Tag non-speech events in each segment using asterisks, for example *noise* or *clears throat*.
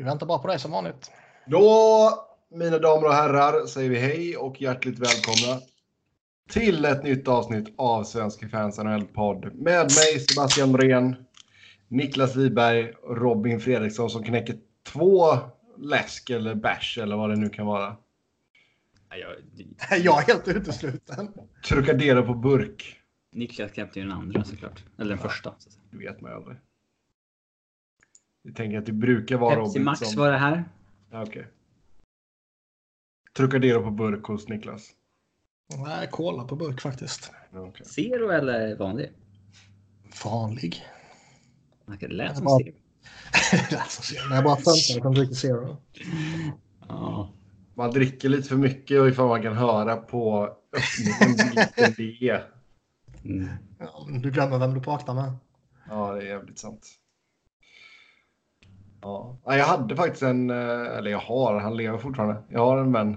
Vi väntar bara på dig som vanligt. Då, mina damer och herrar, säger vi hej och hjärtligt välkomna till ett nytt avsnitt av Svenska fans NHL-podd med mig Sebastian Norén, Niklas Wiberg och Robin Fredriksson som knäcker två läsk eller bärs eller vad det nu kan vara. Jag, *laughs* jag är helt utesluten. Trocadero på burk. Niklas knäppte ju den andra såklart. Eller den Ja. första. Det vet man ju aldrig. Jag tänker att det brukar vara Pepsi Robin Max som... var det här. Ja, Okej. Trocadero på burk hos Niklas. Nej, cola på burk faktiskt. Okej. Zero eller vanlig? Vanlig. *laughs* Det lät som zero. jag bara skämtar som dricker zero. Ja. Man dricker lite för mycket och ifall man kan höra på öppningen vilken det är. Mm. Ja, men du glömmer vem du pratar med. Ja, det är jävligt sant. Ja. Ja, jag hade faktiskt en, eh, eller jag har, han lever fortfarande. Jag har en vän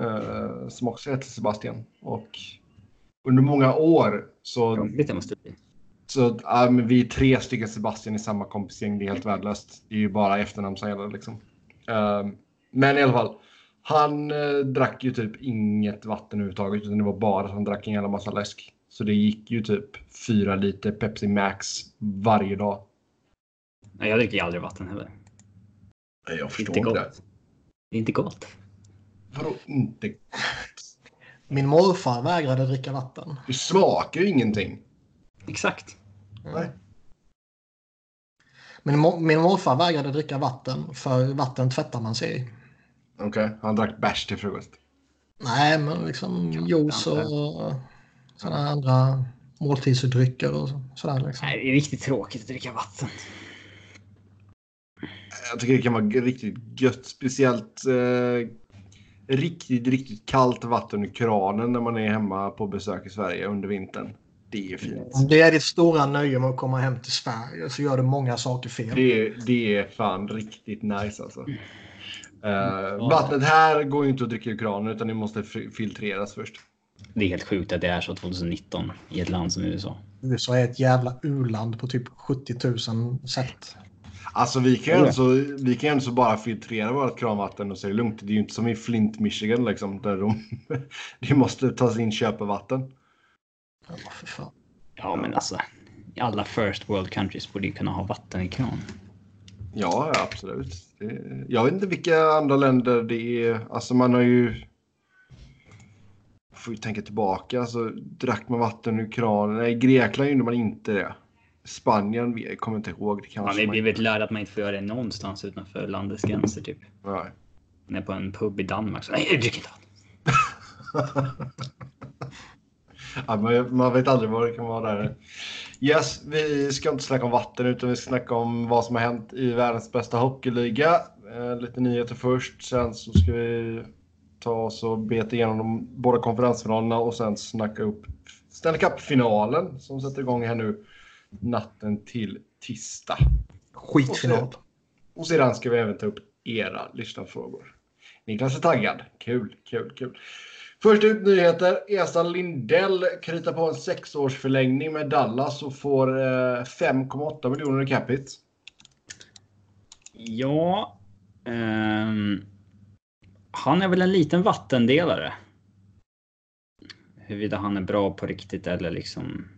eh, som också heter Sebastian. Och under många år så, det måste bli. så ja, vi är tre stycken Sebastian i samma kompisgäng. Det är helt värdelöst. Det är ju bara efternamn som gäller liksom. Eh, men i alla fall. Han eh, drack ju typ inget vatten överhuvudtaget utan det var bara att han drack en jävla massa läsk. Så det gick ju typ fyra liter Pepsi Max varje dag. Nej, jag dricker ju aldrig vatten heller. Nej, Jag förstår Inte inte gott. det. Är inte gott. Vadå inte? Min morfar vägrade dricka vatten. Det smakar ju ingenting. Exakt. Nej. Min, mo- min morfar vägrade dricka vatten för vatten tvättar man sig i. Okej, han drack bärs till frukost. Nej, men liksom juice och sådana andra måltidsdrycker och så- sådär. Liksom. Nej, det är riktigt tråkigt att dricka vatten. Jag tycker det kan vara riktigt gött. Speciellt eh, riktigt, riktigt kallt vatten ur kranen när man är hemma på besök i Sverige under vintern. Det är fint. Om det är ditt stora nöje med att komma hem till Sverige så gör du många saker fel. Det är, det är fan riktigt nice alltså. Eh, vattnet här går ju inte att dricka ur kranen utan det måste fi- filtreras först. Det är helt sjukt att det är så 2019 i ett land som USA. USA är ett jävla u-land på typ 70 000 sätt. Alltså vi kan ju Ja. alltså, vi kan alltså bara filtrera vårt kranvatten och så är det lugnt. Det är ju inte som i Flint, Michigan liksom. Där de, *laughs* det måste tas in köpevatten. Ja, för fan. Ja, men alltså. Alla first world countries borde ju kunna ha vatten i kran. Ja, ja, absolut. Det, jag vet inte vilka andra länder det är. Alltså man har ju... Får ju tänka tillbaka. Alltså, drack man vatten ur kranen? Nej, i Grekland gjorde man inte det. Spanien jag kommer inte ihåg. Det Man kanske har blivit lärd att man inte får göra det någonstans utanför landets gränser typ. Nej. Man är på en pub i Danmark så nej, jag dricker inte. *laughs* Ja, man, man vet aldrig vad det kan vara där. Yes, vi ska inte snacka om vatten utan vi ska snacka om vad som har hänt i världens bästa hockeyliga. Eh, lite nyheter först. Sen så ska vi ta oss och beta igenom de båda konferensfinalerna och sen snacka upp Stanley Cup-finalen som sätter igång här nu natten till tisdag. Skitfinal. Och sedan ska vi även ta upp era lyssnarfrågor. Niklas är taggad. Kul, kul, kul. Först ut nyheter. Esa Lindell kritar på en sexårsförlängning med Dallas och får eh, 5,8 miljoner i capita. Ja. ehm, han är väl en liten vattendelare. Huruvida han är bra på riktigt eller liksom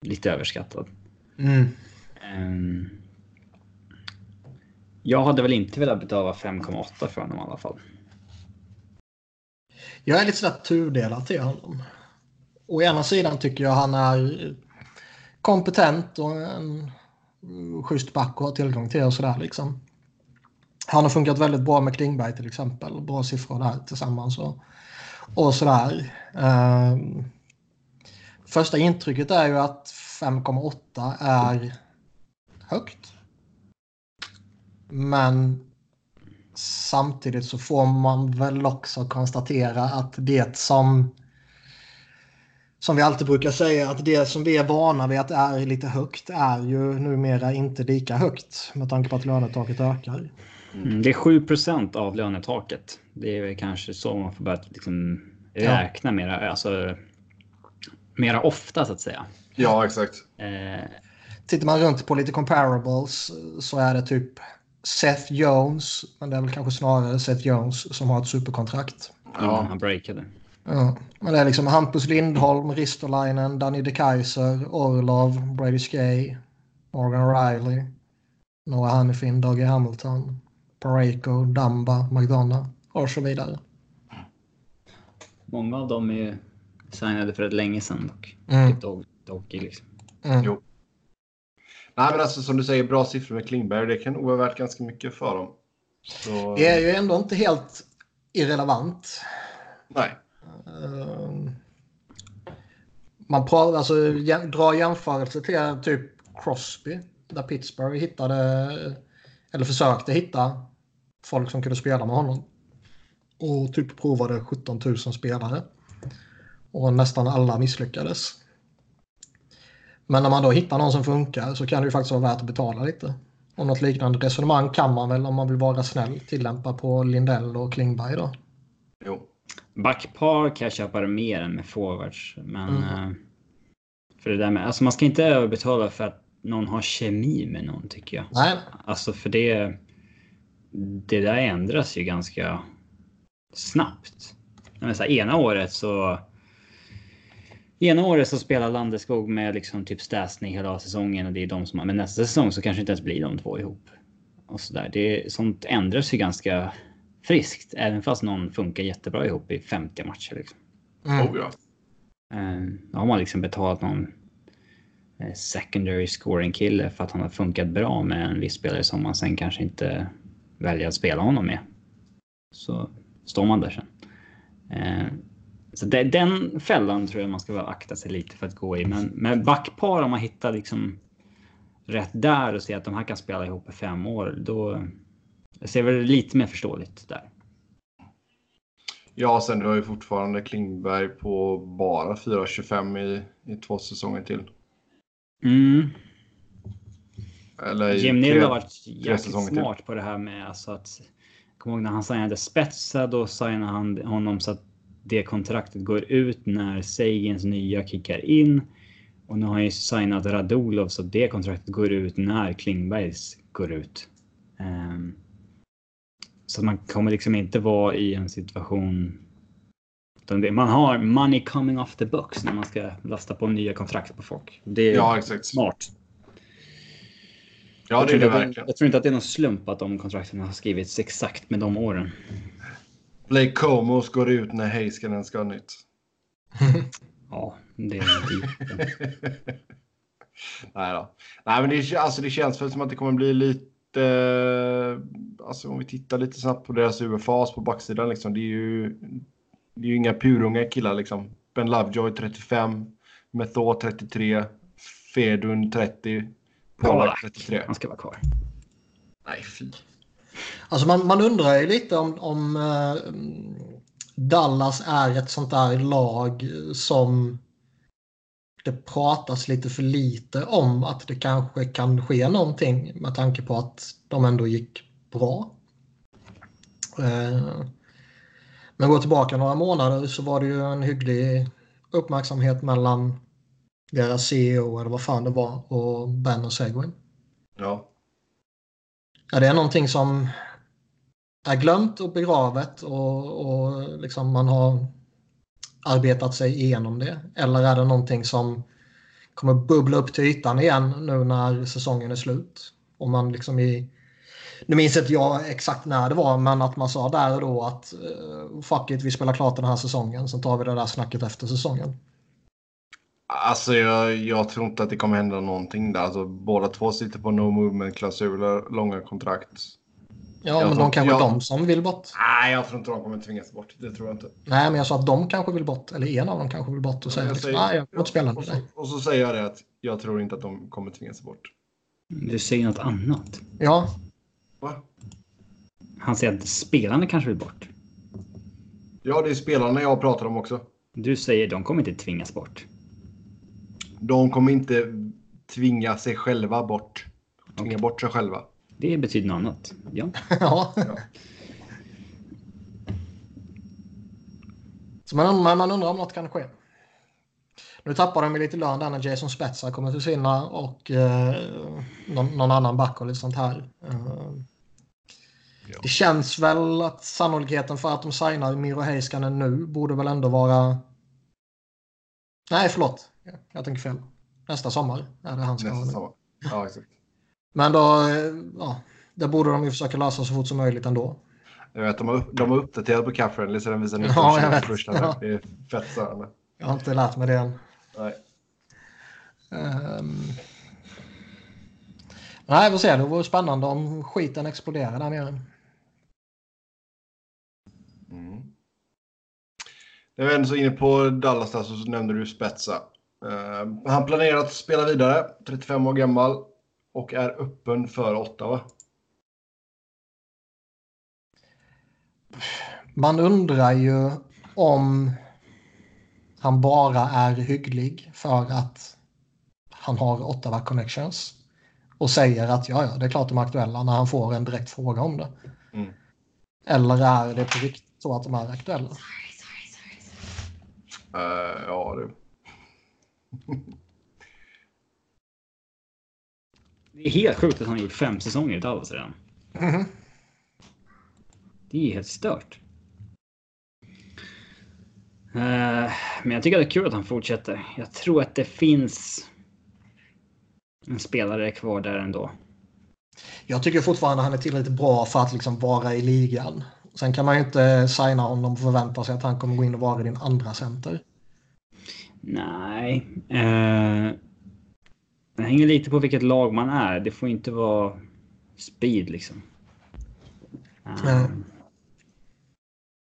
lite överskattad. Mm. Ehm, jag hade väl inte velat betala 5,8 för honom i alla fall. Jag är lite sådär tudelad till honom. Å ena sidan tycker jag han är kompetent och en schysst back att ha tillgång till och sådär liksom. Han har funkat väldigt bra med Klingberg till exempel. Bra siffror där tillsammans och, och sådär. Ehm, första intrycket är ju att 5,8 är högt. Men samtidigt så får man väl också konstatera att det som som vi alltid brukar säga att det som vi är vana vid att är lite högt är ju numera inte lika högt med tanke på att lönetaket ökar. Mm, det är 7% av lönetaket. Det är kanske så man får börja liksom räkna mera, alltså, mera ofta så att säga. Ja, exakt. Eh, Tittar man runt på lite comparables så är det typ Seth Jones, men det är väl kanske snarare Seth Jones som har ett superkontrakt. Ja, han breakade. Ja, men det är liksom Hampus Lindholm, Ristolainen, Danny De Kaiser, Orlov, Brady Skay, Morgan Riley, Noah Hannifin, Dougie Hamilton, Pareko, Damba, McDonough och så vidare. Många av dem är signade för ett länge sedan dock. Mm. Typ Dog, Doggy liksom. Mm. Jo. Nej, men alltså som du säger, bra siffror med Klingberg. Det kan nog vara värt ganska mycket för dem. Så, Det är ju ändå inte helt irrelevant. Nej. Ehm, man pratar, alltså, dra jämförelse till typ Crosby. Där Pittsburgh hittade, eller försökte hitta folk som kunde spela med honom. Och typ provade 17 000 spelare. Och nästan alla misslyckades. Men när man då hittar någon som funkar så kan det ju faktiskt vara värt att betala lite. Och något liknande resonemang kan man väl om man vill vara snäll tillämpa på Lindell och Klingberg då. Jo. Backpar kan jag köpa det mer än med forwards. Men Mm. eh, för det där med, alltså man ska inte överbetala för att någon har kemi med någon tycker jag. Nej, Alltså för det. Det där ändras ju ganska snabbt. Men så här, ena året så. Ena året så spelar Landeskog med liksom typ Stasny hela säsongen och det är de som. Men nästa säsong så kanske inte ens blir de två ihop. Och så där. Det sånt ändras ju ganska friskt, även fast någon funkar jättebra ihop i 50 matcher. Liksom. Mm. Oh, ja. Eh, Då har man liksom betalat någon eh, secondary scoring kille för att han har funkat bra med en viss spelare som man sen kanske inte väljer att spela honom med. Så står man där sen. Så det, den fällan tror jag man ska akta sig lite för att gå i. Men med backpar om man hittar liksom rätt där och ser att de här kan spela ihop i fem år, då jag ser väl lite mer förståeligt där. Ja, sen du har ju fortfarande Klingberg på bara 4,25 i, i två säsonger till. Mm. Eller Jim Neal har varit jäkligt säsonger till. smart på det här med alltså att. Kommer ihåg när han signade Spetsa, då signade han honom så att det kontraktet går ut när Sagens nya kickar in. Och nu har han ju signat Radulov så det kontraktet går ut när Klingbergs går ut. Ehm, så man kommer liksom inte vara i en situation. Man har money coming off the books när man ska lasta på nya kontrakt på folk. Det är Ja, exakt. smart. Ja, det är tror det verkligen. jag tror inte att det är någon slump att de kontrakten har skrivits exakt med de åren. Blake Comos går ut när Heiskanen ska ha nytt. *laughs* Ja, det är inte *laughs* Nej då. Nej, men det, alltså, det känns väl som att det kommer bli lite... Alltså om vi tittar lite snabbt på deras UFAs på backsidan liksom. Det är ju, det är ju inga purunga killar liksom. Ben Lovejoy 35, Method 33, Fedun 30, Polak 33. Han ska vara kvar. Nej, fy. Alltså man, man undrar ju lite om, om eh, Dallas är ett sånt där lag som det pratas lite för lite om att det kanske kan ske någonting med tanke på att de ändå gick bra. Eh, men går tillbaka några månader så var det ju en hygglig uppmärksamhet mellan deras CEO eller vad fan det var och Ben och Seguin. Ja. Ja, det är någonting som är glömt och begravet och, och liksom man har arbetat sig igenom det? Eller är det någonting som kommer bubbla upp till ytan igen nu när säsongen är slut? Och man liksom i... Nu minns inte jag exakt när det var, men att man sa där och då att uh, fuck it, vi spelar klart den här säsongen, sen tar vi det där snacket efter säsongen. Alltså jag, jag tror inte att det kommer hända någonting där. Alltså, båda två sitter på no movement-klausuler, långa kontrakt. Ja, Jag men tror- de kanske jag- de som vill bort. Nej, jag tror inte de kommer tvingas bort. Det tror jag inte. Nej, men jag sa att de kanske vill bort, eller en av dem kanske vill bort och säger Jag liksom, säger- nej, jag vill inte spela och, med dig. och så säger jag det att jag tror inte att de kommer tvingas bort. Du säger något annat. Ja, Va? Han säger att spelarna kanske vill bort. Ja, det är spelarna jag pratar om också. Du säger de kommer inte tvingas bort. De kommer inte tvinga sig själva bort. Tvinga Okej. bort sig själva. Det betyder något annat. Ja. *laughs* ja. Så man, man, man undrar om något kan ske. Nu tappar de lite lön där när Jason Spezza kommer försvinna och eh, någon, någon annan back och lite sånt här. Eh, Ja. Det känns väl att sannolikheten för att de signar Miro Heiskanen nu borde väl ändå vara... Nej, förlåt. Jag tänker fel. Nästa sommar är det han ska Nästa sommar. Ja, exakt. Men då, eh, ja, det borde de ju försöka lösa så fort som möjligt ändå. Jag vet, de har, upp- de har uppdaterat på Cap Friendly så den visar *laughs* 19 Ja, jag vet. första. Ja. Det är fett störande. Jag har inte lärt mig det än. Nej. Ehm. Nej, vi får se. Det vore spännande om skiten exploderar där nere. Mm. När vi ändå så inne på Dallas där så nämnde du Spetsa. Eh, han planerar att spela vidare, 35 år gammal och är öppen för Ottawa. Man undrar ju om han bara är hygglig för att han har Ottawa Connections och säger att ja, ja, det är klart de är aktuella när han får en direkt fråga om det. Mm. Eller är det på riktigt så att de är aktuella? Eh, ja, du. Det är helt sjukt att han har gjort fem säsonger i Dallas redan. Mhm. Det är helt stört. Eh, men jag tycker det är kul att han fortsätter. Jag tror att det finns en spelare kvar där ändå. Jag tycker fortfarande han är tillräckligt bra för att liksom vara i ligan. Sen kan man ju inte signa honom och förvänta sig att han kommer gå in och vara din andra center. Nej. Eh, det hänger lite på vilket lag man är. Det får inte vara speed liksom. Eh, Nej.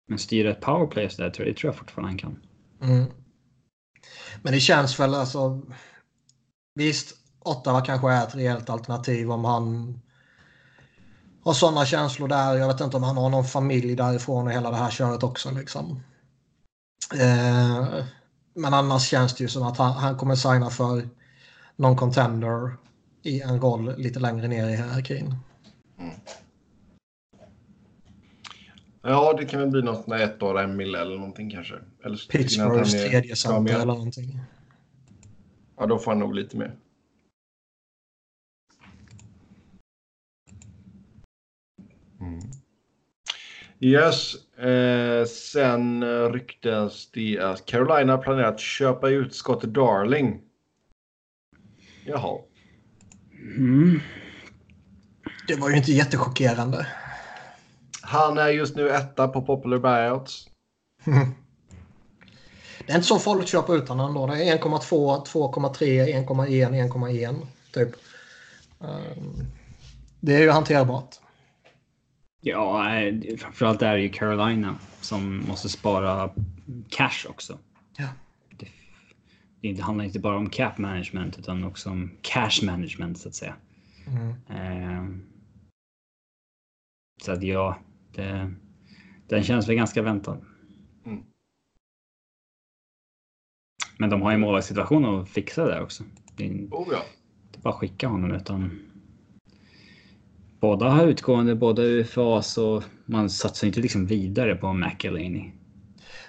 Men styra ett powerplay så där, tror jag, det tror jag fortfarande han kan. Mm. Men det känns väl alltså... Visst, Ottawa kanske är ett rejält alternativ om han har sådana känslor där. Jag vet inte om han har någon familj därifrån och hela det här köret också. Liksom. Eh, men annars känns det ju som att han, han kommer signa för någon contender i en roll lite längre ner i hierarkin. Ja, det kan väl bli något där ett år, en mille eller någonting kanske. Eller så Pittsburghs tredje center eller någonting. Ja, då får han nog lite mer. Mm. Yes, eh, sen eh, ryktas det att Carolina planerar att köpa ut Scott Darling. Jaha. Mm. Det var ju inte jättechockerande. Han är just nu etta på Popular Buyouts. *laughs* Det är inte så farligt att köpa ut honom ändå. Det är 1,2, 2,3, 1,1, 1,1 typ. Ehm, Det är ju hanterbart. Ja, eh, framförallt är det ju Carolina som måste spara cash också. Ja. Det, det handlar inte bara om cap management utan också om cash management så att säga. Mm. Eh, så att ja, det, den känns väl ganska väntad. Mm. Men de har ju målvaktssituation att fixa där också. Det är Oh ja. bara att skicka honom utan båda har utgående, båda UFAs och man satsar inte liksom vidare på McElhaney.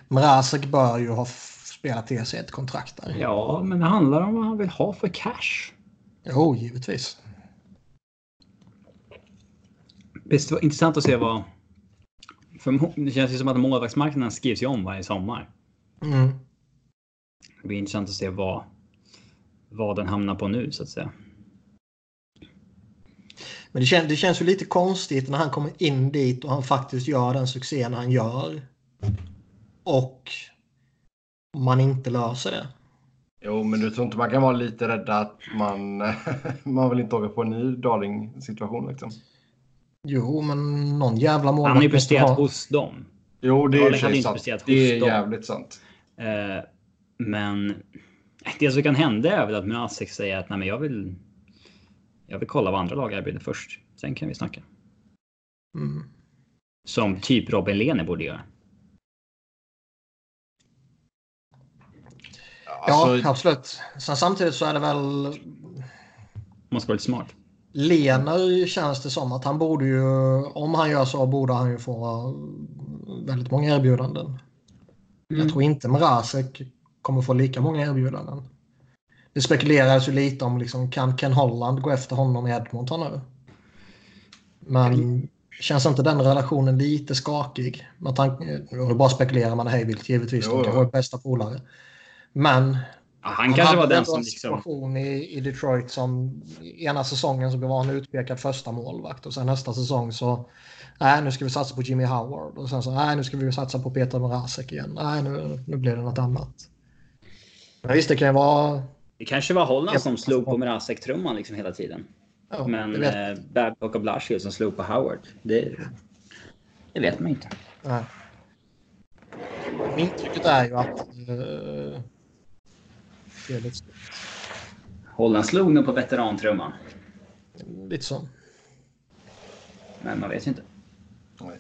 Mrazek bör ju ha spelat till sig ett kontrakt där. Ja, men det handlar om vad han vill ha för cash. Jo, givetvis. Visst, det var intressant att se vad... För det känns ju som att målvaktsmarknaden skrivs ju om varje sommar. Mm. Det blir intressant att se vad, vad den hamnar på nu så att säga. Men det, kän, det känns ju lite konstigt när han kommer in dit och han faktiskt gör den succén han gör. Och man inte löser det. Jo, men du tror inte man kan vara lite rädd att man, *laughs* man vill inte åka på en ny Darling-situation liksom? Jo, men någon jävla målvakt Han har ju presterat ha. hos dem. Jo, det är sig inte sant. presterat Det är hos dem. jävligt sant. Eh, men det som kan hända är väl att Mrazek säger att Nej, men jag vill. Jag vill kolla vad andra lag erbjuder först. Sen kan vi snacka. Mm. Som typ Robin Lehner borde göra. Ja, Alltså, absolut. Sen samtidigt så är det väl... Man ska vara lite smart. Lener känns det som att han borde ju... Om han gör så borde han ju få väldigt många erbjudanden. Mm. Jag tror inte Mrazek kommer få lika många erbjudanden. Det spekuleras ju lite om liksom, kan Ken Holland gå efter honom i Edmonton nu? Men Känns inte den relationen lite skakig? Med tanke, nu bara spekulerar man hejvilt givetvis. Jo, De kan vara bästa polare. Men Ja, han kanske var den som liksom... situation i, i Detroit som ena säsongen så blev han utpekad första målvakt och sen nästa säsong så nej nu ska vi satsa på Jimmy Howard och sen så nej nu ska vi satsa på Peter Mrazek igen. Nej nu, nu blir det något annat. Men visst det kan ju vara Det kanske var Holland som slog på Mrazek-trumman liksom hela tiden. ja, Men eh, Babcock och Blashill som slog på Howard. Det, det vet man inte. nej. Intrycket är ju att uh, är lite, Holland slog nog på veterantrumman. lite så. Men man vet ju inte. Nej.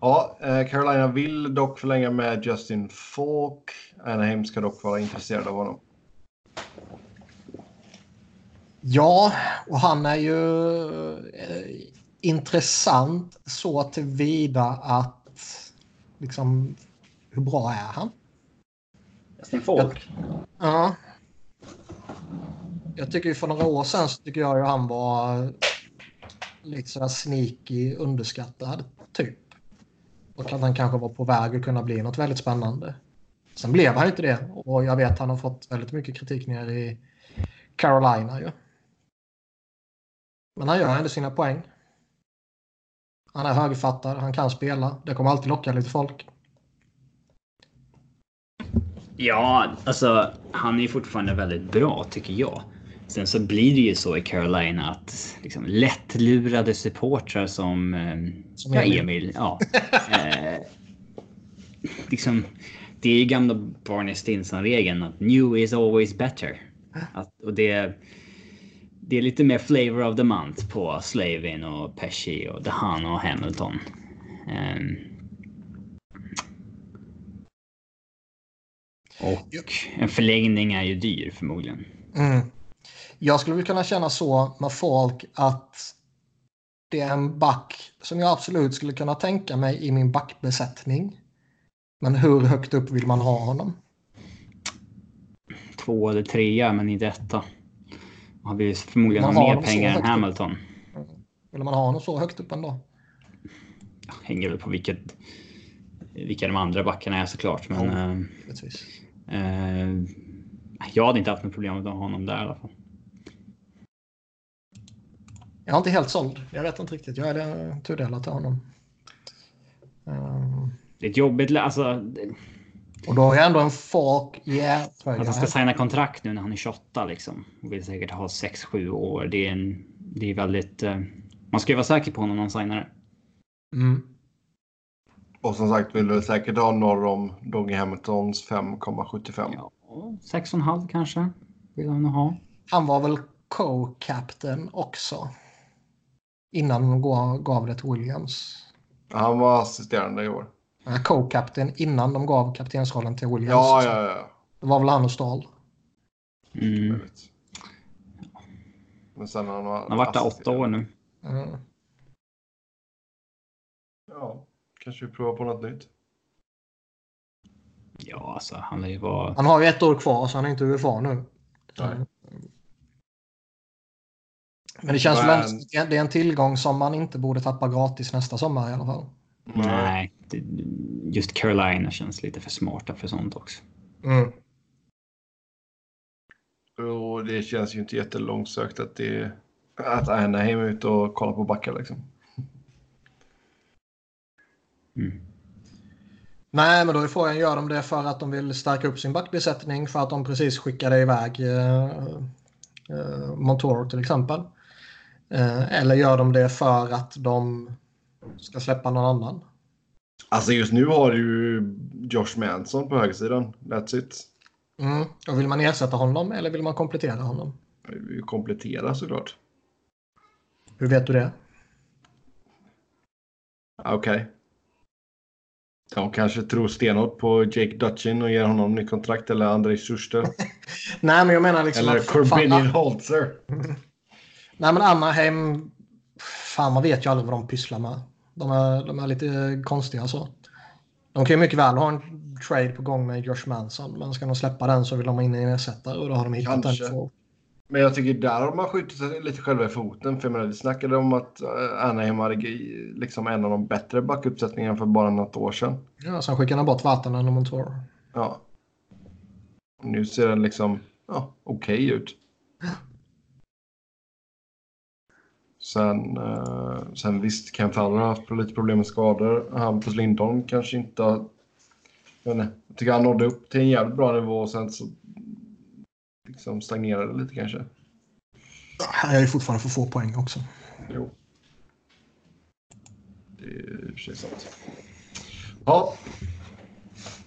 Ja, eh, Carolina vill dock förlänga med Justin Falk. Anaheim ska dock vara intresserad av honom. Ja, och han är ju eh, intressant så tillvida att liksom hur bra är han? Justin Falk. Ja. Jag tycker ju för några år sedan så tycker jag ju han var lite sådär sneaky underskattad typ. Och att han kanske var på väg att kunna bli något väldigt spännande. Sen blev han ju inte det och jag vet att han har fått väldigt mycket kritik ner i Carolina ju. Men han gör ändå sina poäng. Han är högerfattad, han kan spela. Det kommer alltid locka lite folk. Ja, alltså han är fortfarande väldigt bra tycker jag. Sen så blir det ju så i Carolina att liksom, lättlurade supportrar som, eh, Som ja. Emil. Ja, eh, liksom, det är ju gamla Barney Stinson-regeln att new is always better. Att, och det, det är lite mer flavor of the month på Slavin och Pesci och DeHaan och Hamilton. Ehm. och en förlängning är ju dyr förmodligen. Mm. Jag skulle väl kunna känna så med folk att det är en back som jag absolut skulle kunna tänka mig i min backbesättning. Men hur högt upp vill man ha honom? Två eller trea, men inte etta. Har vi förmodligen Man har mer pengar än högt upp. Hamilton. Vill man ha honom så högt upp ändå? Hänger väl på vilket, vilka de andra backarna är såklart. Men Ja. eh, eh, jag hade inte haft något problem med att ha honom där i alla fall. Jag är inte helt såld. Jag vet inte riktigt. Jag är tudelad till honom. Um, Det är ett jobbigt... Alltså, och då är jag ändå en folk att yeah-tröja. han ska signa kontrakt nu när han är 28 liksom. Och vill säkert ha 6-7 år. Det är, en, det är väldigt... eh, man ska ju vara säker på honom när han signar. Mm. Och som sagt vill du säkert ha norr om Doggy Hamiltons 5,75. Ja, 6,5 kanske vill han ha. Han var väl co-captain också. Innan de gav, gav det till Williams. Han var assisterande i år. Nej, Co-captain innan de gav kaptensrollen till Williams. Ja, ja, ja. Det var väl han och Stahl. Mm. Men sen har han, Han har varit där åtta år nu. Mm. Ja, kanske vi provar på något nytt. Ja, alltså han lär ju vara... Han har ju ett år kvar så han är inte UFA nu. Nej. Men det känns väl Men- som att det är- det är en tillgång som man inte borde tappa gratis nästa sommar i alla fall. Nej, det, just Carolina känns lite för smarta för sånt också. Mm. Och det känns ju inte jättelångsökt att, det, att Anaheim är ute och kollar på backar liksom. Mm. Nej, men då är frågan, gör de det för att de vill stärka upp sin backbesättning för att de precis skickade iväg eh, eh, Montoro till exempel? Eh, eller gör de det för att de ska släppa någon annan? Alltså just nu har du ju Josh Manson på högersidan. That's it. Mm. Och vill man ersätta honom eller vill man komplettera honom? Vi kompletterar såklart. Hur vet du det? Okej. De kanske tror stenhårt på Jake Dutchin och ger honom ny kontrakt eller Andrei Schuster. *laughs* Nej, men jag menar liksom eller. Corbinian Holzer. *laughs* nej, men Anaheim... Fan, man vet ju aldrig vad de pysslar med. De är, de är lite konstiga så. De kan ju mycket väl ha en trade på gång med Josh Manson. Men ska de släppa den så vill de ha in en ersättare och då har de hittat Kanske. den. För, Men jag tycker där har man skjutit sig lite själva i foten. För jag menar, vi snackade om att eh, Anaheim hade liksom en av de bättre backuppsättningarna för bara något år sedan. Ja, sen skickade han bort vatten och Montour. Ja. Nu ser den liksom ja, okej okay ut. Sen, eh, sen visst, Ken Fowler har haft lite problem med skador. Hampus Lindholm kanske inte har... Jag, inte, jag tycker han nådde upp till en jävligt bra nivå och sen så liksom stagnerade lite kanske. Han är ju fortfarande för få poäng också. Jo. Det är i och för sig sant. Ja.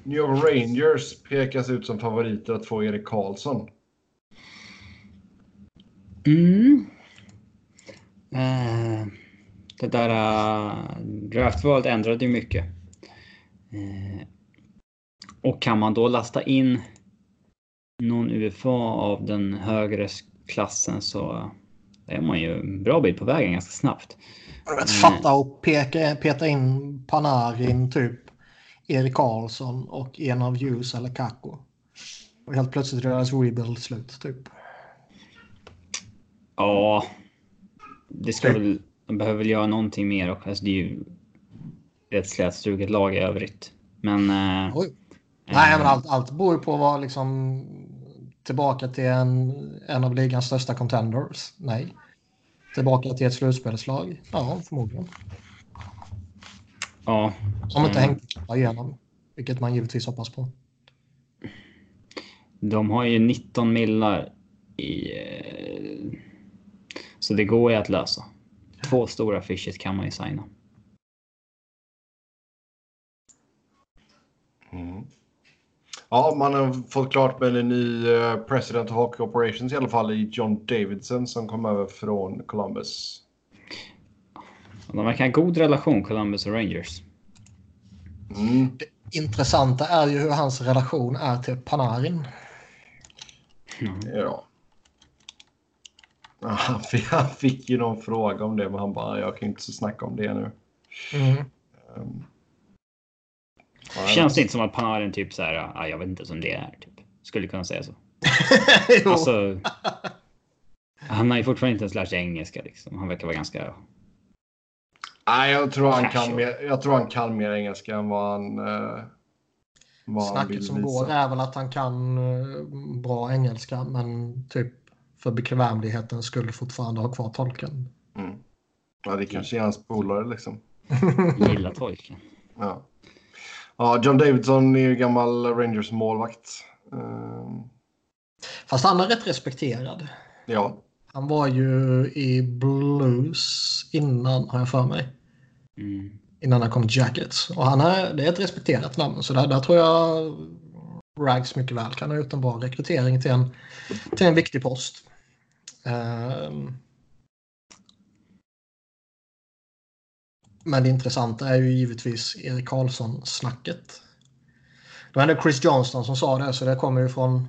New York Rangers pekas ut som favoriter att få Erik Karlsson. Mm. Uh, det där uh, draftvalet ändrade ju mycket. Uh, och kan man då lasta in någon UFA av den högre klassen så är man ju en bra bit på vägen ganska snabbt. Vet, fatta och peka, peta in Panarin, typ Erik Karlsson och en av Hughes eller Kakko. Och helt plötsligt är deras rebuild slut, typ. Ja, det ska väl, de behöver väl göra någonting mer och alltså det är ju ett slätstruket lag i övrigt. Men... Eh. Nej, men allt, allt beror på vara liksom tillbaka till en, en av ligans största contenders. Nej. Tillbaka till ett slutspelslag? Ja, förmodligen. Ja. Om inte mm. Henke klappar igenom, vilket man givetvis hoppas på. De har ju 19 millar i... Eh, så det går ju att lösa. Två stora fishes kan man ju signa. Mm. Ja, man har fått klart med en ny uh, President of Hockey Operations i alla fall i John Davidson som kom över från Columbus. De verkar ha god relation, Columbus och Rangers. Mm. Det intressanta är ju hur hans relation är till Panarin. Mm. Ja. Han fick, *laughs* han fick ju någon fråga om det, men han bara, jag kan inte så snacka om det nu. Mm. Um, Känns det inte som att Panarin typ så här, ah, jag vet inte som det är. Typ. Skulle kunna säga så. *laughs* alltså, han har ju fortfarande inte ens lärt sig engelska. Liksom. Han verkar vara ganska... Nej, jag tror, han kan mer, jag tror han kan mer engelska än vad han... Eh, vad Snacket han som går är väl att han kan eh, bra engelska, men typ för bekvämlighetens skull fortfarande ha kvar tolken. Mm. Ja, det kanske är hans polare liksom. *laughs* Gillar tolken. Ja. Ja, John Davidson är ju gammal Rangers målvakt. Um... Fast han är rätt respekterad. Ja. Han var ju i Blues innan, har jag för mig. Mm. Innan han kom till Jackets. Och han är, det är ett respekterat namn. Så där, där tror jag Rags mycket väl kan ha gjort en bra rekrytering till en, till en viktig post. Um... Men det intressanta är ju givetvis Erik Karlsson-snacket. Det var ändå Chris Johnston som sa det, så det kommer ju från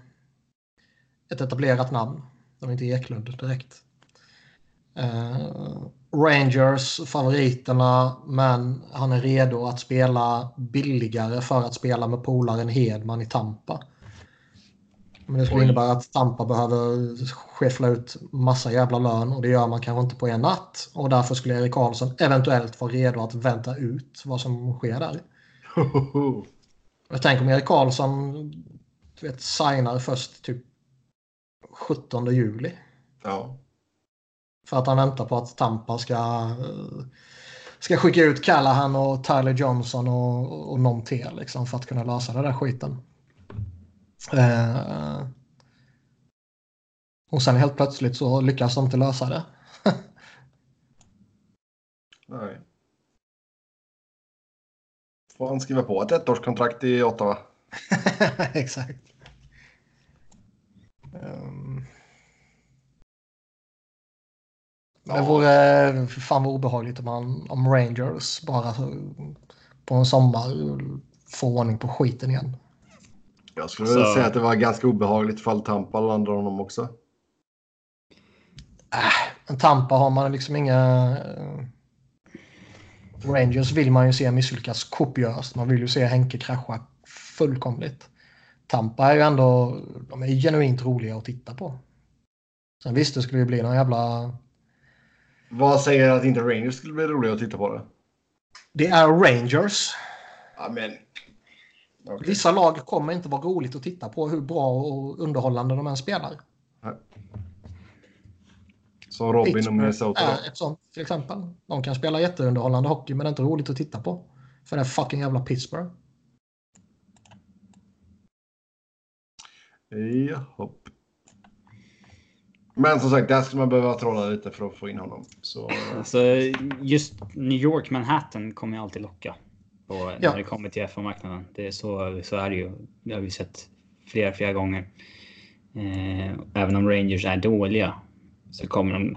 ett etablerat namn. Det var inte Eklund direkt. Uh, Rangers, favoriterna, men han är redo att spela billigare för att spela med polaren Hedman i Tampa. Men det skulle Oj. innebära att Tampa behöver skäffla ut massa jävla lön och det gör man kanske inte på en natt. Och därför skulle Erik Karlsson eventuellt vara redo att vänta ut vad som sker där. *laughs* Jag tänker om Erik Karlsson du vet, signar först typ 17 juli. Ja. För att han väntar på att Tampa ska, ska skicka ut Callahan och Tyler Johnson och, och någon till liksom, för att kunna lösa den där skiten. Eh, och sen helt plötsligt så lyckas de inte lösa det. *laughs* Nej. Får han skriva på ett ettårskontrakt i Ottawa? *laughs* Exakt. Um... Ja. Det vore fan vad obehagligt om, man, om Rangers bara på en sommar får ordning på skiten igen. Jag skulle så... säga att det var ganska obehagligt fall Tampa landade honom också. Äh, en Tampa har man liksom inga... Eh, Rangers vill man ju se misslyckas kopiöst. Man vill ju se Henke krascha fullkomligt. Tampa är ju ändå... De är genuint roliga att titta på. Sen visst, det skulle ju bli någon jävla... Vad säger att inte Rangers skulle bli roliga att titta på det? Det är Rangers. Ja, men... Okej. Vissa lag kommer inte vara roligt att titta på hur bra och underhållande de än spelar. Som Robin och Minnesota. är ett sånt till exempel. De kan spela jätteunderhållande hockey men det är inte roligt att titta på. För det är fucking jävla Pittsburgh. Jaha. Men som sagt, där skulle man behöva trolla lite för att få in honom. Så, Alltså, just New York, Manhattan kommer ju alltid locka. Och Ja. När det kommer till FA-marknaden. Det är så, så är det ju. Det har vi sett flera, flera gånger. Eh, även om Rangers är dåliga så kommer de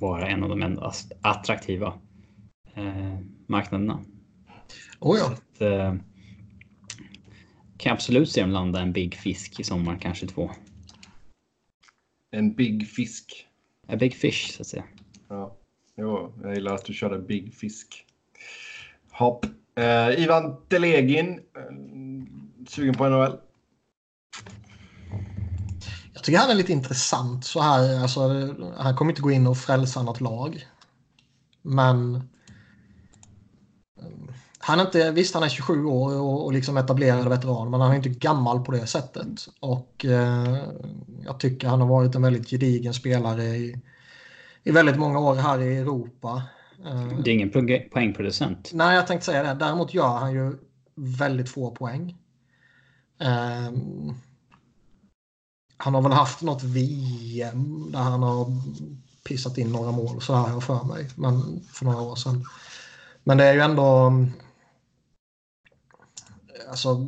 vara en av de mest attraktiva eh, marknaderna. Oh ja. Så, eh, kan absolut se dem landa en big fisk i sommar, kanske två. En big fisk. A big fish, så att säga. Ja. Jo, jag gillar att du körde big fisk. Hopp. Eh, Ivan Delegin. Eh, sugen på NHL? Jag tycker han är lite intressant så här. Alltså, han kommer inte gå in och frälsa något lag. Men... eh, Han är inte, visst, han är 27 år och, och liksom etablerad veteran, men han är inte gammal på det sättet. Och eh, jag tycker han har varit en väldigt gedigen spelare i, i väldigt många år här i Europa. Eh, Det är ingen poäng- poängproducent. Nej, jag tänkte säga det. Däremot gör han ju väldigt få poäng. Ehm, han har väl haft något VM där han har pissat in några mål så här jag för mig. Men för några år sedan. Men det är ju ändå... Alltså...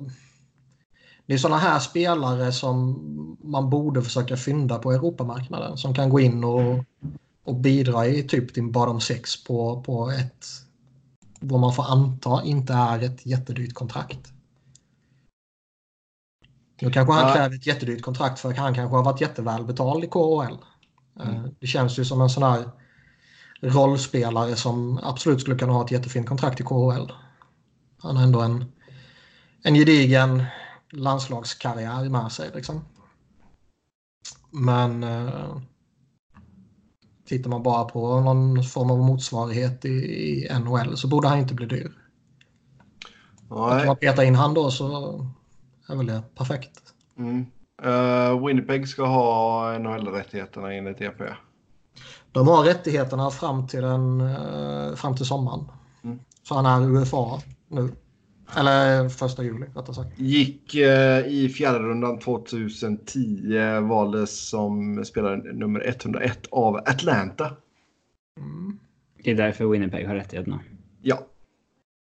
Det är sådana här spelare som man borde försöka fynda på Europamarknaden. Som kan gå in och, och bidra i typ din bottom six på, på ett vad man får anta inte är ett jättedyrt kontrakt. Nu kanske han Ja. kräver ett jättedyrt kontrakt för han kanske har varit jättevälbetald i KHL. Eh, Det känns ju som en sån här rollspelare som absolut skulle kunna ha ett jättefint kontrakt i KHL. Han har ändå en, en gedigen landslagskarriär med sig. Liksom. Men eh, tittar man bara på någon form av motsvarighet i, i NHL så borde han inte bli dyr. Nej. man petar in han då så är väl det perfekt. Mm. Eh, Winnipeg ska ha NHL-rättigheterna enligt EP. De har rättigheterna fram till, den, eh, fram till sommaren. Mm. Så han är UFA nu. Eller första juli rättare sagt. Gick eh, i fjärde rundan 2010 valdes som spelare nummer 101 av Atlanta. Mm. Det är därför Winnipeg har rättigheterna. Ja,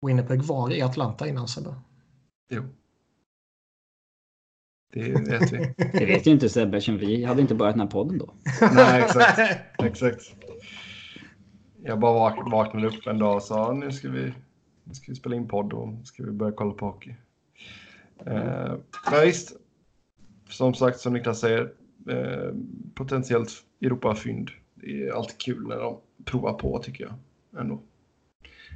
Winnipeg var i Atlanta innan Sebbe. jo. Det vet vi. *laughs* Det vet ju inte Sebbe, eftersom vi hade inte börjat den här podden då. *laughs* Nej, exakt. exakt. Jag bara vak- vaknade upp en dag och sa nu ska vi, nu ska vi spela in podd och ska vi börja kolla på hockey. Eh, men visst, som sagt som Niklas säger, eh, potentiellt Europa-fynd. Det är alltid kul när de provar på tycker jag. Ändå.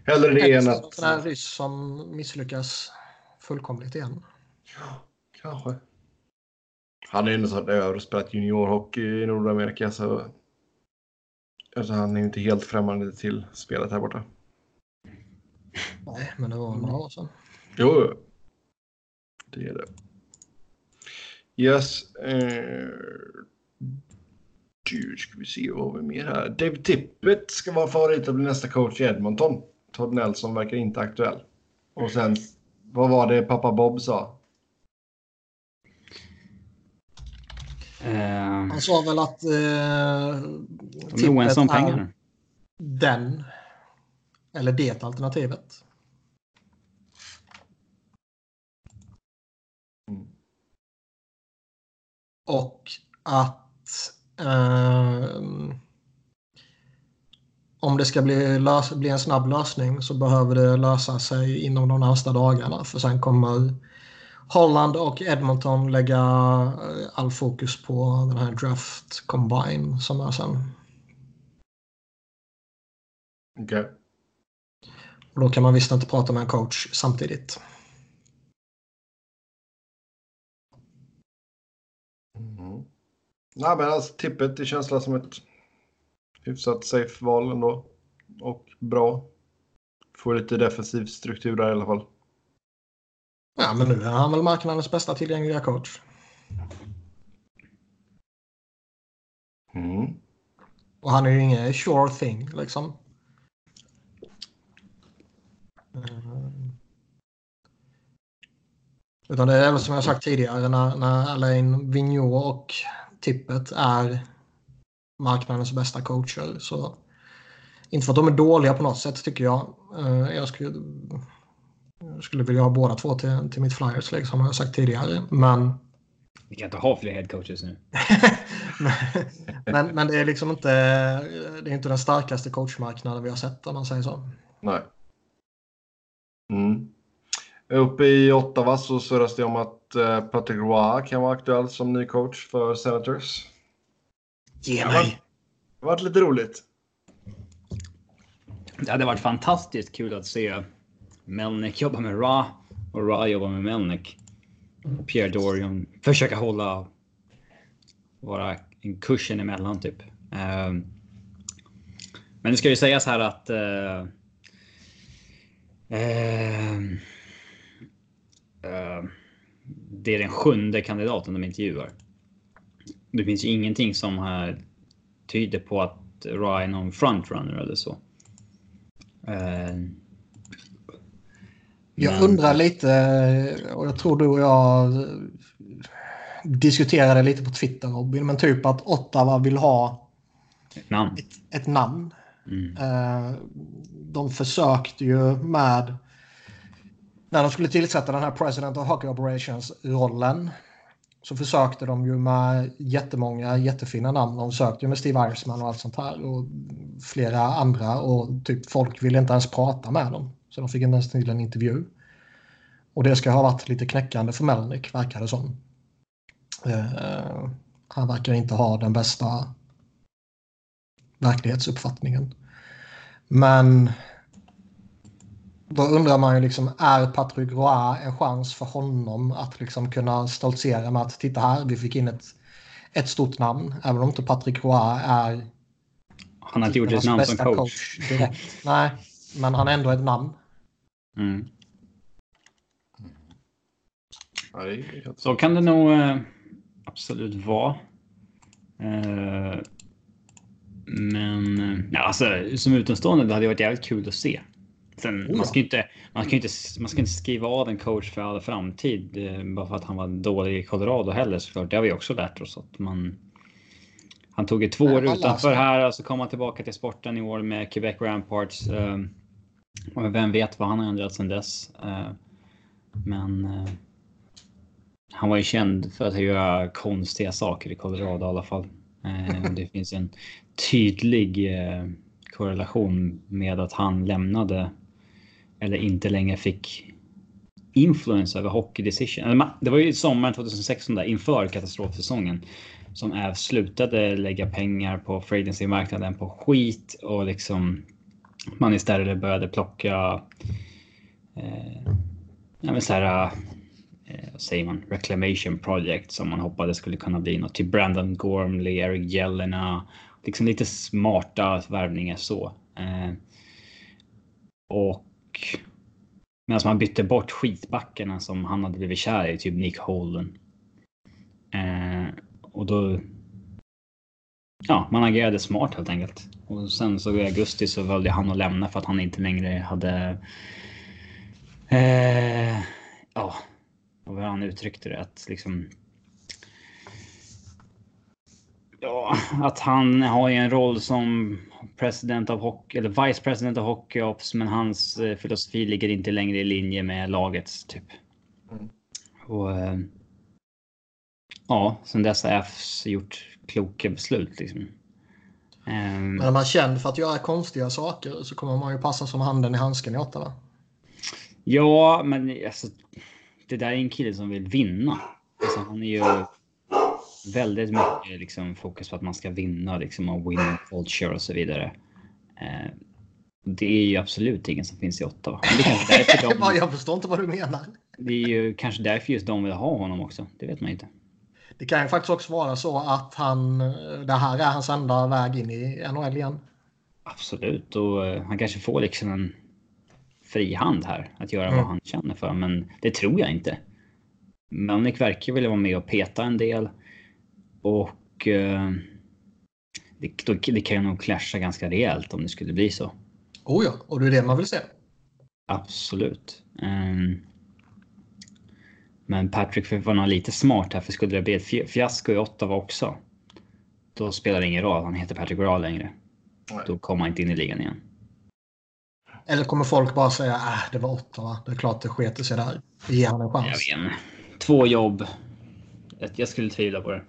Hellre det än att... sån här ryss som misslyckas fullkomligt igen. Kanske. Han är ändå så över och spelat juniorhockey i Nordamerika så... Alltså han är inte helt främmande till spelet här borta. Nej, men det var några år sedan. Jo, det är det. Yes. Eh, du, ska vi se vad har vi mer här. David Tippett ska vara favorit att bli nästa coach i Edmonton. Todd Nelson verkar inte aktuell. Och sen, vad var det pappa Bob sa? Eh, Han sa väl att eh, de är oense om pengarna. den eller det alternativet. Mm. Och att eh, om det ska bli, lös, bli en snabb lösning så behöver det lösa sig inom de närmsta dagarna. För sen kommer Holland och Edmonton lägga eh, all fokus på den här draft combine som är sen. Okej. Och då kan man visst inte prata med en coach samtidigt. Mm. Nej, men alltså tippet det känns som ett hyfsat safe val ändå. Och bra. Får lite defensiv struktur där i alla fall. Ja, men nu är han väl marknadens bästa tillgängliga coach. Mm. Och han är ju ingen sure thing liksom. Eh, Utan det är väl som jag sagt tidigare när, när Alain Vigneault och Tippet är marknadens bästa coacher. Så inte för att de är dåliga på något sätt tycker jag. Eh, Jag skulle, jag skulle vilja ha båda två till, till mitt Flyers liksom, som jag sagt tidigare. Men Vi kan inte ha fler headcoaches nu. *laughs* men, men det är liksom inte, det är inte den starkaste coachmarknaden vi har sett om man säger så. Nej. Mm. Uppe i Ottawa så surras det om att eh, Patrick Roy kan vara aktuell som ny coach för Senators. Ge Ja, mig! Det har varit lite roligt. Det hade varit fantastiskt kul att se Melnick jobba med Ra och Ra jobba med Melnick. Pierre Dorian försöka hålla vara en kursen emellan typ. Ehm, men det ska ju sägas här att eh, det är den sjunde kandidaten de intervjuar. Det finns ju ingenting som här tyder på att Ra är någon frontrunner eller så. Eh, Jag undrar lite, och jag tror du och jag diskuterade lite på Twitter Robin, men typ att Ottawa vill ha namn. ett, ett namn. Mm. Eh, De försökte ju med när de skulle tillsätta den här President of Hockey Operations-rollen så försökte de ju med jättemånga jättefina namn. De sökte ju med Steve Irisman och allt sånt här och flera andra och typ folk ville inte ens prata med dem. Så de fick inte ens till en intervju. Och det ska ha varit lite knäckande för Melnick verkar det som. Eh, han verkar inte ha den bästa verklighetsuppfattningen. Men då undrar man ju liksom, är Patrick Roy en chans för honom att liksom kunna stoltsera med att titta här, vi fick in ett, ett stort namn. Även om inte Patrick Roy är Han har inte gjort ett namn som bästa coach. direkt. Nej, men han är ändå ett namn. Mm. Så kan det nog eh, absolut vara. Men eh, ja, alltså, som utomstående det hade det varit jävligt kul att se. Sen, Oh man, ska inte, man, ska inte, man ska inte skriva av en coach för all framtid eh, bara för att han var dålig i Colorado heller såklart. Det har vi också lärt oss. Att man, han tog ju två år utanför här och så kom han tillbaka till sporten i år med Quebec Ramparts. Eh, och vem vet vad han har ändrat sedan dess. Men han var ju känd för att göra konstiga saker i Colorado i alla fall. Det finns en tydlig eh, korrelation med att han lämnade eller inte längre fick influens över hockey decision. Det var ju sommaren 2016 där inför katastrofsäsongen som Äv slutade lägga pengar på free marknaden på skit och liksom man istället började plocka eh, ja, men så här, eh, vad säger man, reclamation project som man hoppades skulle kunna bli något. till Brandon Gormley, Eric Jelena, liksom lite smarta värvningar så. Eh, och medan man bytte bort skitbackarna som han hade blivit kär i, typ Nick Holden. Eh, och då. Ja, man agerade smart helt enkelt. Och sen så i augusti så valde han att lämna för att han inte längre hade. Eh, ja, vad han uttryckte det att liksom. Ja, att han har ju en roll som president av hockey eller vice president av hockey ops, men hans eh, filosofi ligger inte längre i linje med lagets typ. Mm. Och. Eh, ja, sen dess har Fs gjort kloka beslut liksom. Ehm, Men är man känd för att göra konstiga saker så kommer man ju passa som handen i handsken i Ottawa. Ja, men alltså, det där är en kille som vill vinna. Alltså, han är ju väldigt mycket liksom, fokus på att man ska vinna liksom, och win culture och så vidare. Eh, det är ju absolut ingen som finns i Ottawa. Men det, är kanske därför de, *laughs* jag förstår inte vad du menar. det är ju kanske därför just de vill ha honom också. Det vet man inte. Det kan ju faktiskt också vara så att han, det här är hans enda väg in i NHL igen. Absolut, och eh, han kanske får liksom en fri hand här att göra Mm. vad han känner för, men det tror jag inte. Melnick verkar vilja vara med och peta en del och eh, det, det kan ju nog clasha ganska rejält om det skulle bli så. Oh ja, och det är det man vill se. Absolut. Ehm, men Patrick får vara lite smart här, för skulle det bli ett fi- fiasko i Ottawa också, då spelar det ingen roll att han heter Patrick Roy längre. Nej. Då kommer han inte in i ligan igen. Eller kommer folk bara säga äh, det var åtta va? Det är klart det sket sig där. Ger honom en Jag chans. vet inte. Två jobb. Jag- Jag skulle tvivla på det.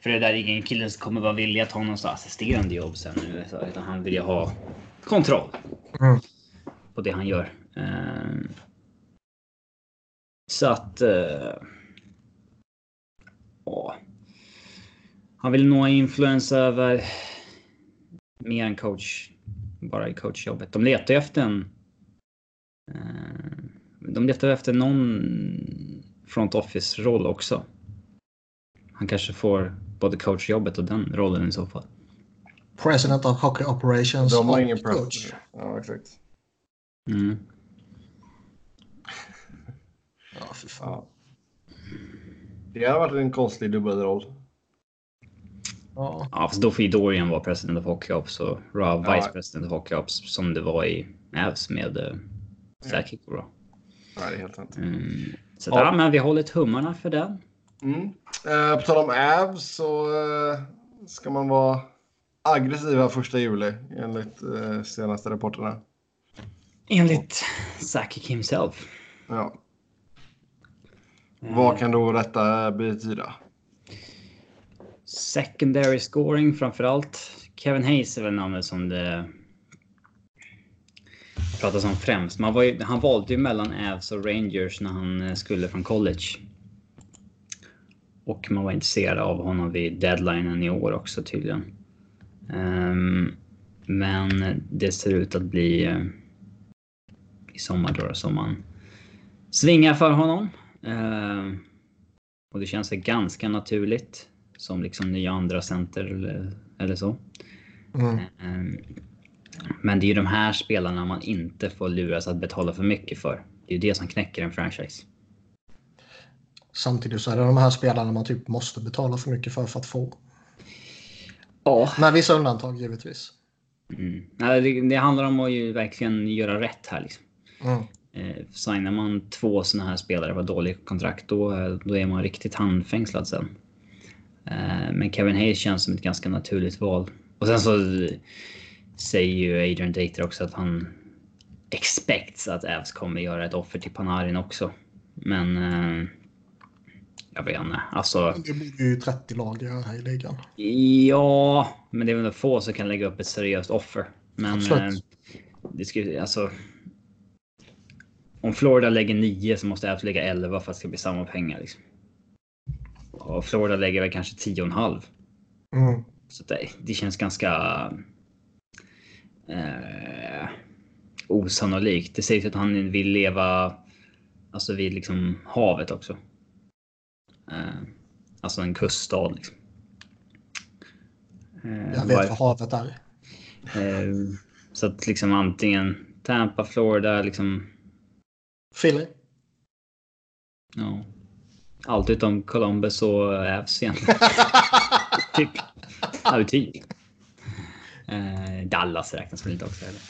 För det där är ingen kille som kommer vara villig att ha någon assisterande jobb sen nu. Utan han vill ju ha kontroll Mm. på det han gör. Ehm, Så att... eh, Ja. Han vill nå influens över mer än coach. Bara i coachjobbet. De letar ju efter en... eh, De letar efter någon front office-roll också. Han kanske får både coachjobbet och den rollen i så fall. President of Hockey Operations De har ingen coach. Ja, exakt. Mm. Ja, fy fan. Ja. Det har varit en konstig dubbelroll. Ja. Ja, fast då får ju Dorian vara president of Hockey Ops och Rob Ja. vice president of Hockey Ops som det var i Avs med uh, Sakic och bra. Nej, det är helt sant. Mm. Så Ja. ja. men vi håller tummarna för den. Mm. Eh, på tal om Avs så eh, ska man vara aggressiva första juli enligt eh, senaste rapporterna. Enligt Sakic himself. Ja. Vad kan då detta betyda? Secondary scoring framförallt. Kevin Hayes är väl namnet som det pratas om främst. Ju, han valde ju mellan Avs och Rangers när han eh, skulle från college. Och man var intresserad av honom vid deadlinen i år också tydligen. Ehm, men det ser ut att bli eh, i sommar då som man svingar för honom. Ehm, och det känns ganska naturligt som liksom nya andra center eller, eller så. Mm. Ehm, Men det är ju de här spelarna man inte får luras att betala för mycket för. Det är ju det som knäcker en franchise. Samtidigt så är det de här spelarna man typ måste betala för mycket för för att få. Ja. Med vissa undantag givetvis. Mm. Nej, det, det handlar om att ju verkligen göra rätt här. Liksom. Mm. Eh, signar man två såna här spelare på dålig kontrakt då, eh, då är man riktigt handfängslad sen. Eh, men Kevin Hayes känns som ett ganska naturligt val. Och sen så eh, säger ju Adrian Dater också att han expects att Avs kommer göra ett offer till Panarin också. Men eh, jag vet inte. Alltså, Det borde ju 30 lag göra i ligan. ja, men det är väl få som kan lägga upp ett seriöst offer. Men Absolut. eh, det ska alltså. Om Florida lägger 9 så måste Avs lägga 11 för att det ska bli samma pengar. Liksom. Och Florida lägger väl kanske 10,5. Mm. Så det, det känns ganska eh, osannolikt. Det sägs att han vill leva alltså vid liksom havet också. Eh, alltså en kuststad. Liksom. Eh, Jag vet var- vad havet är. eh, så att liksom antingen Tampa, Florida, liksom. Philly. Ja. Allt utom Columbus och Avs egentligen. *laughs* typ. Ja, typ. Eh, Dallas räknas väl inte också heller.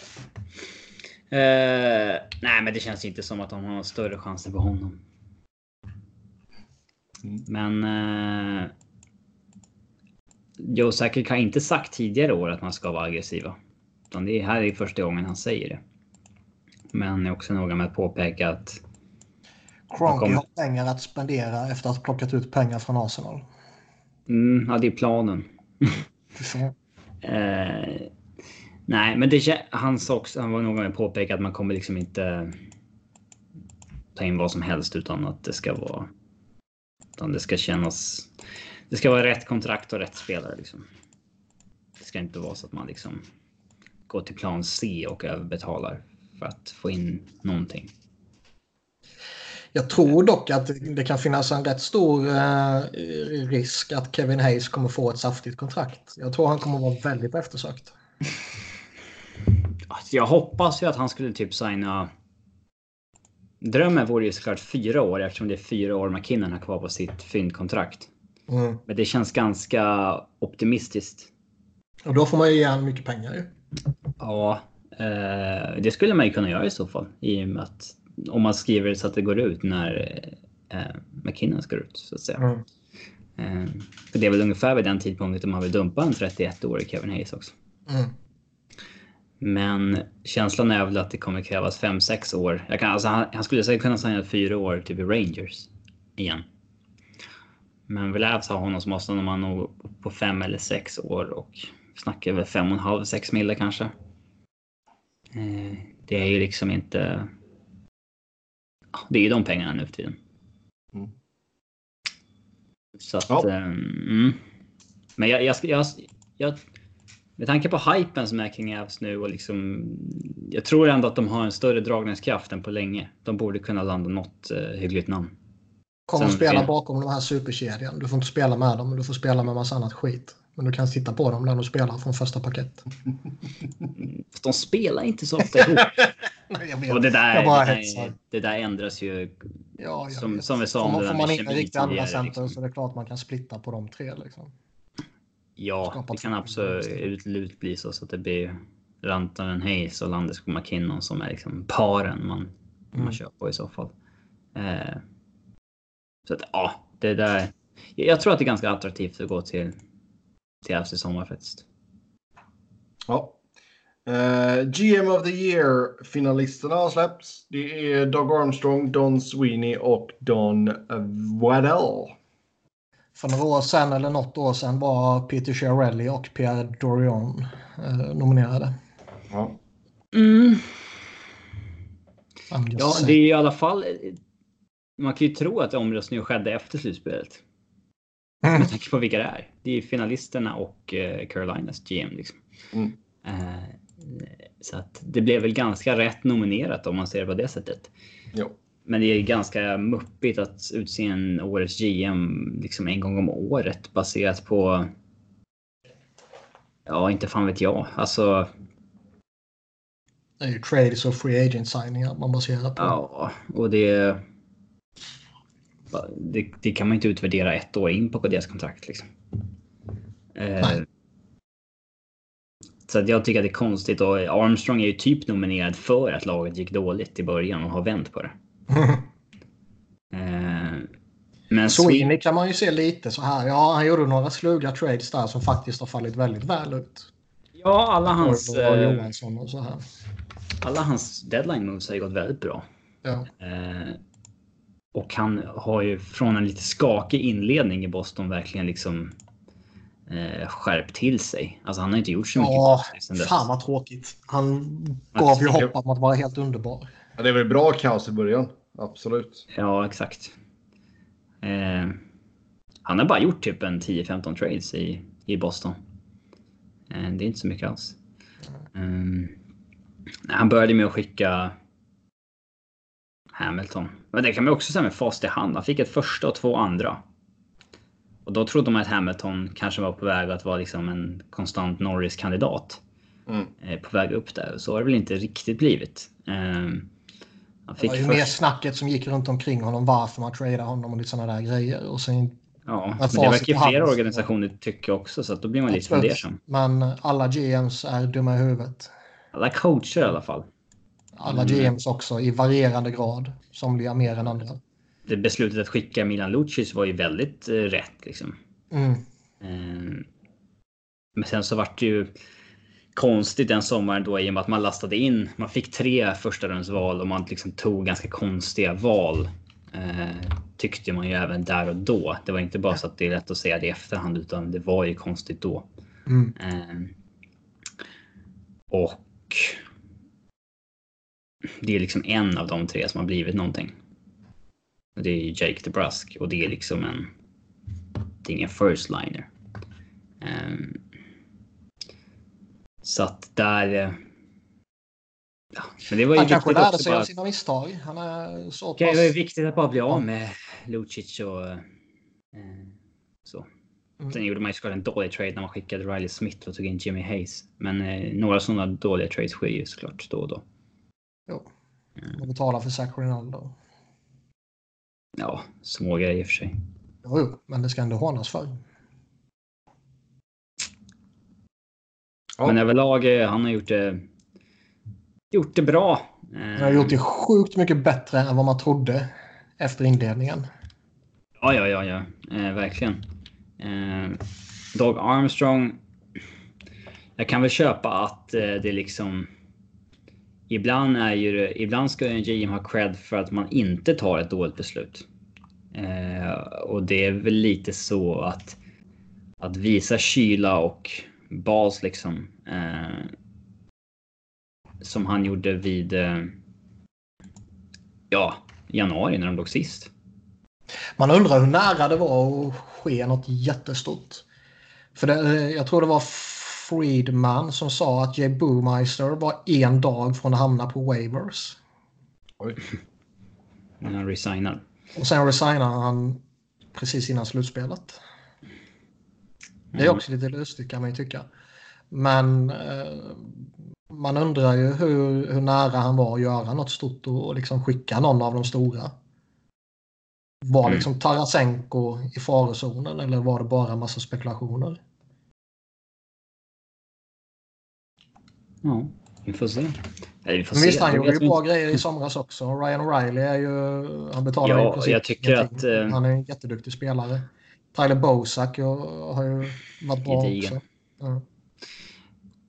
Eh, nej, men det känns inte som att de har större chanser på honom. Mm. Men eh, Joe Sakic har inte sagt tidigare år att man ska vara aggressiva. Utan det är här är första gången han säger det. Men han är också noga med att påpeka att Cronky kommer- har pengar att spendera efter att ha plockat ut pengar från Arsenal. mm, ja, det är planen. *laughs* Eh, nej, men det, han, sa också, han var noga med att påpeka att man kommer liksom inte ta in vad som helst utan att det ska vara. Utan det ska kännas. Det ska vara rätt kontrakt och rätt spelare liksom. Det ska inte vara så att man liksom går till plan C och överbetalar för att få in någonting. Jag tror dock att det kan finnas en rätt stor eh, risk att Kevin Hayes kommer få ett saftigt kontrakt. Jag tror han kommer vara väldigt eftersökt. *laughs* Alltså, jag hoppas ju att han skulle typ signa... Drömmen vore ju såklart fyra år eftersom det är fyra år McKinnon har kvar på sitt fyndkontrakt. Mm. Men det känns ganska optimistiskt. Och då får man ju ge honom mycket pengar ju. Ja, eh, det skulle man ju kunna göra i så fall. I och med att om man skriver så att det går ut när eh, McKinnon ska ut så att säga. Mm. Eh, för det är väl ungefär vid den tidpunkten man vill dumpa en 31-årig Kevin Hayes också. Mm. Men känslan är väl att det kommer krävas 5-6 år. Jag kan, alltså, han, han skulle säkert kunna signa fyra år typ i Rangers igen. Men vill Avs ha honom så måste man nog på fem eller sex år och snackar väl fem och en halv, sex mille kanske. Eh, det är ju liksom inte... Det är ju de pengarna nu för tiden. Mm. Så att... Ja. eh, mm. Men jag, jag, jag, jag... Med tanke på hypen som är kring Avs nu och liksom... Jag tror ändå att de har en större dragningskraft än på länge. De borde kunna landa något eh, hyggligt namn. Kommer Sen- spela bakom den här superkedjan. Du får inte spela med dem, men du får spela med massa annat skit. Men du kan titta på dem när de spelar från första paket. *laughs* De spelar inte så ofta ihop. *laughs* Vet. Och det där, det, där, det där ändras ju. Ja, som- vet. som vi sa får om man, det där får man inte kemi riktigt andra center liksom. så det är klart man kan splitta på de tre. Liksom. Ja, det kan absolut bli så, så att det blir Rantanen Hayes och Landeskog McKinnon som är liksom paren man, Mm. man kör på i så fall. Eh, så att ja, det där. Jag, jag tror att det är ganska attraktivt att gå till till i sommar faktiskt. Ja. Eh, GM of the Year-finalisterna har släppts. Det är Doug Armstrong, Don Sweeney och Don Waddell. För några år sedan, eller något år sedan, var Peter Chiarelli och Pierre Dorion eh, nominerade. Ja. Mm. Ja, det är i alla fall. Man kan ju tro att omröstningen skedde efter slutspelet. Mm. Med tanke på vilka det är. Det är finalisterna och eh, Carolinas GM. Liksom. Mm. Eh, så att det blev väl ganska rätt nominerat om man ser det på det sättet. Jo. Men det är ganska muppigt att utse en årets GM liksom en gång om året baserat på... Ja, inte fan vet jag. Alltså, Det är ju trades och free agent signingar man baserar på. ja, och det... Det, det kan man inte utvärdera ett år in på deras kontrakt liksom. Eh, Nej. så jag tycker att det är konstigt och Armstrong är ju typ nominerad för att laget gick dåligt i början och har vänt på det. *laughs* Eh, men Sweeney kan man ju se lite så här. Ja, han gjorde några sluga trades där som faktiskt har fallit väldigt väl ut. Ja, alla hans, och eh, Johansson och så här. alla hans deadline moves har ju gått väldigt bra. Ja. Eh, och han har ju från en lite skakig inledning i Boston verkligen liksom eh, skärpt till sig. Alltså han har inte gjort så mycket Ja, sen dess. fan vad tråkigt. Han gav ju hopp om att vara helt underbar. Ja, det är väl bra kaos i början. Absolut. Ja, exakt. Eh, han har bara gjort typ en 10-15 trades i, i Boston. Eh, det är inte så mycket alls. Mm. han började med att skicka Hamilton. Men det kan man också säga med fast i hand. Han fick ett första och två andra. Och då trodde man att Hamilton kanske var på väg att vara liksom en konstant Norris-kandidat. Mm. Eh, på väg upp där. Så har det väl inte riktigt blivit. Eh, han Det var ju först- mer snacket som gick runt omkring honom varför man tradar honom och lite sådana där grejer. Och sen, Ja, men det verkar ju flera organisationer tycka också så att då blir man lite fundersam. men alla GMs är dumma i huvudet. Alla coacher i alla fall. Alla Mm. GMs också i varierande grad. Somliga mer än andra. Det beslutet att skicka Milan Lucic var ju väldigt eh, rätt liksom. Mm. Eh, men sen så vart det ju konstigt den sommaren då i och med att man lastade in. Man fick tre första rundsval och man liksom tog ganska konstiga val. Eh, tyckte man ju även där och då. Det var inte bara så att det är lätt att säga det i efterhand utan det var ju konstigt då. Mm. Eh, och det är liksom en av de tre som har blivit någonting. Det är Jake DeBrusk och det är liksom en... Det är ingen first liner. Eh, så att där... eh, Ja, men det var ju Han kanske lärde sig bara- av sina misstag. Han är så Det var ju pass... viktigt att bara bli av med Lucic och eh, så. Mm. Sen gjorde man ju såklart en dålig trade när man skickade Riley Smith och tog in Jimmy Hayes. Men eh, några sådana dåliga trades sker ju såklart då och då. Jo. Och betala för Zach Rinaldo. Ja, små grejer i och för sig. Jo, jo, men det ska ändå hånas för. Ja. Men överlag, eh, han har gjort det, gjort det bra. Han har gjort det sjukt mycket bättre än vad man trodde efter inledningen. Ja, ja, ja, ja. Eh, verkligen. Eh, Doug Armstrong. Jag kan väl köpa att eh, det liksom. Ibland är ju ibland ska en GM ha cred för att man inte tar ett dåligt beslut. Eh, och det är väl lite så att att visa kyla och bas liksom. Eh, som han gjorde vid. Eh, ja, januari när de låg sist. Man undrar hur nära det var att ske något jättestort. För det, jag tror det var Friedman som sa att Jay Boomeister var en dag från att hamna på waivers. Oj. När han resignar. Och sen resignar han precis innan slutspelet. Det är Mm. också lite lustigt kan man ju tycka. Men eh, man undrar ju hur, hur nära han var att göra något stort och, och liksom skicka någon av de stora. Var Mm. liksom Tarasenko i farozonen eller var det bara massa spekulationer? Ja, vi får se. Eller vi får Men visst, se. han gjorde ju bra grejer i somras också. Ryan O'Reilly är ju... Han betalar Ja, i princip jag tycker ingenting. att, eh, Han är en jätteduktig spelare. Tyler Bosak har ju varit bra Gedigen. också. Ja.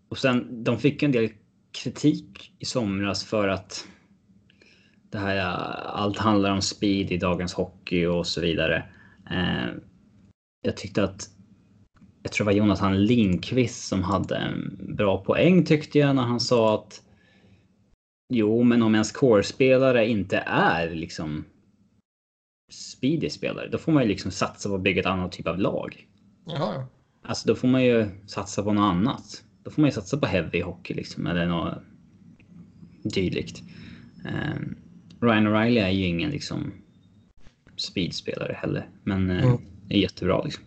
Och sen, de fick en del kritik i somras för att det här, allt handlar om speed i dagens hockey och så vidare. Eh, jag tyckte att jag tror det var Jonathan Lindqvist som hade en bra poäng tyckte jag när han sa att Jo, men om en core-spelare inte är liksom speedy spelare, då får man ju liksom satsa på att bygga ett annat typ av lag. Ja, ja. Alltså då får man ju satsa på något annat. Då får man ju satsa på heavy hockey liksom eller något dylikt. Um, Ryan O'Reilly är ju ingen liksom speedspelare heller, men eh, Mm. är jättebra liksom.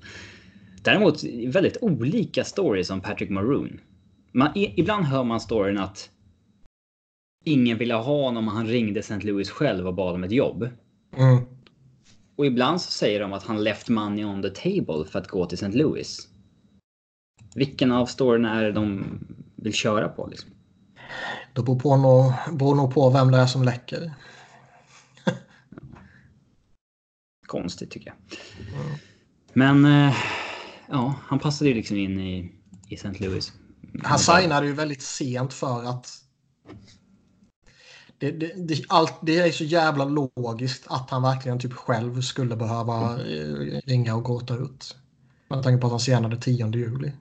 Däremot väldigt olika stories om Patrick Maroon. Man, i, ibland hör man storyn att ingen ville ha honom och han ringde St. Louis själv och bad om ett jobb. Mm. Och ibland så säger de att han left money on the table för att gå till St. Louis. Vilken av storyna är det de vill köra på? Liksom? Det beror, på nog, beror nog på vem det är som läcker. Konstigt tycker jag. Mm. Men eh, ja, han passade ju liksom in i, i St. Louis. Han signade ju väldigt sent för att det, det, det, allt, det är så jävla logiskt att han verkligen typ själv skulle behöva eh, ringa och gråta ut. Med tanke på att han senade 10 juli.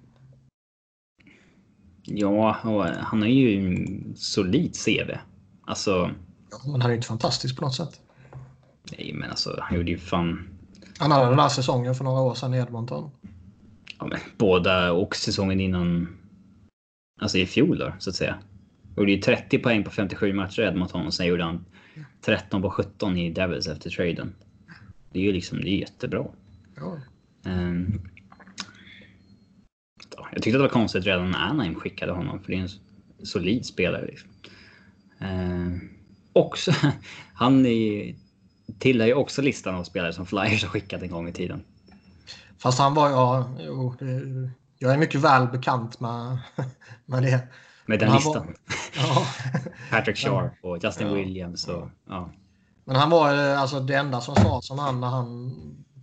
Ja, och han har ju en solid CV. Alltså, Ja, men han är ju inte fantastisk på något sätt. nej men alltså han gjorde ju fan Han hade den där säsongen för några år sedan i Edmonton. ja, men, båda och säsongen innan. Alltså i fjol då, så att säga. Gjorde ju 30 poäng på 57 matcher Edmonton och sen gjorde han 13 på 17 i Devils efter traden. Det är ju liksom, det är jättebra. Ja. Ja, jag tyckte det var konstigt redan när Anaheim skickade honom för det är en solid spelare. Liksom. Ehm, också, *laughs* han är, tillhör ju också listan av spelare som Flyers har skickat en gång i tiden. Fast han var ja, jo, det, jag är mycket väl bekant med, *laughs* med det. Med den listan. var- Ja. *laughs* Patrick Sharp och Justin Ja. Williams och ja. Men han var eh, alltså det enda som sades om han när han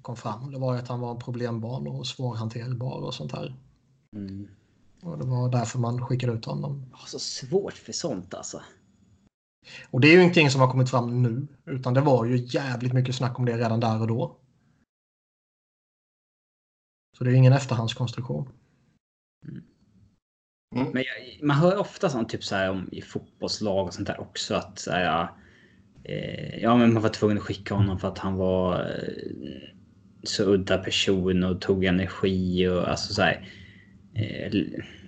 kom fram. Det var att han var en problembarn och svårhanterbar och sånt här. Mm. Och det var därför man skickade ut honom. Så svårt för sånt alltså. Och det är ju ingenting som har kommit fram nu. Utan det var ju jävligt mycket snack om det redan där och då. Så det är ingen efterhandskonstruktion. Mm. Men jag, man hör ofta sånt typ så här om i fotbollslag och sånt där också att så här, ja, eh, ja, men man var tvungen att skicka honom för att han var eh, så udda person och tog energi och alltså så här. Eh,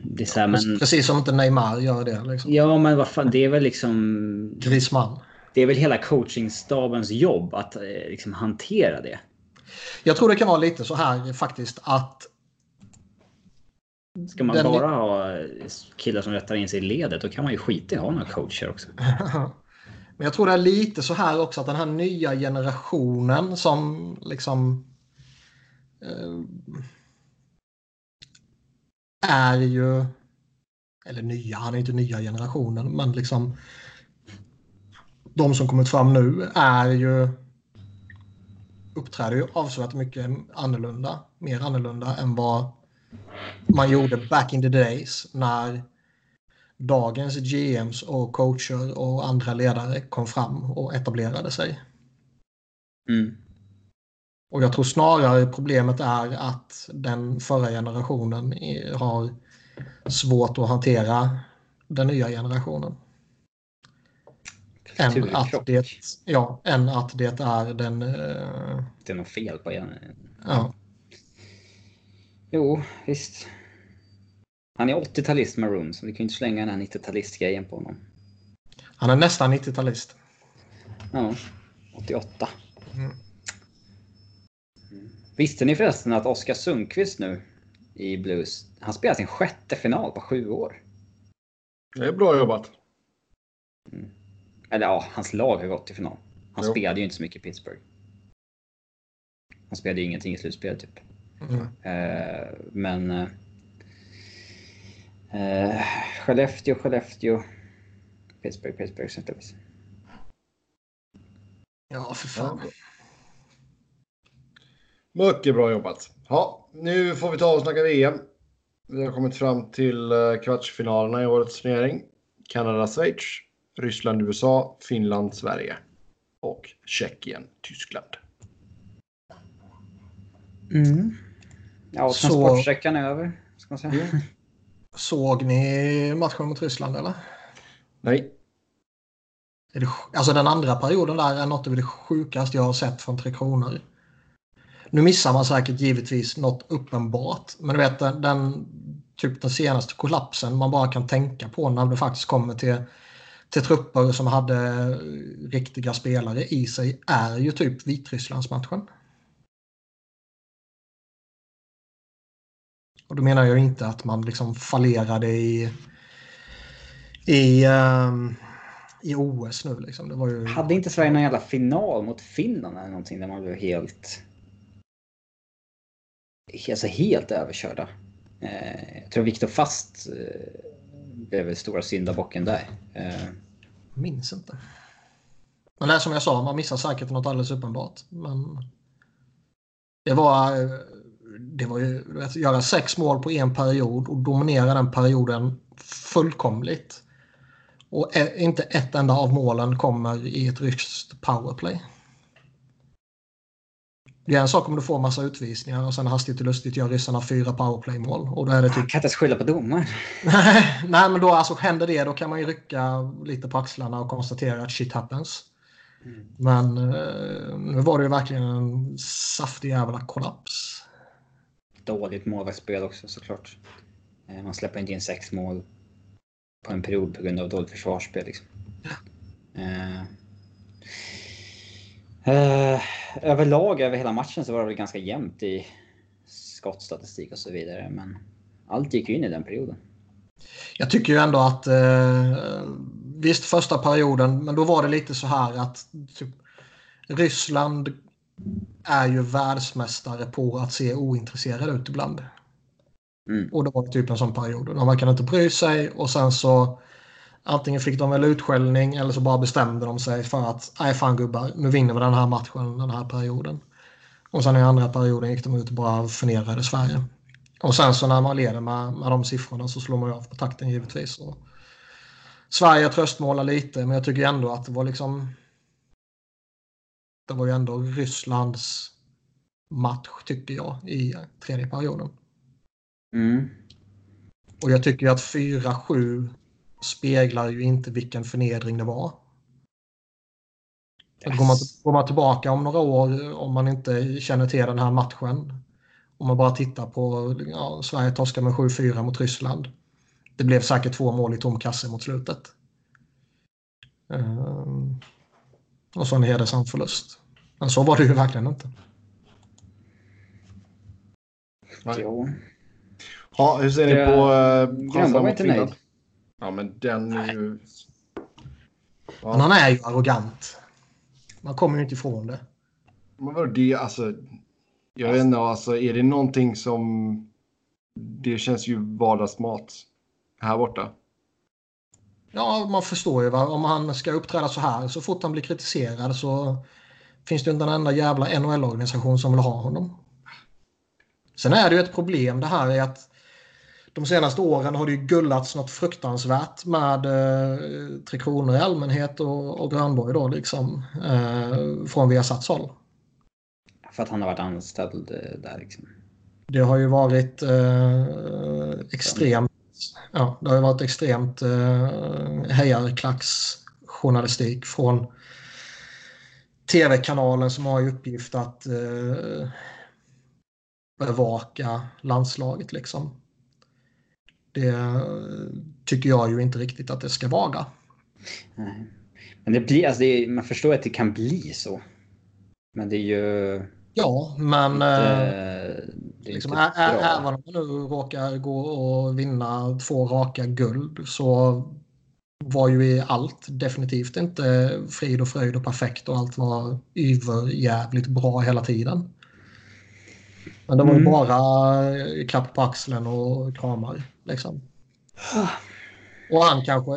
det är så här, men... Precis som inte Neymar gör det. Liksom. Ja, men vad fan, det är väl liksom... Griezmann. Det är väl hela coachingstabens jobb att eh, liksom hantera det. Jag tror det kan vara lite så här faktiskt att... Ska man bara ha killar som rättar in sig i ledet, då kan man ju skita i att ha några coacher också. *laughs* Men jag tror det är lite så här också att den här nya generationen som liksom eh, är ju eller nya, han är inte nya generationen men liksom de som kommit fram nu är ju uppträder ju avsevärt mycket annorlunda, mer annorlunda än vad man gjorde back in the days när dagens GMs och coacher och andra ledare kom fram och etablerade sig. Mm. Och jag tror snarare problemet är att den förra generationen har svårt att hantera den nya generationen. Än att, det, ja, än att det är den... eh, Det är något fel på en. ja. Jo, visst. Han är 80-talist Maroon, så vi kan ju inte slänga den här 90-talistgrejen på honom. Han är nästan 90-talist. Ja, 88. Mm. Visste ni förresten att Oskar Sundqvist nu i Blues, han spelar sin sjätte final på sju år? Det är bra jobbat. Eller ja, hans lag har gått till final. Han Jo. spelade ju inte så mycket i Pittsburgh. Han spelade ju ingenting i slutspelet typ. Mm. Eh, men... Eh, eh, Skellefteå, Skellefteå. Pittsburgh, Pittsburgh. Louis. Ja, för fan. Mycket bra jobbat. Ja, nu får vi ta och snacka VM. Vi har kommit fram till eh, kvartsfinalerna i årets turnering. Kanada, Schweiz, Ryssland, USA, Finland, Sverige och Tjeckien, Tyskland. Mm. Ja, och Så- transportsträckan är över. Ska man säga. Mm. Såg ni matchen mot Ryssland eller? Nej, Är det, alltså den andra perioden där är något av det sjukaste jag har sett från Tre Kronor. Nu missar man säkert givetvis något uppenbart. Men du vet den, den, typ den senaste kollapsen man bara kan tänka på när det faktiskt kommer till, till trupper som hade riktiga spelare i sig är ju typ Vitrysslandsmatchen. Och då menar jag inte att man liksom fallerade i i, ehm, i OS nu. Liksom. Det var ju... Hade inte Sverige någon jävla final mot Finland eller någonting där man blev helt... Alltså helt överkörda. Eh, jag tror Viktor Fast eh, blev väl stora syndabocken där. Eh, minns inte. Men det som jag sa, man missar säkert något alldeles uppenbart. Men det var, eh, det var ju, vet, göra sex mål på en period och dominera den perioden fullkomligt. Och inte ett enda av målen kommer i ett ryskt powerplay. Det är en sak om du får massa utvisningar och sen hastigt och lustigt gör ryssarna fyra powerplay-mål. Och då är det typ man kan inte ens skylla på domaren. Nej, men då alltså händer det då kan man ju rycka lite på axlarna och konstatera att shit happens. Men eh, nu var det ju verkligen en saftig jävla kollaps. Dåligt målvaktsspel också såklart. Eh, man släpper inte in sex mål på en period på grund av dåligt försvarsspel. Liksom. Eh, eh, överlag över hela matchen så var det väl ganska jämnt i skottstatistik och så vidare. Men allt gick ju in i den perioden. Jag tycker ju ändå att eh, visst första perioden, men då var det lite så här att typ, Ryssland är ju världsmästare på att se ointresserade ut ibland. Mm. Och det var typ en sån period. De verkade inte bry sig och sen så antingen fick de väl utskällning eller så bara bestämde de sig för att nej fan gubbar, nu vinner vi den här matchen den här perioden. Och sen i andra perioden gick de ut och bara förnedrade Sverige. Och sen så när man leder med, med de siffrorna så slår man ju av på takten givetvis. Och Sverige tröstmålar lite men jag tycker ändå att det var liksom det var ju ändå Rysslands match tycker jag i tredje perioden. Mm. Och jag tycker att 4-7 speglar ju inte vilken förnedring det var. Att Går, man, går man tillbaka om några år, om man inte känner till den här matchen Om man bara tittar på ja, Sverige torskar med 7-4 mot Ryssland. Det blev säkert två mål i tom kasse mot slutet. Uh, och så en hedersam förlust. Men så var det ju verkligen inte. Ja. Ja, hur ser ni på uh, Grönborg var inte nöjd. Ja, men den är ju... Ja. Men han är ju arrogant. Man kommer ju inte ifrån det. Men vadå det, alltså. Jag vet inte, alltså är det någonting som... Det känns ju vardagsmat här borta. Ja, man förstår ju. Va? Om han ska uppträda så här, så fort han blir kritiserad så finns det inte en enda jävla NHL-organisation som vill ha honom. Sen är det ju ett problem det här är att de senaste åren har det ju gullats något fruktansvärt med eh, Tre Kronor i allmänhet och, och Grönborg då liksom. Eh, från Viasats håll. För att han har varit anställd eh, där liksom. Det har ju varit eh, extremt ja, det har varit extremt eh, hejarklacksjournalistik från tv-kanalen som har i uppgift att eh, bevaka landslaget. Liksom. Det tycker jag ju inte riktigt att det ska vara. Nej. Men det blir, alltså det är, man förstår att det kan bli så. Men det är ju... Ja, men inte, äh, liksom, ä, ä, även om man nu råkar gå och vinna två raka guld så var ju i allt definitivt inte frid och fröjd och perfekt och allt var jävligt bra hela tiden. Men det var ju mm. bara klapp på axeln och kramar. Liksom. Och han kanske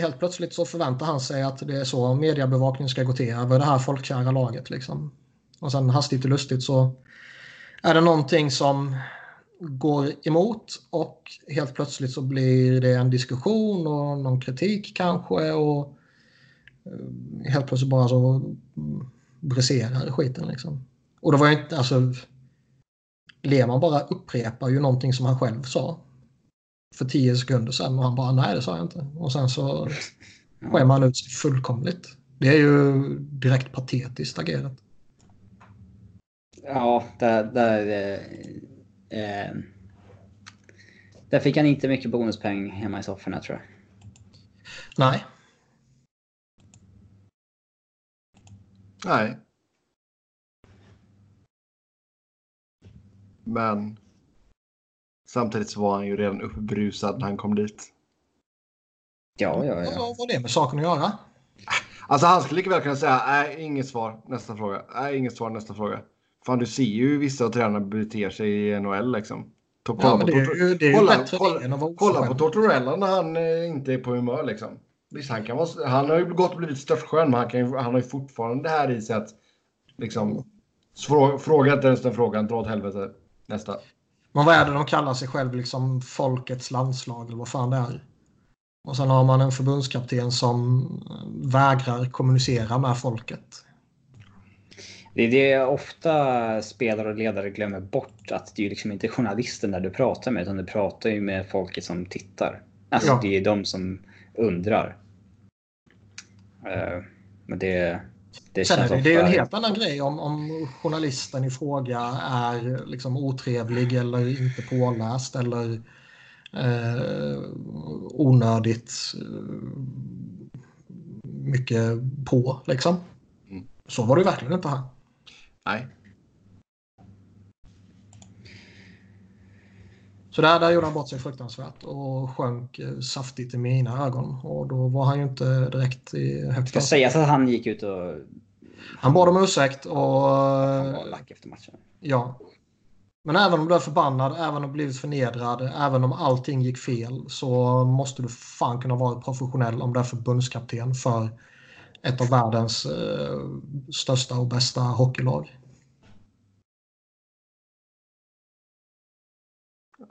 helt plötsligt så förväntar han sig att det är så mediebevakning ska gå till över det här folkkära laget. Liksom. Och sen hastigt och lustigt så är det någonting som går emot och helt plötsligt så blir det en diskussion och någon kritik kanske och eh, helt plötsligt bara så briserar skiten liksom. Och det var ju inte, alltså Lehmann bara upprepar ju någonting som han själv sa för tio sekunder sedan och han bara nej det sa jag inte. Och sen så *laughs* skämmer han ut sig fullkomligt. Det är ju direkt patetiskt agerat. Ja, där, där, eh, där fick han inte mycket bonuspeng hemma i sofforna tror jag. Nej. Nej. Men samtidigt så var han ju redan uppbrusad när han kom dit. Ja, ja, ja. Vad har det med saken att göra? Alltså han skulle lika väl kunna säga nej, inget svar, nästa fråga. Nej, inget svar, nästa fråga. Fan, du ser ju hur vissa tränare beter sig i NHL liksom. Kolla, ja, på, det är ju, det är kolla, kolla, kolla på Tortorella när han eh, inte är på humör liksom. Visst, han, kan vara, han har ju gått och blivit störtskön, men han, kan, han har ju fortfarande det här i sig att liksom, fråga, fråga inte ens den frågan, dra åt helvete. Nästa. Men vad är det de kallar sig själv, liksom folkets landslag eller vad fan det är? Och sen har man en förbundskapten som vägrar kommunicera med folket. Det är det ofta spelare och ledare glömmer bort. Att det är liksom inte journalisten där du pratar med utan du pratar ju med folket som tittar. Alltså ja. det är de som undrar. Uh, men det, det, Sen är det, det är ju en helt annan grej om, om journalisten i fråga är liksom otrevlig eller inte påläst eller eh, onödigt eh, mycket på. Liksom. Mm. Så var det verkligen inte här. Nej. Så där, där gjorde han bort sig fruktansvärt och sjönk eh, saftigt i mina ögon. Och då var han ju inte direkt i högt Ska sägas att han gick ut och... Han bad om ursäkt och... Han var lack efter matchen. Ja. Men även om du är förbannad, även om du blivit förnedrad, även om allting gick fel så måste du fan kunna vara professionell om du är förbundskapten för ett av världens eh, största och bästa hockeylag.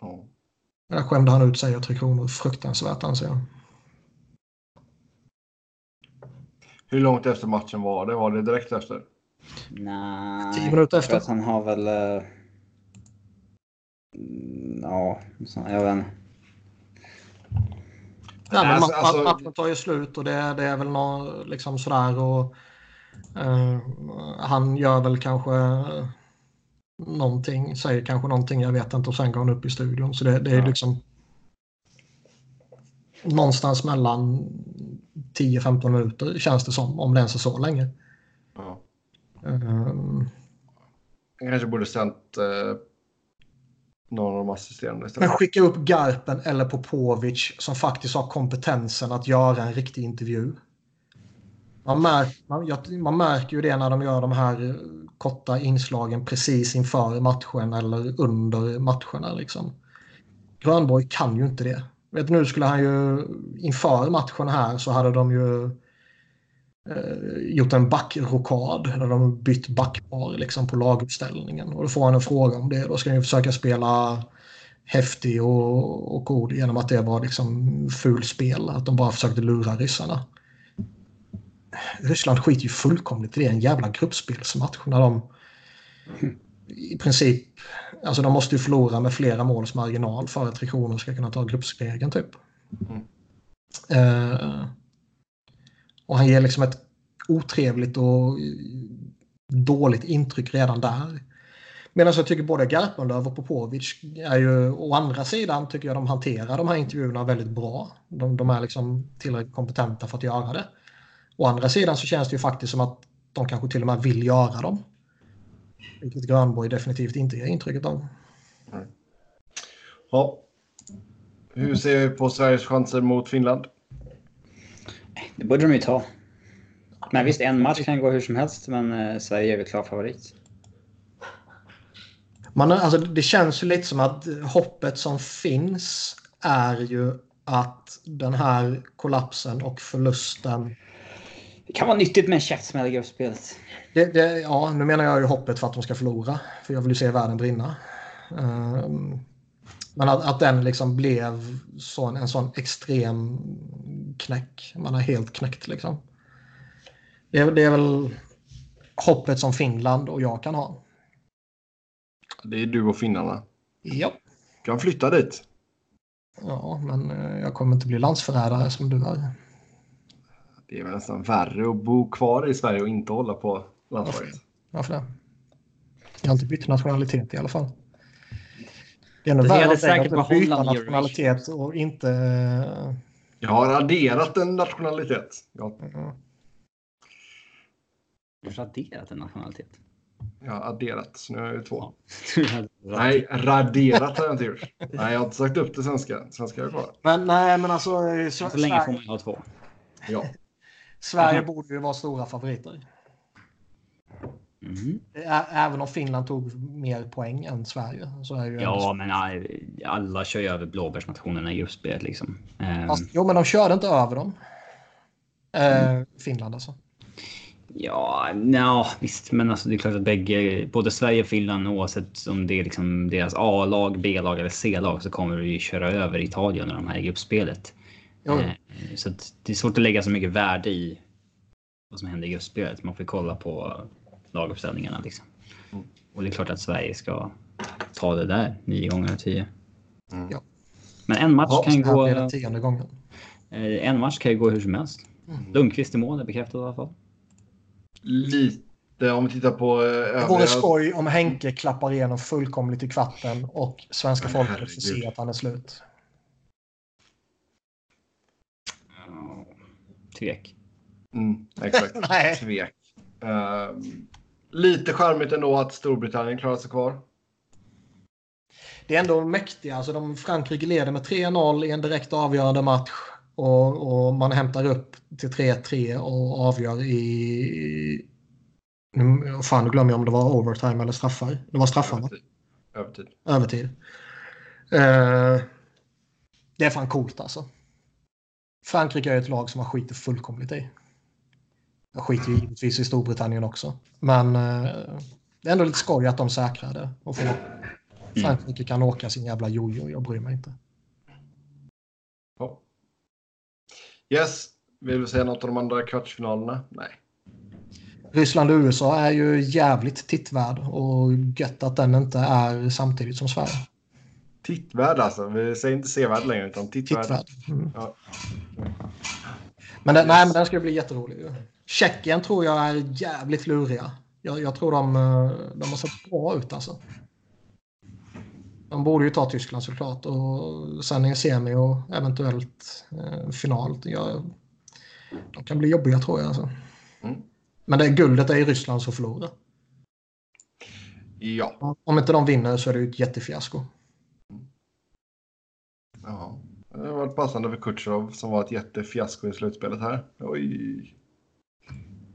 Ja. Där skämde han ut sig och Tre Kronor fruktansvärt anser jag. Hur långt efter matchen var det? Var det direkt efter? Nej, Tio minuter efter. Att han har väl... Uh, ja, jag vet inte. Ja, men alltså, matchen, alltså... matchen tar ju slut och det, det är väl något liksom sådär och uh, han gör väl kanske någonting, säger kanske någonting, jag vet inte, och sen går han upp i studion. Så det, det är Ja. liksom någonstans mellan 10-15 minuter känns det som, om det ens är så länge. Ja. Ehm, Jag kanske borde sänt eh, någon av de assisterande Men skicka upp Garpen eller Popovic som faktiskt har kompetensen att göra en riktig intervju. Man, märk, man, jag- man märker ju det när de gör de här eh, korta inslagen precis inför matchen eller under matcherna. Liksom. Grönborg kan ju inte det. Vet nu skulle han ju inför matchen här så hade de ju gjort en backrokad där de bytt backpar liksom, på laguppställningen. Och då får han en fråga om det. Då ska han ju försöka spela häftig och, och god genom att det var liksom fulspel. Att de bara försökte lura ryssarna. Ryssland skiter ju fullkomligt i det. En jävla gruppspelsmatch när de i princip, alltså de måste ju förlora med flera måls marginal för att Trichonen ska kunna ta gruppsegern typ. Mm. Eh, och han ger liksom ett otrevligt och dåligt intryck redan där. Medan jag tycker både Garpenlöv och Popovic är ju å andra sidan tycker jag de hanterar de här intervjuerna väldigt bra. De, de är liksom tillräckligt kompetenta för att göra det. Å andra sidan så känns det ju faktiskt som att de kanske till och med vill göra dem. Vilket Grönborg definitivt inte ger intrycket av. Ja. Hur ser vi på Sveriges chanser mot Finland? Det borde de ju ta. Men visst, en match kan gå hur som helst, men eh, Sverige är väl klar favorit. Man, alltså, det känns ju lite som att hoppet som finns är ju att den här kollapsen och förlusten Det kan vara nyttigt med en käftsmäll i gruppspelet. Det, det, ja, nu menar jag ju hoppet för att de ska förlora. För jag vill ju se världen brinna. Ehm, men att, att den liksom blev sån, en sån extrem knäck. Man är helt knäckt liksom. Det, är- det är väl hoppet som Finland och jag kan ha. Det är du och finnarna. Ja. Kan flytta dit. Ja, men eh, jag kommer inte bli landsförrädare som du är. Det är väl nästan värre att bo kvar i Sverige och inte hålla på landslaget. Varför det? Jag har inte bytt nationalitet i alla fall. Det är Det värre att säkert att på byta nationalitet och inte... eh, Jag har adderat en nationalitet. Jag, Ja. Du har raderat en nationalitet. jag har adderat, så nu *laughs* har jag ju två. Nej. Raderat har jag inte gjort. Nej, jag har inte sagt upp det svenska. Svenska är kvar. Men nej, men alltså... eh, Så, Så länge får Sverige, man ha två. Ja. Sverige borde ju vara stora favoriter. Ä- Även om Finland tog mer poäng än Sverige. Så är ju Ja, men all- alla kör ju över blåbärsnationerna i gruppspelet liksom. Ehm, Fast, jo, men de körde inte över dem. Eh, Finland alltså. Ja, nja, visst, men alltså det är klart att bägge, både Sverige och Finland oavsett om det är liksom deras A-lag, B-lag eller C-lag så kommer du ju köra över Italien när de här i gruppspelet. Jo. Eh, Så det är svårt att lägga så mycket värde i vad som händer i gruppspelet. Man får kolla på laguppställningarna liksom. Mm. Och det är klart att Sverige ska ta det där nio gånger av tio. Mm. Ja. Men en match Ja, kan gå. eh, En match kan ju gå hur som helst. Mm. Lundqvist i mål är bekräftat i alla fall. Lite, om vi tittar på eh, Det övriga... vore skoj om Henke klappar igenom fullkomligt i kvarten och svenska Men folket får se att han är slut. Tvek. Mm, exakt. *laughs* Tvek. Ehm, lite charmigt ändå att Storbritannien klarar sig kvar. Det är ändå mäktiga. Alltså de, Frankrike leder med 3-0 i en direkt avgörande match. Och, och man hämtar upp till 3-3 och avgör i... Nu, fan, nu glömmer jag om det var overtime eller straffar. Det var straffar, va? Övertid. Övertid. Övertid. Eh, det är fan coolt alltså. Frankrike är ett lag som man skiter fullkomligt i. Jag skiter ju givetvis i Storbritannien också. Men eh, det är ändå lite skoj att de säkrar det. Och får, Frankrike kan åka sin jävla jojo, jag bryr mig inte. Ja. Yes. Vill du säga något om de andra kvartsfinalerna? Nej. Ryssland och USA är ju jävligt tittvärd och gött att den inte är samtidigt som Sverige. Tittvärd alltså. Vi säger inte sevärd längre utan tittvärd. Tittvärd. Mm. Ja. Men, den, nej, men den ska bli jätterolig. Tjeckien tror jag är jävligt luriga. Jag, jag tror de, eh, de har sett bra ut alltså. De borde ju ta Tyskland såklart och sen i semi och eventuellt eh, final. Jag, de kan bli jobbiga tror jag. Alltså. Mm. Men det är guldet är i Ryssland som förlorar. Ja. Om inte de vinner så är det ju ett jättefiasko. ja. Det har varit passande för Kutjerov som var ett jättefiasko i slutspelet här. Oj.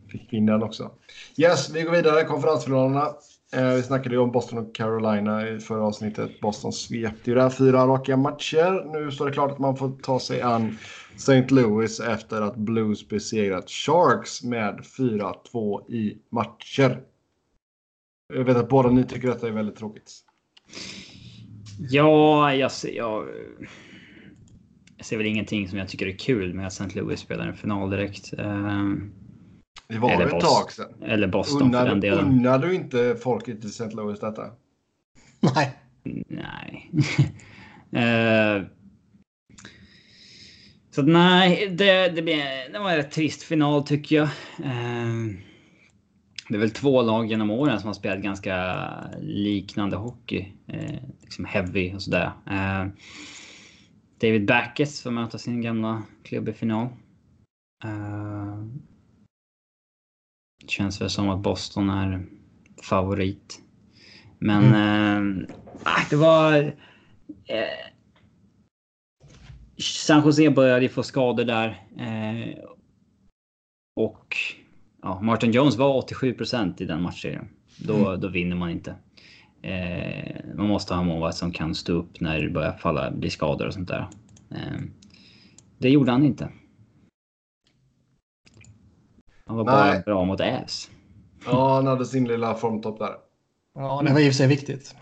Fick in den också. Yes, vi går vidare. Konferensfinalerna. Eh, vi snackade ju om Boston och Carolina i förra avsnittet. Boston svepte ju där fyra raka matcher. Nu står det klart att man får ta sig an St. Louis efter att Blues besegrat Sharks med 4-2 i matcher. Jag vet att båda ni tycker att det är väldigt tråkigt. Ja, jag ser, jag ser väl ingenting som jag tycker är kul med att St. Louis spelar en final direkt. Eh, Det var Eller ett Boston. tag sedan. eller Boston för den Unnar, delen. unnar du inte folket i St. Louis detta? Nej. Nej. *laughs* Eh, så att nej, det, det, blir, det var en rätt trist final tycker jag. Eh, det är väl två lag genom åren som har spelat ganska liknande hockey. Eh, liksom heavy och sådär. David Backes får möta sin gamla klubb i final. Eh, det känns väl som att Boston är favorit. Men eh, ah, det var... Eh, San Jose började ju få skador där. Eh, och ja, Martin Jones var 87% i den matchserien. Då, då vinner man inte. Eh, man måste ha en målvakt som kan stå upp när det börjar falla, bli skador och sånt där. Eh, det gjorde han inte. Han var bara Nej. bra mot Ävs. Ja, han hade sin lilla formtopp där. Ja, det var i och för sig viktigt.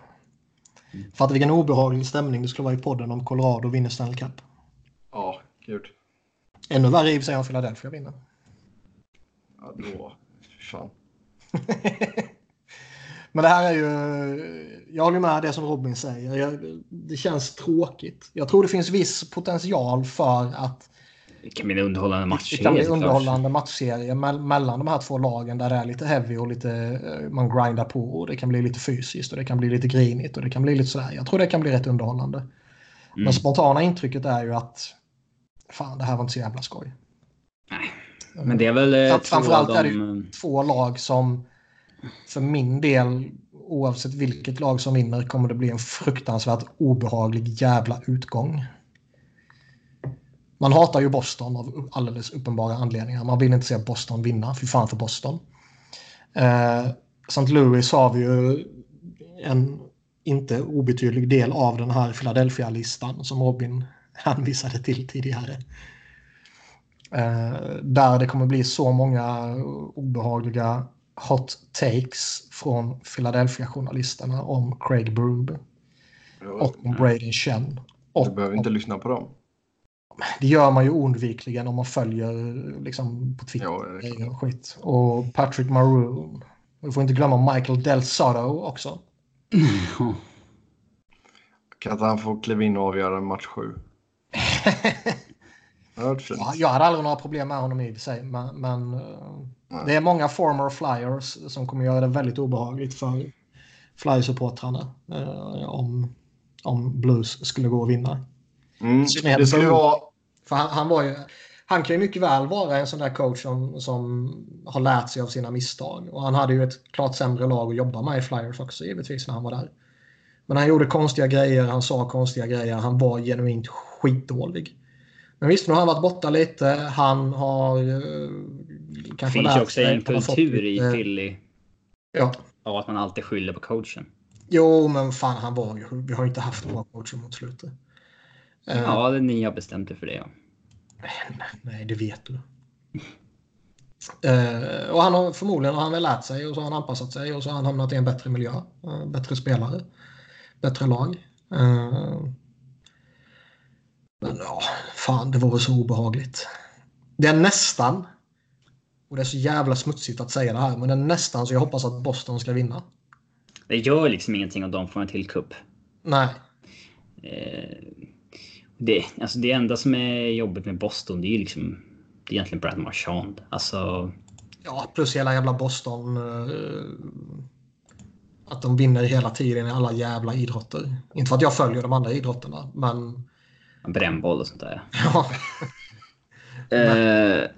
Fattar vilken obehaglig stämning det skulle vara i podden om Colorado vinner Stanley Cup. Ja, gud. Ännu värre i och för sig om Philadelphia vinner. Ja, då... Fan. *laughs* Men det här är ju... Jag håller med det som Robin säger. Jag, det känns tråkigt. Jag tror det finns viss potential för att Det kan bli en underhållande match. det kan bli underhållande matchserie me- mellan de här två lagen där det är lite heavy och lite eh, man grindar på och det kan bli lite fysiskt och det kan bli lite grinigt och det kan bli lite sådär. Jag tror det kan bli rätt underhållande. Mm. Men spontana intrycket är ju att fan, det här var inte så jävla skoj. Men det är väl eh, framförallt av är det de... ju två lag som för min del, oavsett vilket lag som vinner, kommer det bli en fruktansvärt obehaglig jävla utgång. Man hatar ju Boston av alldeles uppenbara anledningar. Man vill inte se Boston vinna. Fy fan för Boston. Eh, St. Louis har vi ju en inte obetydlig del av den här Philadelphia-listan som Robin hänvisade till tidigare. Eh, där det kommer bli så många obehagliga hot takes från Philadelphia-journalisterna om Craig Brube och om Braden Chen. Du Och behöver inte lyssna på dem. det gör man ju oundvikligen om man följer liksom, på Twitter klart. och skit. Och Patrick Maroon. Vi får inte glömma Michael Del Soto också. Kan inte han få kliva in och avgöra match sju? *laughs* Det hade varit fint. Ja, jag hade aldrig några problem med honom i och för sig. Men, men det är många former flyers som kommer göra det väldigt obehagligt för flyers-supportrarna eh, om, om Blues skulle gå och vinna. Mm. Det skulle vara... För han, han, var ju, han kan ju mycket väl vara en sån där coach som, som har lärt sig av sina misstag. Och han hade ju ett klart sämre lag att jobba med i Flyers också givetvis när han var där. Men han gjorde konstiga grejer, han sa konstiga grejer, han var genuint skitdålig. Men visst, nu har han varit borta lite. Han har eh, kanske finns ju också en kultur i lite- Philly Ja. av att man alltid skyller på coachen. Jo, men fan han var ju... Vi har ju inte haft bra coacher mot slutet. Eh, Ja, det, ni har bestämt er för det. Ja. Nej, det vet du. Eh, och han har förmodligen har han väl lärt sig och så har han anpassat sig och så har han hamnat i en bättre miljö. eh, bättre spelare. Bättre lag. Eh, men ja, fan det vore så obehagligt. Det är nästan, och det är så jävla smutsigt att säga det här, men det är nästan så jag hoppas att Boston ska vinna. Det gör liksom ingenting om de får en till cup. Nej, Eh, det, alltså det enda som är jobbigt med Boston det är ju liksom det är egentligen Brad Marchand. Alltså Ja, plus hela jävla Boston. eh, Att de vinner hela tiden i alla jävla idrotter. Inte för att jag följer de andra idrotterna, men Brännboll och sånt där. ja. Eh, eh,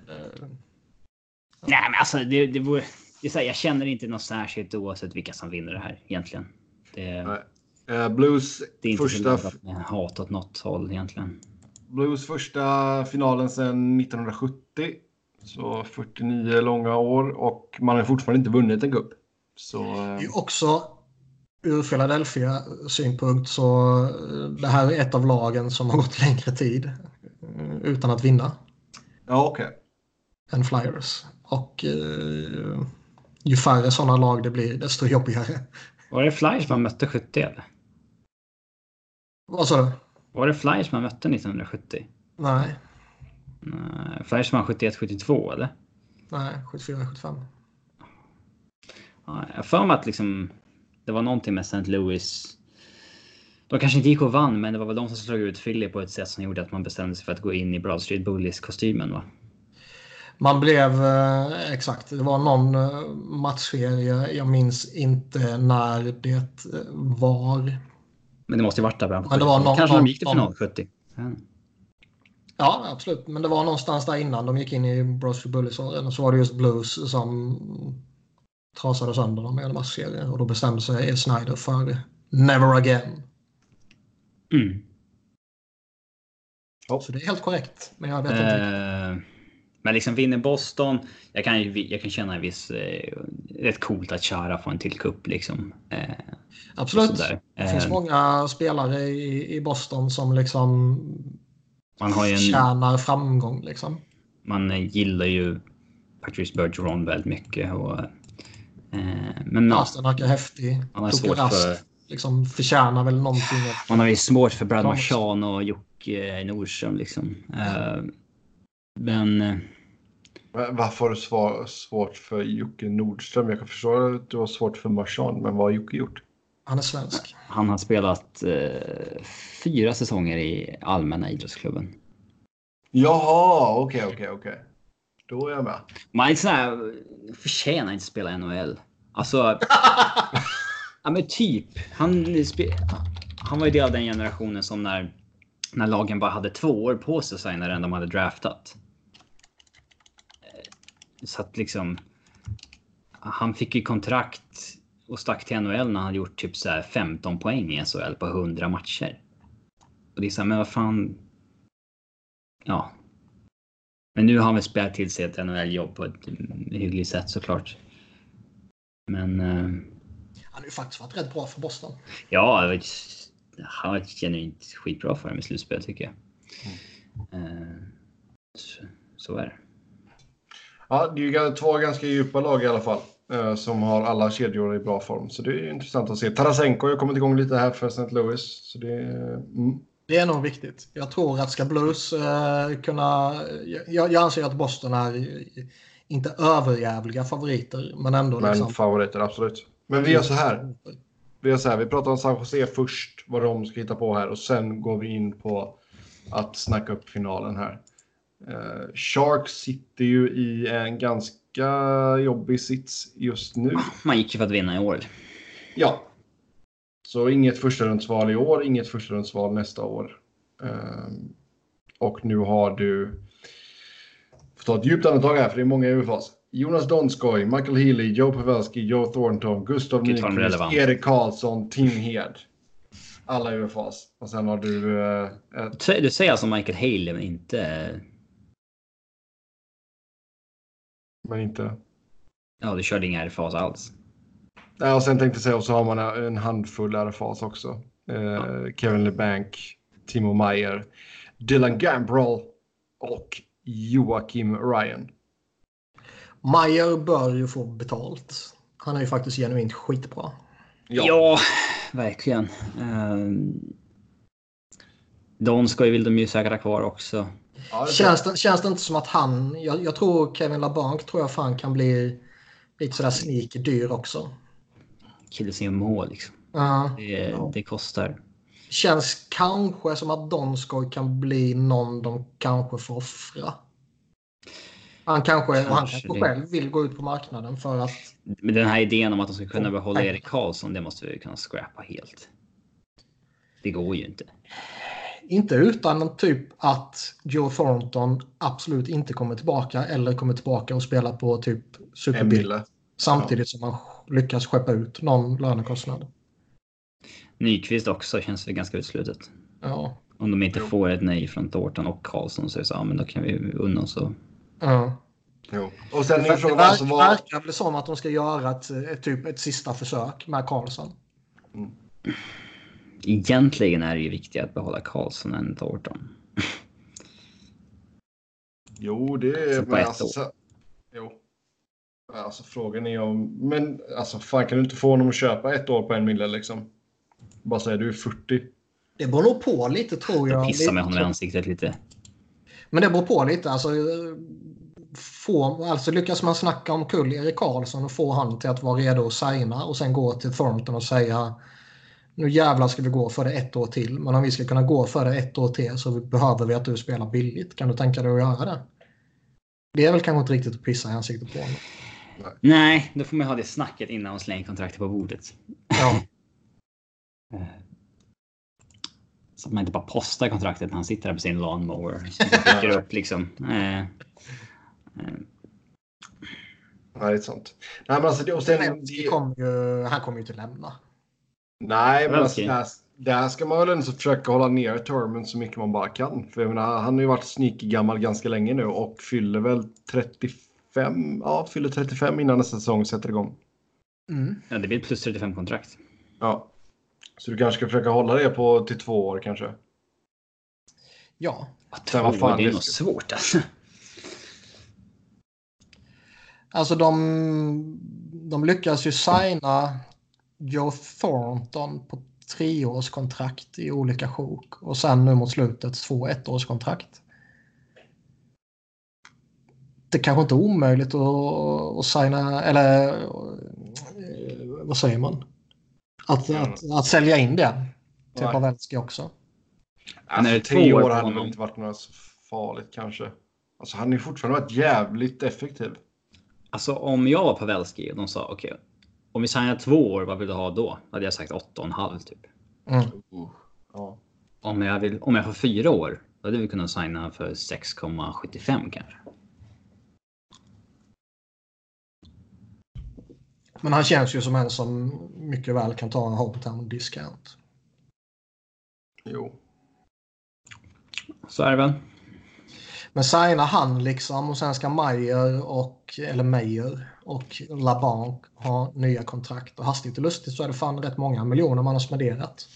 nej, men alltså det, det vore... Det är så här, jag känner inte något särskilt oavsett vilka som vinner det här egentligen. Det, Nej. Eh, Blues det är inte första, så att hat åt något håll egentligen. Blues första finalen sedan 1970. Så 49 långa år och man har fortfarande inte vunnit en cup. Så Det eh, är också ur Philadelphia synpunkt så eh, det här är ett av lagen som har gått längre tid utan att vinna ja, okej. än Flyers. Och eh, ju färre sådana lag det blir desto jobbigare. Var det Flyers man mötte 70 eller? Vad sa du? Var det Flyers man mötte 1970? Nej, Nej, Flyers man 71-72 eller? nej, 74-75. Ja, jag har för mig att liksom, det var någonting med St. Louis. De kanske inte gick och vann, men det var väl de som slog ut Philly på ett sätt som gjorde att man bestämde sig för att gå in i Broad Street Bullies-kostymen. Va? Man blev, eh, exakt, det var någon eh, matchserie, jag minns inte när det eh, var. Men det måste ju varit där början det var 70. någon- Kanske någon- de gick till final någon- 70. Ja. Ja, absolut. Men det var någonstans där innan de gick in i Street Bullies-åren. Och så var det just Blues som trasade sönder dem i en matchserie. Och då bestämde sig Snyder för Never Again. Mm. Så det är helt korrekt. Men jag vet inte. Eh, men liksom vinner Boston. Jag kan, jag kan känna en viss... Eh, rätt coolt att köra få en till cup liksom. Eh, Absolut. Det finns Eh, många spelare i, i Boston som liksom man har ju en... tjänar framgång. Liksom. man eh, gillar ju Patrice Bergeron väldigt mycket. Och, eh, men ja, Pasternak är häftig. man har svårt för, liksom förtjänar väl någonting. man har ju svårt för Brad. Marchand och Jocke Nordström liksom. Eh, Men Varför har du svar, svårt för Jocke Nordström? Jag kan förstå att du har svårt för Marchand, men vad har Jocke gjort? Han är svensk. han har spelat eh, fyra säsonger i allmänna idrottsklubben. Jaha, okej, okej, okej. Då är jag med. Man är sån här, förtjänar inte spela i NHL. Alltså, *laughs* ja men typ. Han, spe- han var ju del av den generationen som när, när lagen bara hade två år på sig att signa den de hade draftat. Så att liksom. Han fick ju kontrakt och stack till NHL när han hade gjort typ så här 15 poäng i SHL på 100 matcher. Och det är så här, men vad fan. Ja. Men nu har han väl spelat till sig ett NHL-jobb på ett mm, hyggligt sätt såklart. Men eh, Han har ju faktiskt varit rätt bra för Boston. ja, han har varit genuint skitbra för dem i slutspel tycker jag. Eh, så, så är det. Ja, det är två ganska djupa lag i alla fall. eh, Som har alla kedjor i bra form. Så det är intressant att se. Tarasenko har ju kommit igång lite här för St. Louis. Så det är... Mm. Det är nog viktigt. Jag tror att ska Blues eh, kunna... Jag, jag anser att Boston är inte överjävliga favoriter, men ändå Men liksom... favoriter, absolut. Men vi gör så här. Vi gör så här. Vi pratar om San Jose först. Vad de ska hitta på här. Och sen går vi in på att snacka upp finalen här. Eh, Sharks sitter ju i en ganska jobbig sits just nu. Man gick ju för att vinna i år. Ja. Så inget förstahundsval i år, inget förstahundsval nästa år. Ehm, och nu har du... Får ta ett djupt andetag här, för det är många i UFAs. Jonas Donskoj, Michael Healy, Joe Pavelski, Joe Thornton, Gustav Nyqvist. Erik Karlsson, Tim Hed. Alla UFAs. Och sen har du... eh, ett, Du säger- alltså Michael Haley men inte... men inte... Ja, du körde inga RFAs alls. Ja, och sen tänkte jag säga, och så har man en handfull RFAs också. Eh, Kevin LeBanc, Timo Meyer, Dylan Gambrell och Joakim Ryan. Meyer bör ju få betalt. Han är ju faktiskt genuint skitbra. Ja, verkligen. Um, Don ska ju vill de ju säkra kvar också. Ja, det- Känns det, känns det inte som att han... Jag, jag tror Kevin LeBlanc tror jag fan kan bli lite sådär sneaky dyr också. Kille som gör mål liksom. Ja. Det, det kostar. Känns kanske som att Donskoj kan bli någon de kanske får offra. Han kanske, han Kanske kanske det. själv vill gå ut på marknaden för att... Men den här idén om att de ska kunna behålla. Erik Karlsson, det måste vi kunna scrappa helt. Det går ju inte. Inte utan typ att Joe Thornton absolut inte kommer tillbaka eller kommer tillbaka och spelar på typ En superbil. mille. Samtidigt som man lyckas skeppa ut någon lönekostnad. Nyqvist också känns väl ganska utslutet. Ja. Om de inte Jo. får ett nej från Thornton och Karlsson så är det så, ja men då kan vi unna oss och... ja. Jo. Och sen är Det frågan vad som verkar, var... verkar väl som att de ska göra ett, ett, typ ett sista försök med Karlsson. Egentligen är det ju viktigare att behålla Karlsson än Thornton. *laughs* Jo, det är... Så på ett alltså, år. Jo. Alltså frågan är om... Men alltså fan kan du inte få honom att köpa ett år på en mille liksom? Bara säga du är 40. Det beror nog på lite tror jag. Jag pissar med honom i Lite- ansiktet lite. Men det beror på lite. Alltså, få, alltså lyckas man snacka om kull Erik Karlsson och få han till att vara redo att signa och sen gå till Thornton och säga nu jävlar ska vi gå för det ett år till. Men om vi ska kunna gå för det ett år till så behöver vi att du spelar billigt. Kan du tänka dig att göra det? Det är väl kanske inte riktigt att pissa i ansiktet på honom. Nej, då får man ha det snacket innan de slänger kontraktet på bordet. Ja. Så att man inte bara postar kontraktet när han sitter där på sin lawnmower. Det dyker upp liksom. Eh, eh, Nej, det är sant. Nej, men alltså det... Och sen, Zelensky det, kommer ju, han kommer ju inte lämna. Nej, men alltså, Okej. där, där ska man väl ändå försöka hålla ner Tormund så mycket man bara kan. För jag menar, han har ju varit sneaky gammal ganska länge nu och fyller väl 35, ja, fyller 35 innan nästa säsong sätter igång. Mm. ja, det blir plus 35 kontrakt. Ja. Så du kanske ska försöka hålla det på till två år kanske? Ja, Två, vad fan, det är nog svårt alltså. Alltså de, de lyckas ju signa Joe Thornton på treårskontrakt i olika sjok och sen nu mot slutet två ettårskontrakt. Det kanske inte är omöjligt att, att signa, eller eh, vad säger man? Att, Ja. att, att sälja in det till. Pavelski också. Alltså, tre två år hade honom? inte varit något så farligt kanske. Alltså han är fortfarande varit jävligt effektiv. Alltså om jag var Pavelski och de sa okej, om vi signar två år, vad vill du ha då? Hade jag sagt åtta och en halv typ. Mm. Ja. Om jag, vill, om jag får fyra år, då hade vi kunnat signa för 6,75 kanske. Men han känns ju som en som mycket väl kan ta en hometown discount. Jo. Så är det väl. Men signa han liksom och sen ska Meyer och, eller Meyer och Labanc ha nya kontrakt. Och hastigt och lustigt så är det fan rätt många miljoner man har spenderat.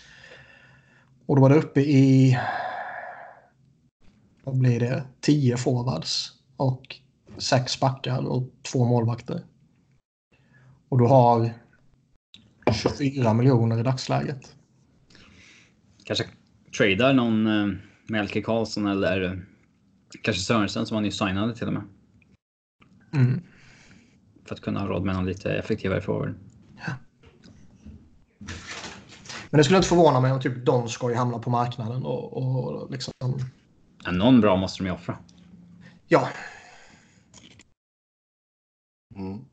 Och då var det uppe i, vad blir det, 10 forwards och sex backar och två målvakter. Och du har 24 miljoner i dagsläget. Kanske tradar någon eh, Melke Karlsson eller kanske Sörensen som han ju signade till och med. Mm. För att kunna ha råd med någon lite effektivare forward. Men det skulle inte förvåna mig om typ Donskoj hamnar på marknaden och, och liksom... Ja, någon bra måste de ju offra. Ja, Mm.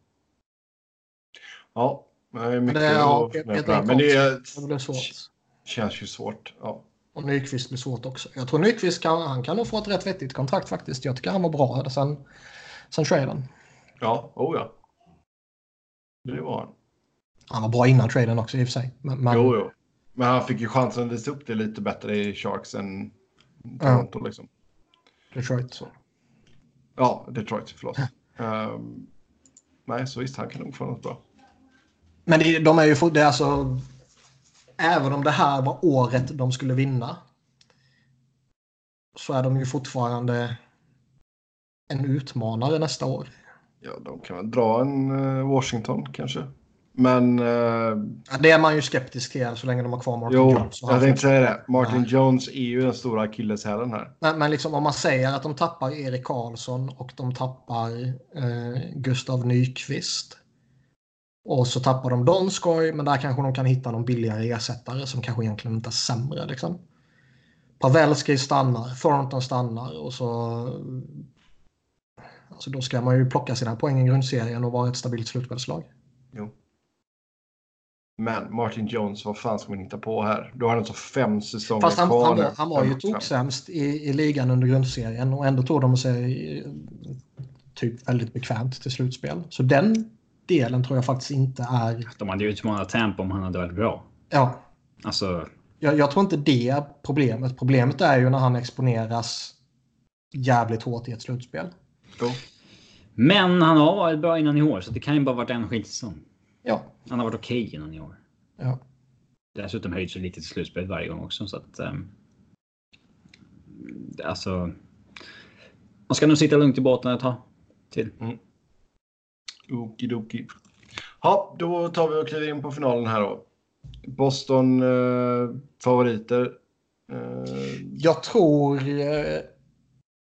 Ja, det är men mycket det, ja, att. Men det är, känns ju svårt. Ja. Och Nyqvist blir svårt också. Jag tror Nyqvist kan, han kan nog få ett rätt vettigt kontrakt faktiskt. Jag tycker han var bra sen, sen traden. Ja, oh ja. Det var han. Han var bra innan traden också i och för sig. Men, men, Jo, jo. Men han fick ju chansen att visa upp det lite bättre i Sharks än Toronto liksom. Detroit. Ja, Detroit, förlåt. Ehm, nej, så visst, han kan nog få något bra. Men det, de är ju det är alltså... Även om det här var året de skulle vinna. Så är de ju fortfarande en utmanare nästa år. Ja, de kan väl dra en eh, Washington kanske. Men eh, Ja, Det är man ju skeptisk till så länge de har kvar Martin jo, Jones. och jag tänkte säga det. Martin Nej. Jones är ju den stora akilleshälen här. Men, men liksom om man säger att de tappar Erik Karlsson och de tappar eh, Gustav Nyqvist. Och så tappar de Donskoj, men där kanske de kan hitta någon billigare ersättare som kanske egentligen inte är sämre. Liksom. Pavelski stannar, Thornton stannar och så... Alltså då ska man ju plocka sina poäng i grundserien och vara ett stabilt slutspelslag. Jo. Men Martin Jones, vad fan ska man hitta på här? Då har han alltså fem säsonger Fast han, kvar. han, var, han var ju toksämst i, i ligan under grundserien och ändå tog de sig eh, typ väldigt bekvämt till slutspel. Så den delen tror jag faktiskt inte är... De hade ju utmanat Tampa om han hade varit bra. Ja, Alltså, jag, jag tror inte det är problemet. Problemet är ju när han exponeras jävligt hårt i ett slutspel. Jo. men han har varit bra innan i år, så det kan ju bara varit en skitsäsong. Ja, Han har varit okej innan i år. ja. Dessutom höjt sig lite till slutspelet varje gång också, så att... Um, alltså... Man ska nog sitta lugnt i båten ett tag till. Okidoki. Ja, då tar vi och kliver in på finalen här då. Boston eh, favoriter. Eh, Jag tror eh,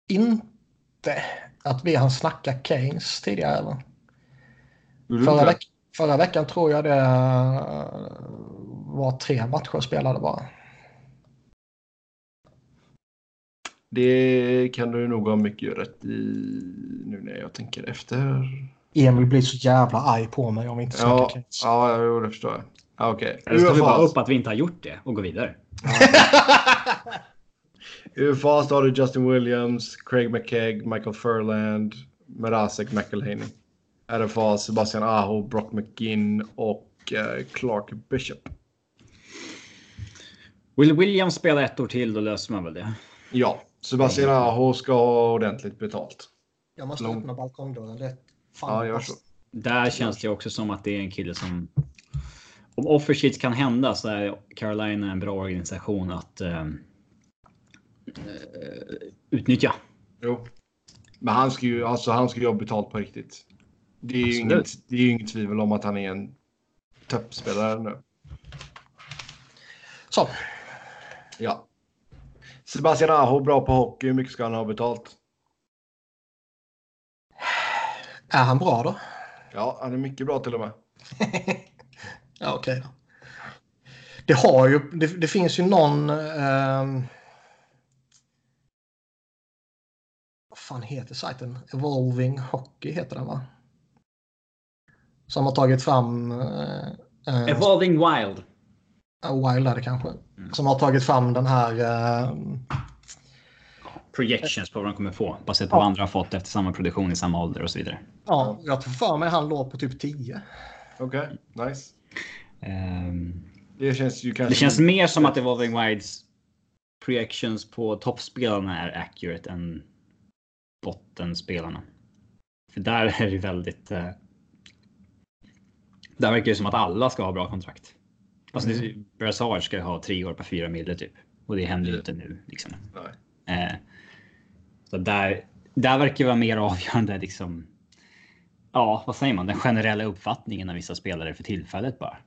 inte att vi hann snacka Keynes tidigare. Du Förra, veck förra veckan tror jag det eh, var tre matcher spelade bara. Det kan du nog ha mycket rätt i nu när jag tänker efter. Emil blir så jävla arg på mig om vi inte snackar Ja, Keynes. ja jo, det förstår jag. Ja, Okej. Eller ska vi bara upp att vi inte har gjort det och gå vidare? *laughs* Har du Justin Williams, Craig McKegg, Michael Furland, Merasek McElhaney. RFA Sebastian Aho, Brock McGinn och eh, Clark Bishop. Will Williams spela ett år till, då löser man väl det. Ja, Sebastian Aho ska ha ordentligt betalt. Jag måste Lång- öppna balkongdörren. Fan Ja, gör så. Där känns det också som att det är en kille som... Om offersheets kan hända så är Carolina en bra organisation att eh, eh, utnyttja. Jo. Men han ska ju alltså, han ska ju ha betalt på riktigt. Det är ju inget, det är ju inget tvivel om att han är en toppspelare nu. Så, Ja. Sebastian Aho, bra på hockey. Hur mycket ska han ha betalt? Är han bra då? Ja, han är mycket bra till och med. *laughs* Ja, okej då. Det har ju, det, det finns ju någon... ehm, vad fan heter sajten? Evolving Hockey heter den va? Som har tagit fram... Uh, Evolving Wild. Wild är det kanske. Som har tagit fram den här... eh, Projections på vad de kommer få. Baserat på Ja. vad andra har fått efter samma produktion i samma ålder och så vidare. ja, jag tror för mig han låg på typ 10. Okej, nice. Ehm, Det känns ju kanske... det känns mer som att Evolving Wilds projections på toppspelarna är accurate än bottenspelarna. För där är det väldigt... Eh, där verkar det som att alla ska ha bra kontrakt. Alltså mm. Brassard ska ju ha tre år på fyra mille typ. Och det händer ju inte nu. Liksom. Nej. Eh, så där, där verkar det vara mer avgörande liksom. Ja, vad säger man? Den generella uppfattningen av vissa spelare för tillfället bara.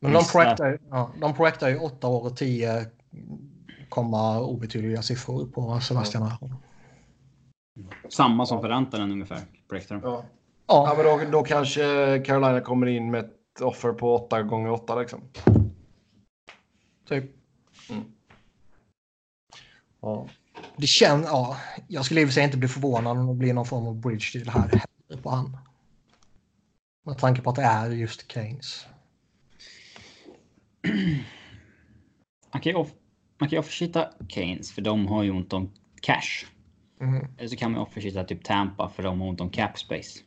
Men de projektar, ja, de projektar ju 8 år och 10 komma obetydliga siffror på Sebastian. Samma som för Rantanen ungefär. Projektar. Ja. ja, Ja, men då, då kanske Carolina kommer in med ett offer på 8 gånger 8 liksom. typ. Ja. Det känns, ja, jag skulle i och för sig inte bli förvånad om det blir någon form av bridge deal här heller på han. Med tanke på att det är just Keynes. Man kan ju off- man kan ju offershitta Keynes för de har ju ont om cash. Mm. Eller så kan man offershitta typ Tampa för de har ont om cap space.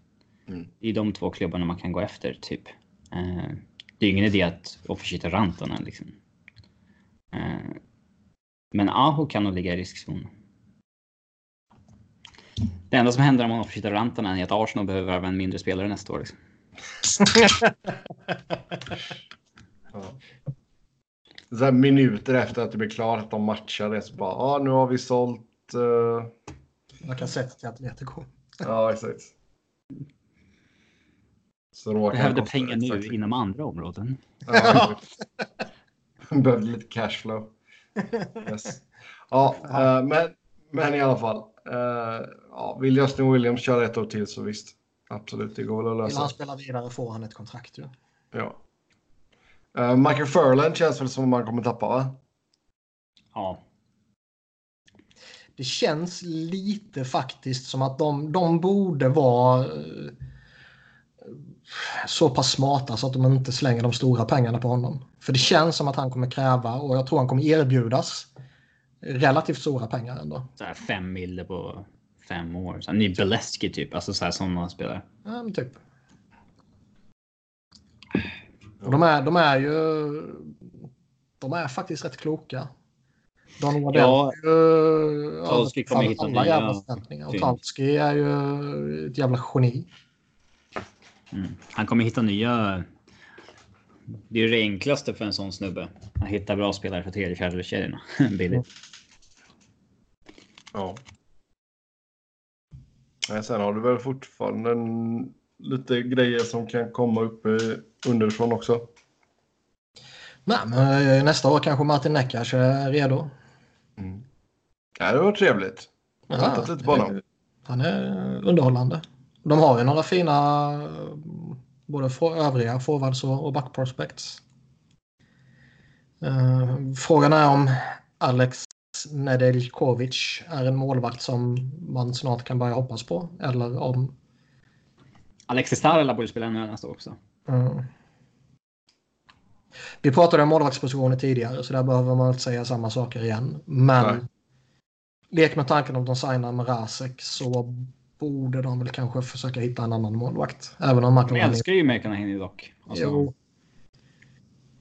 Mm. Det är de två klubbarna man kan gå efter typ. Eh, det är ingen idé att offershitta Rantanen liksom. Men Aho kan nog ligga i riskzon. Det enda som händer om man offershittar Rantanen är att Arsenal behöver värva en mindre spelare nästa år. Liksom. Ja. *laughs* Så här minuter efter att det blir klart att de matchar det så bara, ja nu har vi sålt. eh, Jag kan sätta till Atletico. Ja, exakt. Så råkar Behövde pengar nu exakt. inom andra områden. Ja. *laughs* Behövde lite cashflow. Yes. Ja, eh, men, men i alla fall. eh, ja, vill Justin Williams köra ett år till så visst. Absolut, det går väl att Vill lösa. han spela vidare får han ett kontrakt ju. Ja. Uh, Michael Furland känns väl som man kommer tappa va? Ja, det känns lite faktiskt som att de, de borde vara eh, så pass smarta så att de inte slänger de stora pengarna på honom. För det känns som att han kommer kräva och jag tror han kommer erbjudas relativt stora pengar ändå. Så här fem mille på fem år. Så här, ny Beleski typ, alltså så här sådana spelare. Ja, men typ. Och de, är, de är ju... De är faktiskt rätt kloka. Don Waddell Ja, är ju Talski kommer hitta alla nya jävla förväntningar. Och. Talski är ju ett jävla geni. Mm. Han kommer hitta nya. Det är ju det enklaste för en sån snubbe. Att hitta bra spelare för tredje, fjärde kedjorna. *laughs* Billigt. Ja. Men sen har du väl fortfarande en, lite grejer som kan komma upp eh, underifrån också. Nej, men eh, nästa år kanske Martin Neckas är redo. Mm. Ja, det var trevligt. Jag har tittat lite på honom. Han är underhållande. De har ju några fina både för övriga forwards och backprospects. Eh, Frågan är om Alex Nedeljkovic är en målvakt som man snart kan börja hoppas på. Eller om... Alexis Starla borde spela nu nästa år också. Mm. Vi pratade om målvaktspositioner tidigare så där behöver man inte säga samma saker igen. Men Nej. lek med tanken om de signar med Rasek så borde de väl kanske försöka hitta en annan målvakt. Även om De McElhinney... älskar ju McConaughey dock. Alltså, Jo.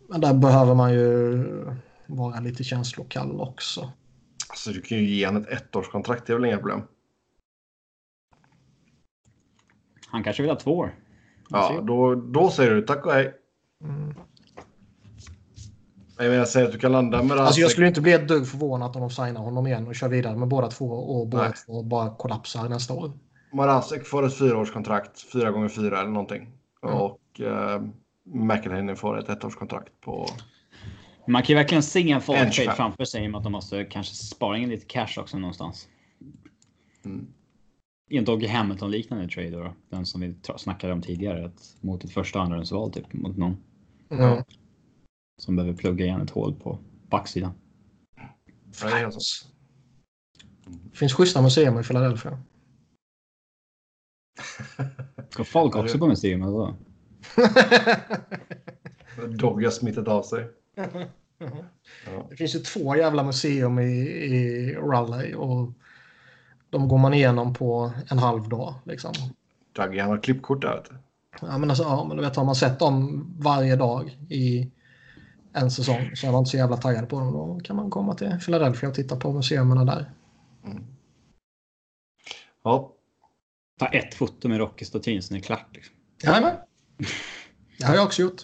Men där behöver man ju vara lite känslokall också. Alltså, du kan ju ge honom ett ettårskontrakt, det är väl inga problem. Han kanske vill ha två år. Ja, då, då säger du tack och hej. Mm. Jag menar, säg att du kan landa med Alltså jag skulle inte bli ett dugg förvånad om de signar honom igen och kör vidare med båda två och båda Nej. två bara kollapsar nästa år. Marasek får ett fyraårskontrakt, fyra gånger fyra eller någonting. Mm. Och eh, McElhinney får ett ettårskontrakt på... Man kan ju verkligen se en En trade 25. framför sig i och med att de måste kanske spara in lite cash också någonstans. Mm. I en Doggy Hamilton-liknande trade då. Den som vi snackade om tidigare. Att mot ett första andrahandsval typ. Mot någon Mm. som behöver plugga igen ett hål på backsidan. Ja. Det finns schyssta museum i Philadelphia. Ska folk också på museum eller vad? Doggy har smittat av sig. Ja. Det finns ju två jävla museum i, i Raleigh och de går man igenom på en halv dag. Liksom. Doggy, han har klippkort där. Ja, men alltså, ja, men du vet, har man sett dem varje dag i en säsong så är man inte så jävla taggad på dem. Då kan man komma till Philadelphia och titta på museerna där. Ja, Ta ett foto med Rocky-statyn så är det klart. Liksom. Jajamän. Det har jag också gjort.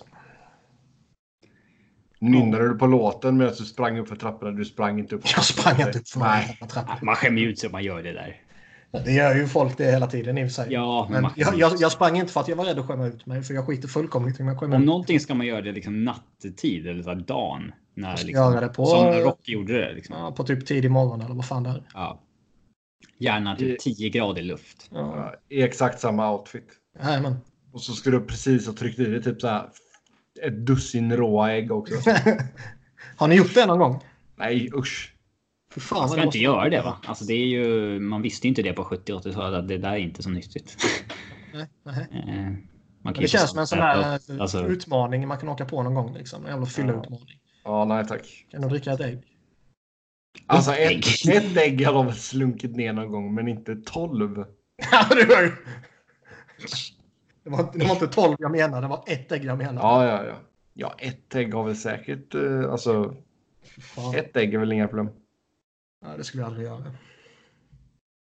Nynnade du på låten medan du sprang upp för trapporna? Du sprang inte upp. Jag sprang inte upp för Nej. några trappor. Man skämmer ju ut sig om man gör det där. Det gör ju folk det hela tiden i och för sig. Ja, men Men jag, jag, jag sprang inte för att jag var rädd att skämma ut mig, för jag skiter fullkomligt i om jag skämmer Om ut någonting ska man göra det liksom nattetid eller så här dagen. När, liksom, göra det på- Som Rocky gjorde det. Liksom. ja, på typ tidig morgon eller vad fan det är. Ja. Gärna typ 10 grader luft. Ja. I exakt samma outfit. Jajamän. Och så ska du precis ha tryckt i dig typ så här ett dussin råa ägg också. *laughs* Har ni gjort det någon gång? Nej, usch. Fy fan, Man ska det inte måste- göra det va? Alltså det är ju, man visste ju inte det på 70 80-talet att det där är inte så nyttigt. Nej, nej. *laughs* Eh, man kan det känns som en sån upp, alltså, utmaning man kan åka på någon gång. Liksom. En jävla fylla-utmaning. Ja, nej tack. Kan du dricka ett ägg? Alltså Ett ett, ägg. *laughs* ett ägg har de väl slunkit ner någon gång, men inte tolv. Ja, det var. Det var, det var inte 12 jag menade, det var ett ägg jag menade. Ja, ja, ja. Ja, ett ägg har väl säkert... eh, Alltså, Fan. ett ägg är väl inga problem. Ja, det skulle jag aldrig göra.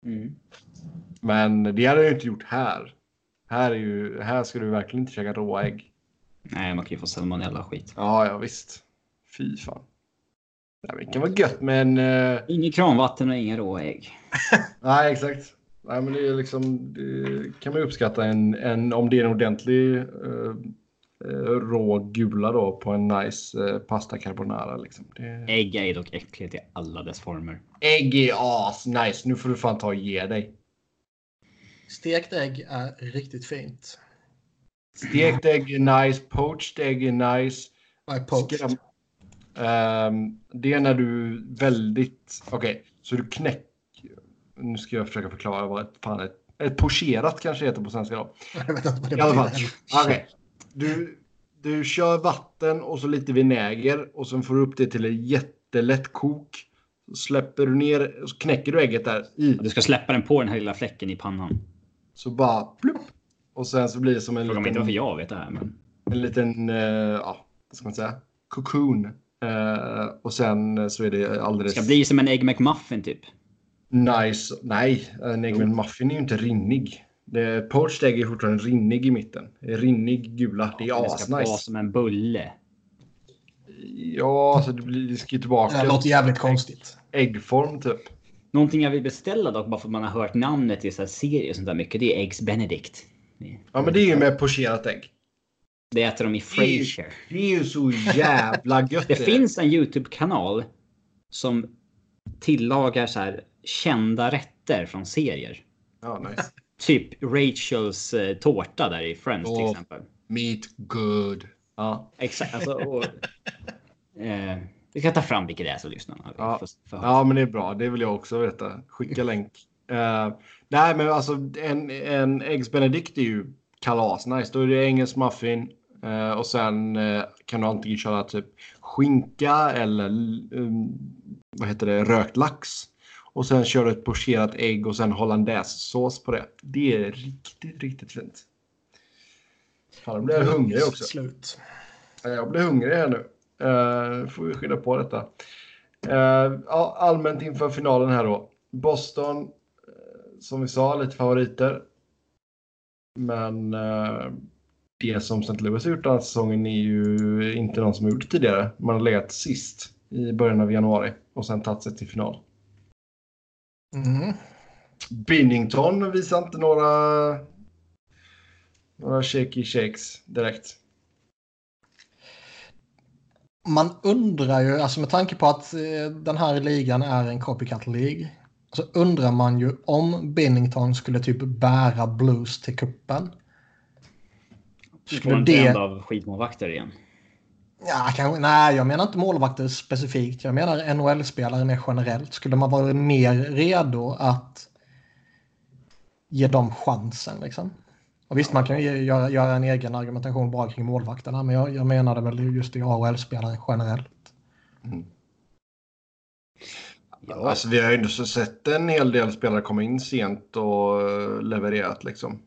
mm. Men det hade jag inte gjort här. Här, är ju, här ska du verkligen inte käka råa ägg. Nej, man kan ju få salmonella skit. Ja, ja visst. Fy fan. Men det kan vara gött med en... eh, Inget kranvatten och inga råa ägg. *laughs* Nej, exakt. Nej, men det är liksom... Det kan man uppskatta en, en, om det är en ordentlig eh, rå gula då på en nice eh, pasta carbonara. Liksom. Det... Ägg är dock äckligt i alla dess former. Ägg är as nice. Nu får du fan ta och ge dig. Stekt ägg är riktigt fint. Stekt ägg är nice. Poached ägg är nice. Skram- Ehm, det är när du väldigt... Okej, så du knäck... Nu ska jag försöka förklara vad ett, fan ett, ett pocherat kanske heter på svenska då. *laughs* I alla fall. Okej. Du, du kör vatten och så lite vinäger och sen får du upp det till en jättelätt kok. Så släpper du ner, så knäcker du ägget där i. Du ska släppa den på den här lilla fläcken i pannan. Så bara plupp. Och sen så blir det som en Fråga mig inte liten, varför jag vet det här. Men... en liten, eh, ja, vad ska man säga, cocoon. Eh, och sen så är det Det alldeles ska bli som en Egg McMuffin typ. nice. Nej, en egen muffin är ju inte rinnig. Det, poached egg är fortfarande rinnig i mitten. Rinnig gula. Det är Men det ska vara asnice. som en bulle. Ja, alltså det blir det ska ju tillbaka. Det låter jävligt konstigt. Äggform typ. Någonting jag vill beställa dock, bara för att man har hört namnet i så här serier och sånt där mycket, det är Eggs Benedict. Ja, men det är ju med pocherat ägg. Det äter de i Frasier. Det är ju så jävla *laughs* gött. Det finns en YouTube-kanal som tillagar så här kända rätter från serier. Ja, nice. *laughs* Typ Rachels eh, tårta där i Friends till Åh. exempel. Meat good. Ja. Exakt. Alltså, och, eh, vi kan ta fram vilket det är som lyssnar. Ja. Ja, men det är bra. Det vill jag också veta. Skicka länk. Eh, nej, men alltså en, en Eggs Benedict är ju kalas nice. Då är det engelsk muffin och sen eh, kan du antingen köra typ skinka eller um, vad heter det, rökt lax. Och sen kör du ett pocherat ägg och sen hollandaisesås på det. Det är riktigt, riktigt fint. Fan, då blir jag hungrig också. Slut. Ja, Jag blir hungrig här nu. Uh, får vi skynda på detta. Eh, ja, allmänt inför finalen här då. Boston, eh, som vi sa, lite favoriter. Men eh, det som St. Louis har gjort den här säsongen är ju inte någon som har gjort det tidigare. Man har legat sist i början av januari och sen tagit sig till final. Mm. Binnington visar inte några några shaky shakes direkt. Man undrar ju, alltså med tanke på att eh, den här ligan är en copycat League. Så undrar man ju om Binnington skulle typ bära Blues till kuppen. Skulle det... av skitmålvakter igen. Ja, kanske, nej, jag menar inte målvakter specifikt. Jag menar NHL-spelare mer generellt. Skulle man vara mer redo att ge dem chansen liksom? Och visst, man kan ju göra, göra en egen argumentation bara kring målvakterna, men jag, jag menade väl just i AHL-spelare generellt. Ja, Alltså, vi har ju ändå så sett en hel del spelare komma in sent och eh, levererat liksom.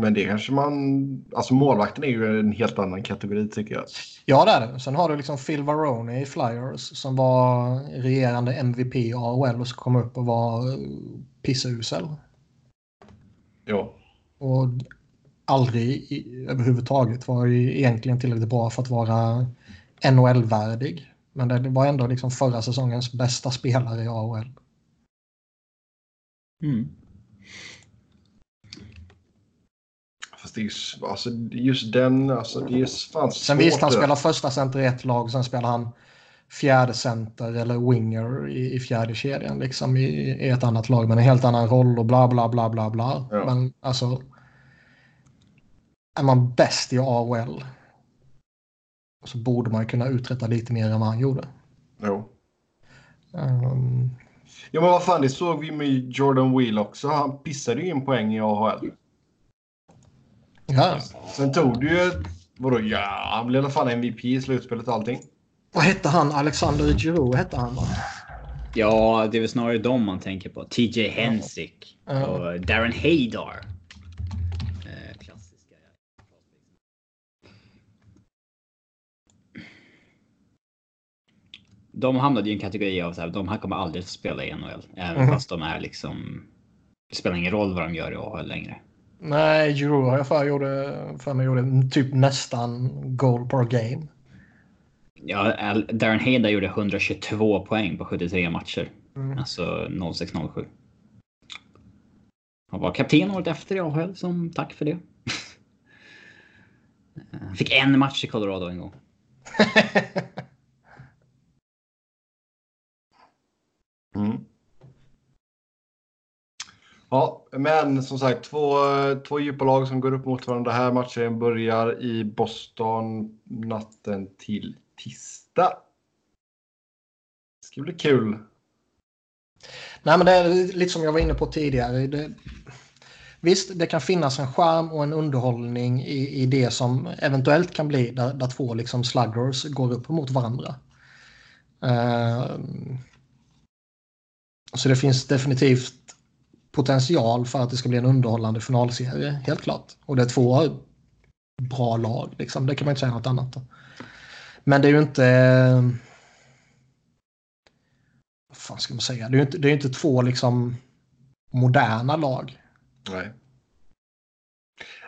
Men det kanske man... Alltså målvakten är ju en helt annan kategori tycker jag. Ja, det är det. Sen har du liksom Phil Varone i Flyers som var regerande MVP i AHL och så kom upp och var eh, pissusel. Ja. Och aldrig i, överhuvudtaget var ju egentligen tillräckligt bra för att vara NHL-värdig. Men det var ändå liksom förra säsongens bästa spelare i AHL. Mm. Ju, alltså, just den, alltså det är fan Sen svårt visst, han spelar första center i ett lag, sen spelar han fjärde center eller winger i, i fjärde kedjan liksom i, i ett annat lag med en helt annan roll och bla bla bla bla bla. Ja. Men alltså är man bäst i AHL så borde man kunna uträtta lite mer än vad han gjorde. Jo. Um, Ja men vad fan, det såg vi med Jordan Wheel också. Han pissade ju in poäng i AHL. Ja. Sen tog det ju... Vadå? Ja, han blev i alla fall MVP i slutspelet och allting. Vad hette han? Alexander Giroux hette han va? ja, det är väl snarare dem man tänker på. TJ Hensick Ja. och Darren Haydar. Eh, klassiska. De hamnade i en kategori av så här, de här kommer aldrig att spela i NHL. Även Mhm. fast de är liksom... Det spelar ingen roll vad de gör i AHL längre. Nej, Giroux har jag för, gjorde, för mig gjorde typ nästan goal per game. Ja, Darren Haydar gjorde 122 poäng på 73 matcher. Mm. Alltså 06-07. Han var kapten året efter i AHL som tack för det. Han *laughs* Fick en match i Colorado en gång. *laughs* Mm. Ja, men som sagt två, två djupa lag som går upp mot varandra. här matchen börjar i Boston natten till tisdag. Det ska bli kul. Nej, men det är lite som jag var inne på tidigare. Det, visst, det kan finnas en charm och en underhållning i, i det som eventuellt kan bli där, där två liksom sluggers går upp mot varandra. Uh, så det finns definitivt potential för att det ska bli en underhållande finalserie, helt klart. Och det är två bra lag, liksom. det kan man inte säga något annat. Men det är ju inte... Vad fan ska man säga? Det är ju inte, det är inte två liksom moderna lag. Nej.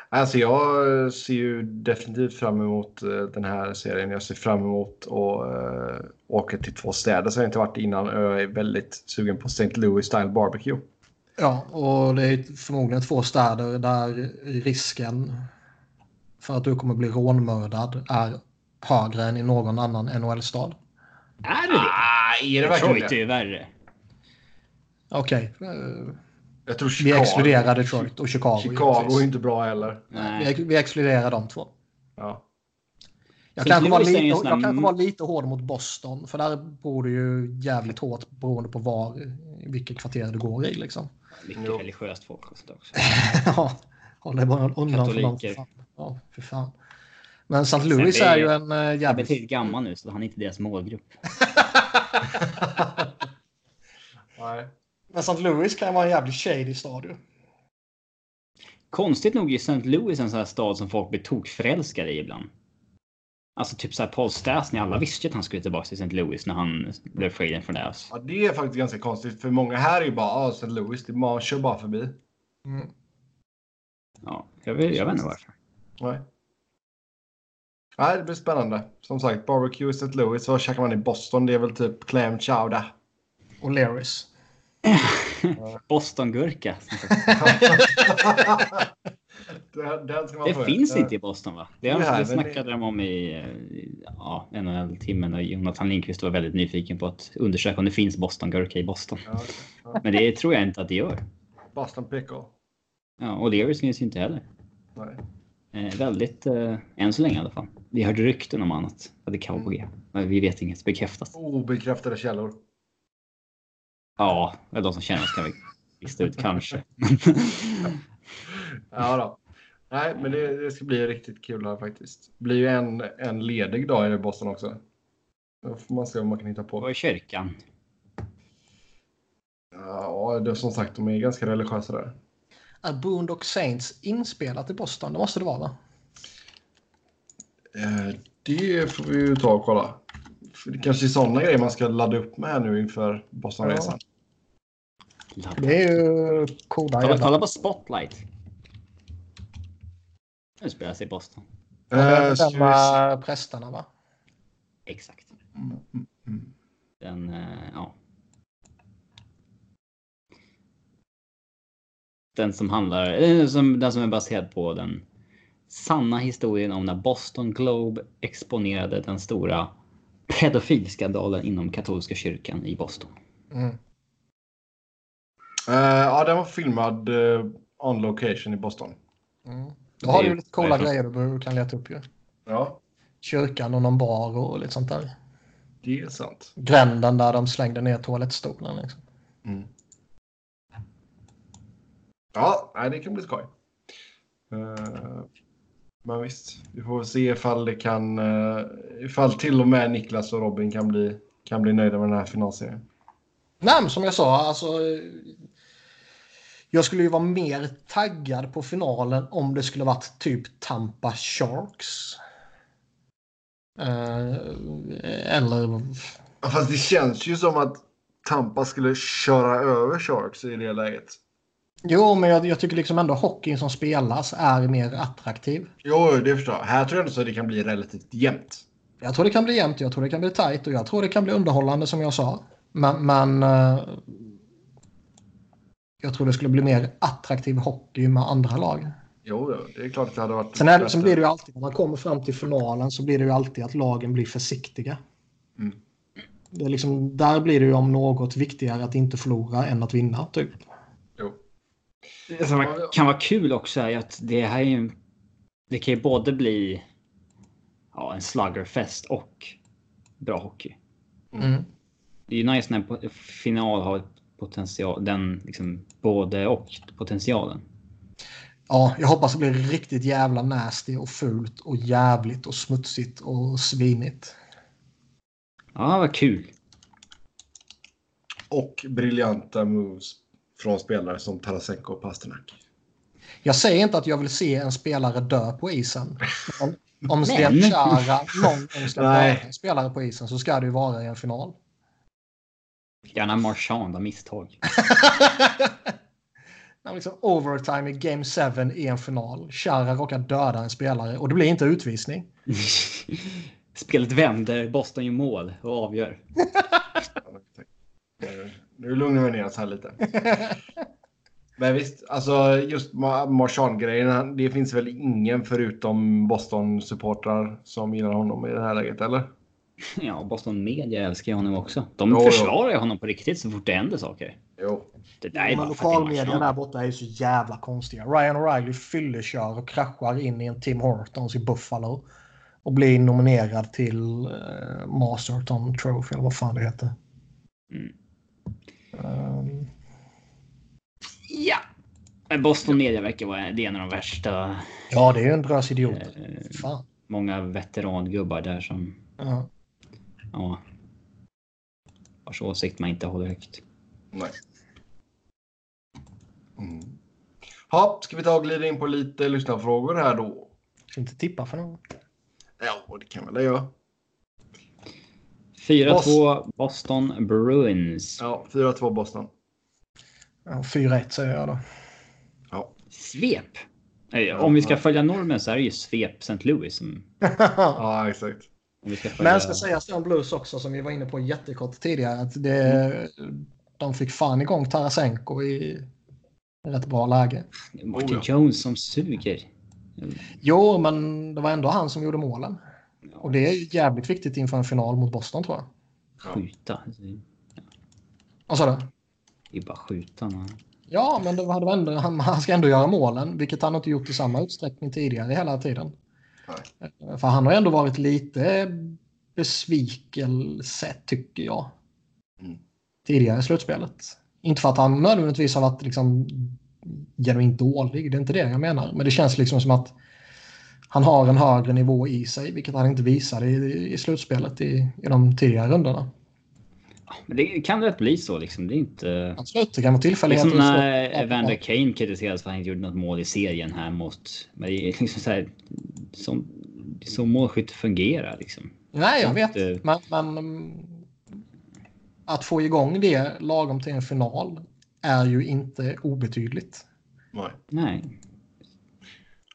Alltså jag ser ju definitivt fram emot eh, den här serien. Jag ser fram emot att eh, åka till två städer som jag inte varit innan. Jag är väldigt sugen på St. Louis Style Barbecue. Ja, och det är förmodligen två städer där risken för att du kommer bli rånmördad är högre än i någon annan NHL-stad. Är det det? Ah, är det verkligen Detroit är ju värre. Okej. Okay. Jag tror Chicago. Vi exkluderar Detroit och Chicago. Chicago är inte bra heller. Vi, vi exkluderar de två. Ja. Jag kanske, var lite, jag kanske var lite hård mot Boston. För där bor du ju jävligt hårt beroende på var, vilket kvarter du går i. Liksom. Mycket jo. religiöst folk också. *laughs* ja, håll dig bara undan för dem. Ja, för fan. Men St. Louis är, är, ju en uh, jävligt... Han är betydligt gammal nu så han är inte deras målgrupp. *laughs* Nej. Men St. Louis kan vara en jävligt shady stad ju. Konstigt nog är St. Louis en sån här stad som folk blir tokförälskade i ibland. Alltså typ såhär Paul Stastny, alla visste att han skulle tillbaka till St. Louis när han blev free från det. Ja, det är faktiskt ganska konstigt för många här är ju bara ah, St. Louis, det man kör bara förbi. Mm. Ja, jag vet, jag vet inte varför. Nej. Nej, det blir spännande. Som sagt, barbecue i St. Louis. Vad käkar man i Boston? Det är väl typ clam chowder. Och Larrys. *laughs* Bostongurka. *laughs* *laughs* den, den det finns inte i Boston va? Det, har, det snackade de om i ja, en och när Jonathan Lindqvist var väldigt nyfiken på att undersöka om det finns Bostongurka i Boston. Ja, ja. Men det tror jag inte att det gör. Boston pickle. Ja, och Larrys finns ju inte heller. Nej. Eh, väldigt, eh, än så länge i alla fall. Vi hörde rykten om annat. Att det kan vara G. Men vi vet inget bekräftat. Obekräftade källor. Ja, de som känner oss kan vi lista ut kanske. *laughs* ja då. Nej, men det, det, ska bli riktigt kul här faktiskt. Det blir ju en, en ledig dag i Boston också. Då får man se vad man kan hitta på. Vad är kyrkan? Ja, det, som sagt, de är ganska religiösa där. Är Boondock Saints inspelat i Boston? Det måste det vara va? Eh, det får vi ju ta och kolla. För det kanske är sådana grejer man ska ladda upp med nu inför Bostonresan. Ja. Det är ju coola jävlar. Kolla på Spotlight. Nu spelar sig i Boston. Är den med prästerna va? Exakt. Mm, mm, mm. Den, uh, ja. Den som handlar, eh, som, den som är baserad på den sanna historien om när Boston Globe exponerade den stora pedofilskandalen inom katolska kyrkan i Boston. Mm. Uh, ja, den var filmad uh, on location i Boston. Mm. Då har du lite coola grejer du kan leta upp ju. Ja. Kyrkan och någon bar och lite sånt där. Det är sant. Gränden där de slängde ner toalettstolen. Liksom. Mm. Ja, nej, det kan bli skoj. Uh, men visst, vi får se ifall det kan, uh, ifall till och med Niklas och Robin kan bli, kan bli nöjda med den här finalserien. Nej, men som jag sa, alltså. Jag skulle ju vara mer taggad på finalen om det skulle varit typ Tampa Sharks. Uh, eller... Fast det känns ju som att Tampa skulle köra över Sharks i det läget. Jo, men jag, jag, tycker liksom ändå hockeyn som spelas är mer attraktiv. Jo, det förstår jag. Här tror jag ändå att det kan bli relativt jämnt. Jag tror det kan bli jämnt, jag tror det kan bli tajt och jag tror det kan bli underhållande som jag sa. Men, men uh, jag tror det skulle bli mer attraktiv hockey med andra lag. Jo, det är klart att det hade varit... Sen, är, sen blir det ju alltid, när man kommer fram till finalen så blir det ju alltid att lagen blir försiktiga. Mm. Det är liksom, där blir det ju om något viktigare att inte förlora än att vinna, typ. Jo. Det som kan vara kul också är att det här är ju... Det kan ju både bli ja, en sluggerfest och bra hockey. Mm. Det är ju nice när final har ett potential, den liksom både och potentialen. Ja, jag hoppas det blir riktigt jävla nasty och fult och jävligt och smutsigt och svinigt. Ja, vad kul. Och briljanta moves från spelare som Tarasenko och Pasternak. Jag säger inte att jag vill se en spelare dö på isen. Om, *laughs* Sten Chara någon gång ska en spelare på isen så ska det ju vara i en final. Gärna Marchand av misstag. *laughs* När liksom overtime i game 7 i en final. Chara råkar döda en spelare och det blir inte utvisning. *laughs* Spelet vänder, Boston gör mål och avgör. *laughs* Eh, Nu lugnar vi ner oss här lite. Men visst, alltså just Ma- Marchand-grejen. han- Det finns väl ingen förutom Boston-supportrar som gillar honom i det här läget, eller? *laughs* Ja, Boston Media älskar ju honom också. De Jo, försvarar ju honom på riktigt så fort det händer saker. Jo. Det där är bara är lokalmedia där borta är ju så jävla konstiga. Ryan O'Reilly fyllekör och kraschar in i en Tim Hortons i Buffalo. Och blir nominerad till uh, Masterton Trophy eller vad fan det heter. Mm. Ehm, Ja! Men Boston Media verkar vara det är en av de värsta. ja, det är ju en drös idioter. Eh, Fan. många veterangubbar där som Ja. Ja, vars åsikt man inte håller högt. Nej. Mm. Ja, ska vi ta och glida in på lite lyssnarfrågor här då? Ska inte tippa för någon. Ja, det kan väl jag göra. 4-2 Boston Bruins. Ja, 4-2 Boston. Ja, 4-1 säger jag då. Ja. Svep! Om vi ska följa normen så är det ju svep St. Louis. Som, *laughs* ja, exakt. Ska. Men ska sägas det om Blues också som vi var inne på jättekort tidigare. Att det, De fick fan igång Tarasenko i rätt bra läge. Martin Oh, ja. Jones som suger. Jo, men det var ändå han som gjorde målen. Och det är jävligt viktigt inför en final mot Boston tror jag. Skjuta. Vad sa du? Det är bara skjuta. Man. Ja, men det hade ändå, han, han ska ändå göra målen, vilket han inte gjort i samma utsträckning tidigare hela tiden. Nej. För han har ändå varit lite besvikelse, tycker jag. Mm. Tidigare i slutspelet. Inte för att han nödvändigtvis har varit liksom genuint dålig, det är inte det jag menar. Men det känns liksom som att han har en högre nivå i sig, vilket han inte visade i, i slutspelet i, i de tidigare rundorna. Men det kan rätt bli så liksom. Det är inte... Absolut, det kan vara Liksom tillfälligheter. när Evander Kane kritiserades för att han inte gjorde något mål i serien här mot... Men det är liksom så här... Som, som målskytte fungerar liksom. Nej, jag Att, vet. eh, Men, men mm, att få igång det lagom till en final är ju inte obetydligt. Nej. Nej.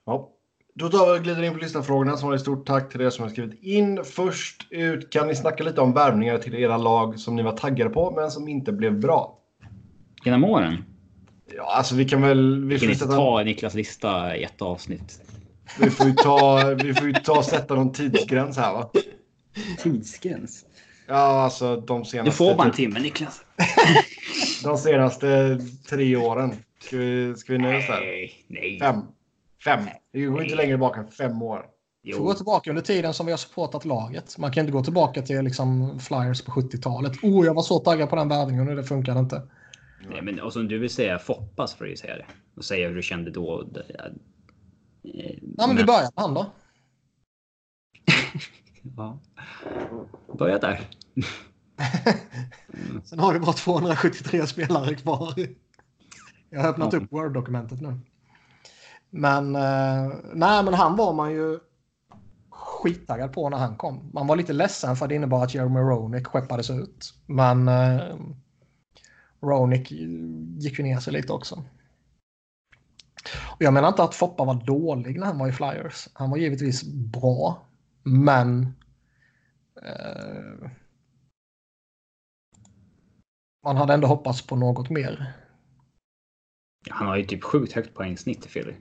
Ja. Då tar vi och glider in på lyssnarfrågorna. Som har ett stort tack till er som har skrivit in. Först ut kan ni snacka lite om värvningar till era lag som ni var taggade på men som inte blev bra. Genom åren. Ja, alltså vi kan väl... Vi kan inte sätta, ta Niklas lista i ett avsnitt. vi får ju ta, vi får ju ta och sätta någon tidsgräns här va? Tidsgräns. Ja, alltså de senaste, Du får bara en timme Niklas. *laughs* de senaste tre åren. Ska vi, ska vi nöja oss där? Nej. Nej. Fem. Fem. Det går inte längre bak än fem år. får gå Jo. tillbaka under tiden som vi har supportat laget. Man kan inte gå tillbaka till liksom Flyers på 70-talet. Oh, jag var så taggad på den värvningen och det funkade inte. Nej, men och som du vill säga Foppas får du ju säga det. Och säga hur du kände då. Det- eh, Ja, men vi börjar med han då. *laughs* Ja. Börja där. *laughs* Sen har vi bara 273 spelare kvar. Jag har öppnat Ja. upp Word-dokumentet nu. Men, eh, nej, men han var man ju skittaggad på när han kom. Man var lite ledsen för det innebar att Jeremy Ronick skeppades ut. Men eh, Ronick gick ju ner sig lite också. Och jag menar inte att Foppa var dålig när han var i Flyers. Han var givetvis bra. Men eh, man hade ändå hoppats på något mer. Han har ju typ sjukt högt poängsnitt i Philly.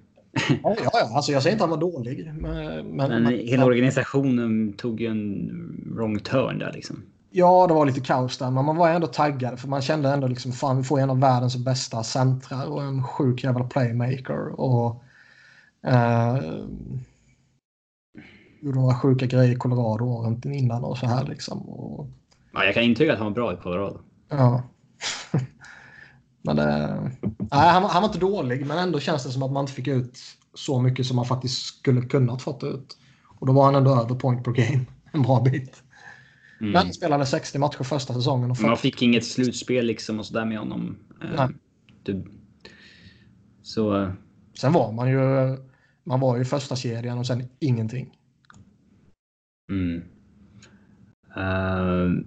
Ja, ja. Alltså, jag säger inte att han var dålig. Men, men, Men men- hela organisationen tog ju en wrong turn där liksom. Ja, det var lite kaos där, men man var ändå taggad för man kände ändå liksom fan, vi får en av världens bästa centrar och en sjuk jävla playmaker och eh, gjorde några sjuka grejer i Colorado åren innan och så här liksom. Och, Ja, jag kan intyga att han var bra i Colorado. ja. Men det, nej, han, han var inte dålig, men ändå känns det som att man inte fick ut så mycket som man faktiskt skulle kunnat fått ut. Och då var han ändå över point per game *laughs* en bra bit. Mm. Men han spelade 60 matcher första säsongen. Och man fick inget slutspel liksom och sådär med honom. Eh, nej. Du, så... Eh, sen var man ju... Man var ju första kedjan och sen ingenting. Mm. Uh,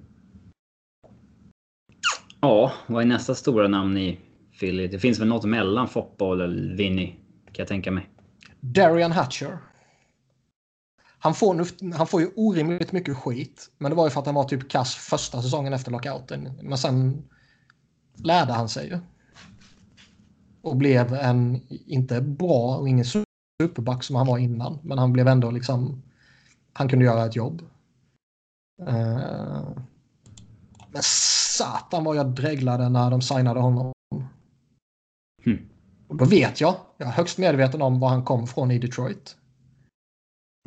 ja, vad är nästa stora namn i Philly? Det finns väl något mellan Foppa och Vinny, kan jag tänka mig. Darian Hatcher. Han får, nu, han får ju orimligt mycket skit. Men det var ju för att han var typ kass första säsongen efter lockouten. Men sen lärde han sig ju. Och blev en, inte bra och ingen superback som han var innan. Men han blev ändå liksom, han kunde göra ett jobb. Uh, men satan vad jag dreglade när de signade honom. Mm. Och då vet jag, jag är högst medveten om var han kom från i Detroit.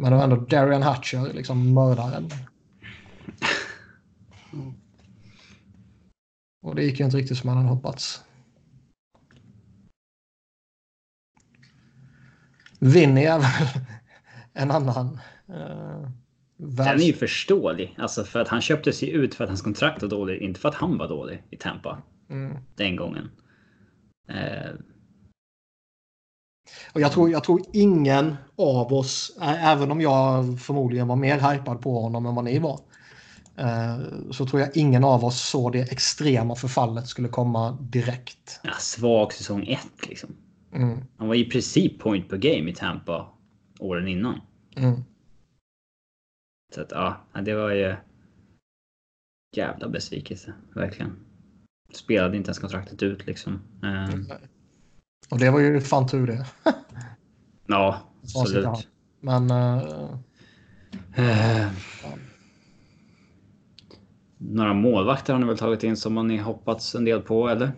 Men det var ändå Darian Hatcher, liksom mördaren. Mm. *laughs* Och det gick ju inte riktigt som man hade hoppats. Vinny är väl *laughs* en annan. Uh, Den är ju förståelig. Alltså för att han köpte sig ut för att hans kontrakt var dåligt. Inte för att han var dålig i Tampa. Mm. Den gången. Uh, och jag tror, jag tror ingen av oss, även om jag förmodligen var mer hypad på honom än vad ni var, eh, så tror jag ingen av oss såg det extrema förfallet skulle komma direkt. Ja, svag säsong 1 liksom. Mm. Han var i princip point per game i Tampa åren innan. Mm. Så att ja, det var ju jävla besvikelse, verkligen. Spelade inte ens kontraktet ut liksom. Mm. Och det var ju fan tur det. ja, absolut. Men... Uh, uh, några målvakter har ni väl tagit in som ni hoppats en del på, eller?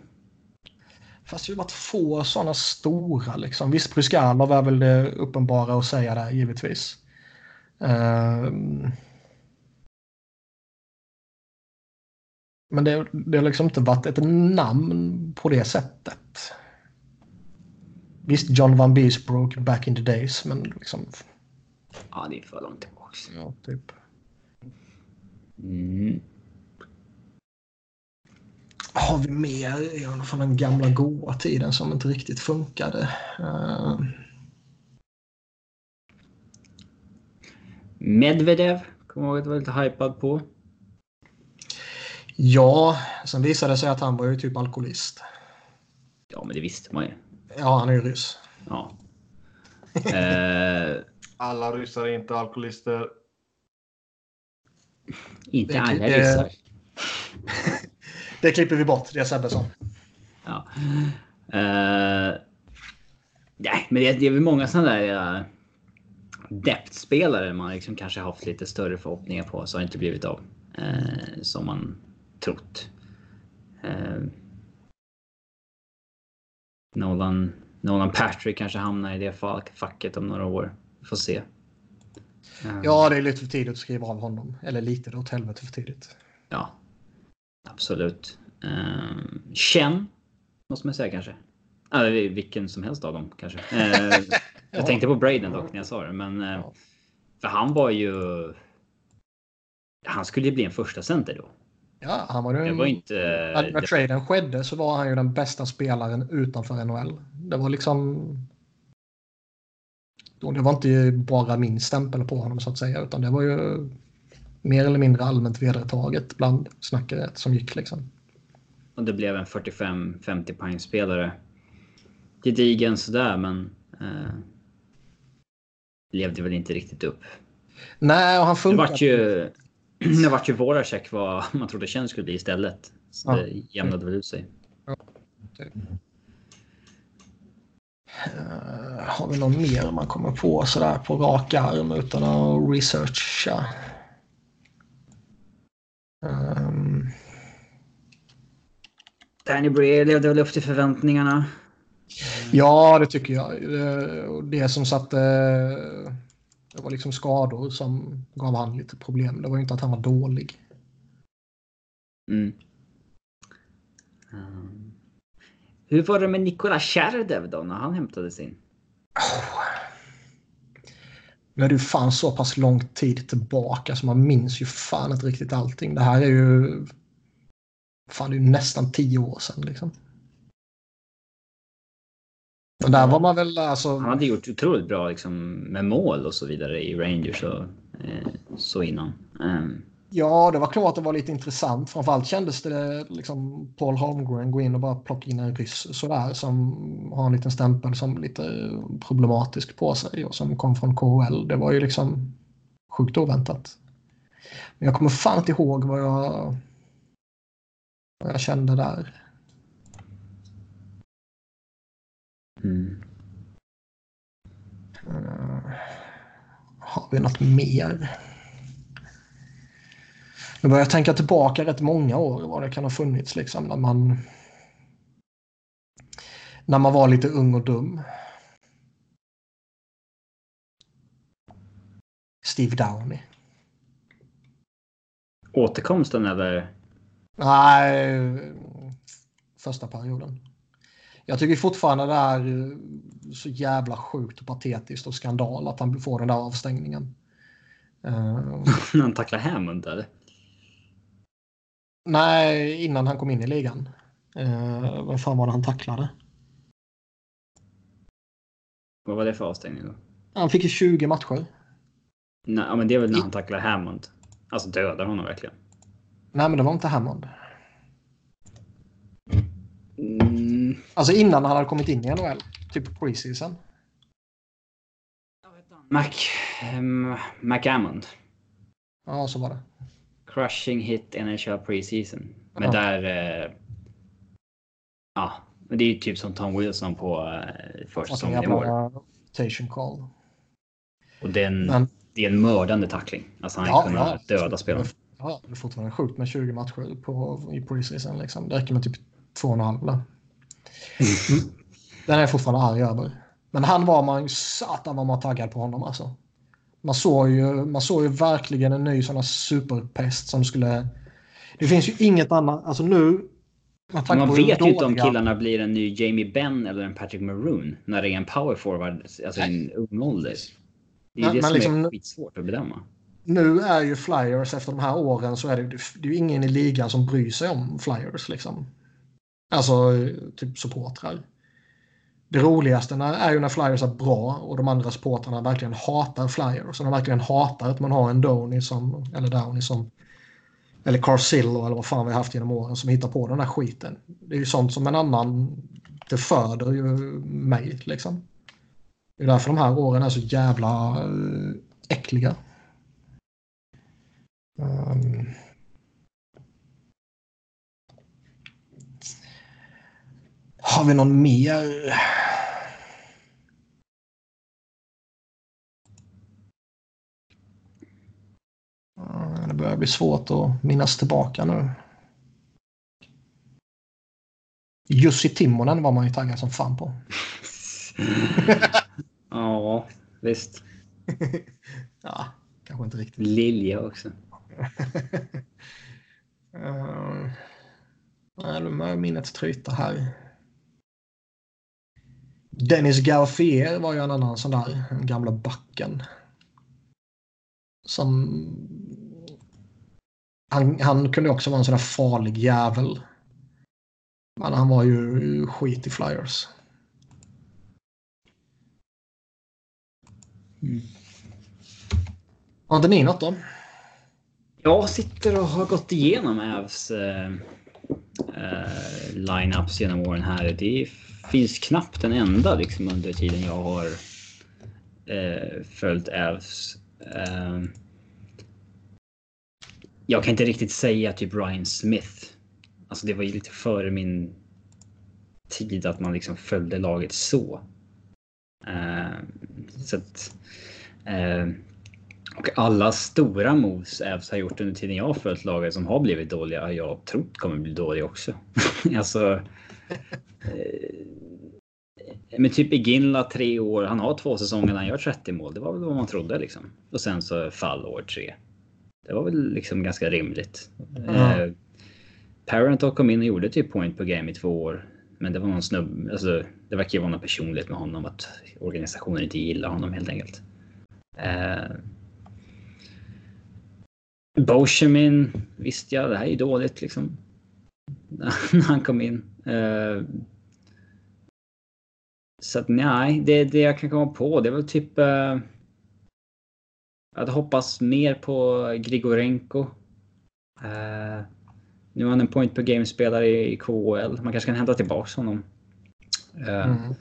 Fast det har varit få sådana stora liksom. Visst, Bryskalov är väl det uppenbara att säga där, givetvis. Uh, men det, det har liksom inte varit ett namn på det sättet. Visst, John Van Beesbrook back in the days, men liksom... Ja, det är för långt tillbaka. Ja, typ. Mm. Har vi mer från den gamla goa tiden som inte riktigt funkade? Uh... Medvedev, kommer jag ihåg att var lite hypad på. Ja, sen visade det sig att han var ju typ alkoholist. Ja, men det visste man ju. Ja, han är ju ryss. Ja. *laughs* eh, alla ryssar är inte alkoholister. Inte alla ryssar. *laughs* det klipper vi bort, det är Sebbe som. Ja. Uh, nej, men det, det är väl många sådana där depth-spelare man liksom kanske haft lite större förhoppningar på så har inte blivit av. Uh, som man trott. Uh, Nolan, Nolan Patrick kanske hamnar i det facket om några år. Vi får se. Ja, det är lite för tidigt att skriva av honom. Eller lite då, åt helvete för tidigt. Ja, absolut. Um, Chen, måste man säga kanske. Eller vilken som helst av dem kanske. *laughs* Jag tänkte på Braden dock när jag sa det, men uh, för han var ju. Han skulle ju bli en första center då. Ja, han var ju... Det var inte... När, när traden skedde så var han ju den bästa spelaren utanför NHL. Det var liksom... Det var inte bara min stämpel på honom så att säga, utan det var ju mer eller mindre allmänt vedertaget bland snacket som gick liksom. Och det blev en 45-50 poängspelare. Gedigen sådär, men... Eh, levde väl inte riktigt upp. Nej, och han funkade... *clears throat* Det vart ju det vart ju Voracek vad man trodde Chen skulle bli istället. Så ja. det jämnade väl ut sig. Ja. Uh, har vi någon mer man kommer på sådär på rak arm utan att researcha? Um... Danny Bray levde väl upp till förväntningarna? Ja, det tycker jag. Det som satte det var liksom skador som gav han lite problem. Det var inte att han var dålig. Mm. Um, Hur var det med Nikola Tjärdev då när han hämtades in? Nu är det ju fan så pass lång tid tillbaka så man minns ju fan inte riktigt allting. Det här är ju... Fan, det är ju nästan tio år sedan liksom. Men där var man väl alltså... Han hade gjort otroligt bra liksom, med mål och så vidare i Rangers och eh, så innan. Um. Ja, det var klart att det var lite intressant. Framförallt kändes det liksom Paul Holmgren gå in och bara plocka in en ryss sådär som har en liten stämpel som lite problematisk på sig och som kom från KHL. Det var ju liksom sjukt oväntat. Men jag kommer fan inte ihåg vad jag, vad jag kände där. Mm. Har vi något mer? Nu börjar jag tänka tillbaka rätt många år vad det kan ha funnits liksom när man när man var lite ung och dum. Steve Downey. Återkomsten eller? Nej, första perioden. Jag tycker fortfarande det är så jävla sjukt och patetiskt och skandal att han får den där avstängningen. Uh, han tacklar Hammond eller? Nej, innan han kom in i ligan. Uh, vad fan var det han tacklade? Vad var det för avstängning då? Han fick ju 20 matcher. Nej, men det är väl när han tacklar Hammond. Alltså dödar honom verkligen. Nej, men det var inte Hammond. Mm. Alltså innan han hade kommit in i NHL. Typ preseason. Mac... Um, McAmmond. Ja, så var det. Crushing hit NHL preseason. Men Ja. där... Eh, ja, men det är ju typ som Tom Wilson på eh, Och så försäsongsnivå. jävla rotation call. Och det är, en, Men det är en mördande tackling. Alltså han Ja, kunde ja. döda spelaren. ja, det är fortfarande sjukt med 20 matcher på, i preseason. Liksom. Det räcker med typ två och en halv. Mm. Den är jag fortfarande arg över. Men han var man ju satan vad man taggad på honom alltså. Man såg ju, man såg ju verkligen en ny sån här superpest som skulle... Det finns ju inget annat, alltså nu... Man vet ju inte om killarna blir en ny Jamie Benn eller en Patrick Maroon när det är en power forward, alltså en ung ålder. Det är Men- det men som liksom- är skitsvårt att bedöma. Nu är ju Flyers efter de här åren så är det, det är ju ingen i ligan som bryr sig om Flyers liksom. Alltså typ supportrar. Det roligaste är ju när Flyers är bra och de andra supportrarna verkligen hatar Flyers. Och de verkligen hatar att man har en Downey som, eller Downey som, eller Carcillo eller vad fan vi har haft genom åren som hittar på den här skiten. Det är ju sånt som en annan, det föder ju mig liksom. Det är därför de här åren är så jävla eh, äckliga. Um, har vi någon mer? Det börjar bli svårt att minnas tillbaka nu. Jussi Timonen var man ju taggad som fan på. *laughs* Ja, visst. *laughs* ja, kanske inte riktigt. Lilja också. *laughs* uh, nej, nu börjar minnet tryta här. Dennis Gauffier var ju en annan sån där, gamla backen. Som... Han, han kunde också vara en sån där farlig jävel. Men han var ju skit i Flyers. Mm. Har inte ni något då? Jag sitter och har gått igenom Avs eh, eh, lineups genom åren här. Det finns knappt en enda liksom under tiden jag har eh, följt Avs. Eh, jag kan inte riktigt säga typ Ryan Smith. Alltså det var ju lite före min tid att man liksom följde laget så. Eh, så att, eh, och alla stora moves Avs har gjort under tiden jag har följt laget som har blivit dåliga jag tror kommer bli dåliga också. *laughs* alltså. Eh, men typ Iginla tre år. Han har två säsonger när han gör 30 mål. Det var väl vad man trodde liksom. Och sen så fall år tre. Det var väl liksom ganska rimligt. Ja. Eh, Parent kom in och gjorde typ point per game i två år. Men det var någon snubb, alltså, det verkar ju vara något personligt med honom att organisationen inte gillar honom helt enkelt. Eh, Boshemin, visst ja, det här är ju dåligt liksom. *laughs* När han kom in. Eh, så att nej, det, det jag kan komma på det är väl typ... Eh, att hoppas mer på Grigorenko. Eh, nu är han en point per game-spelare i KHL. Man kanske kan hämta tillbaka honom. Eh, Mm.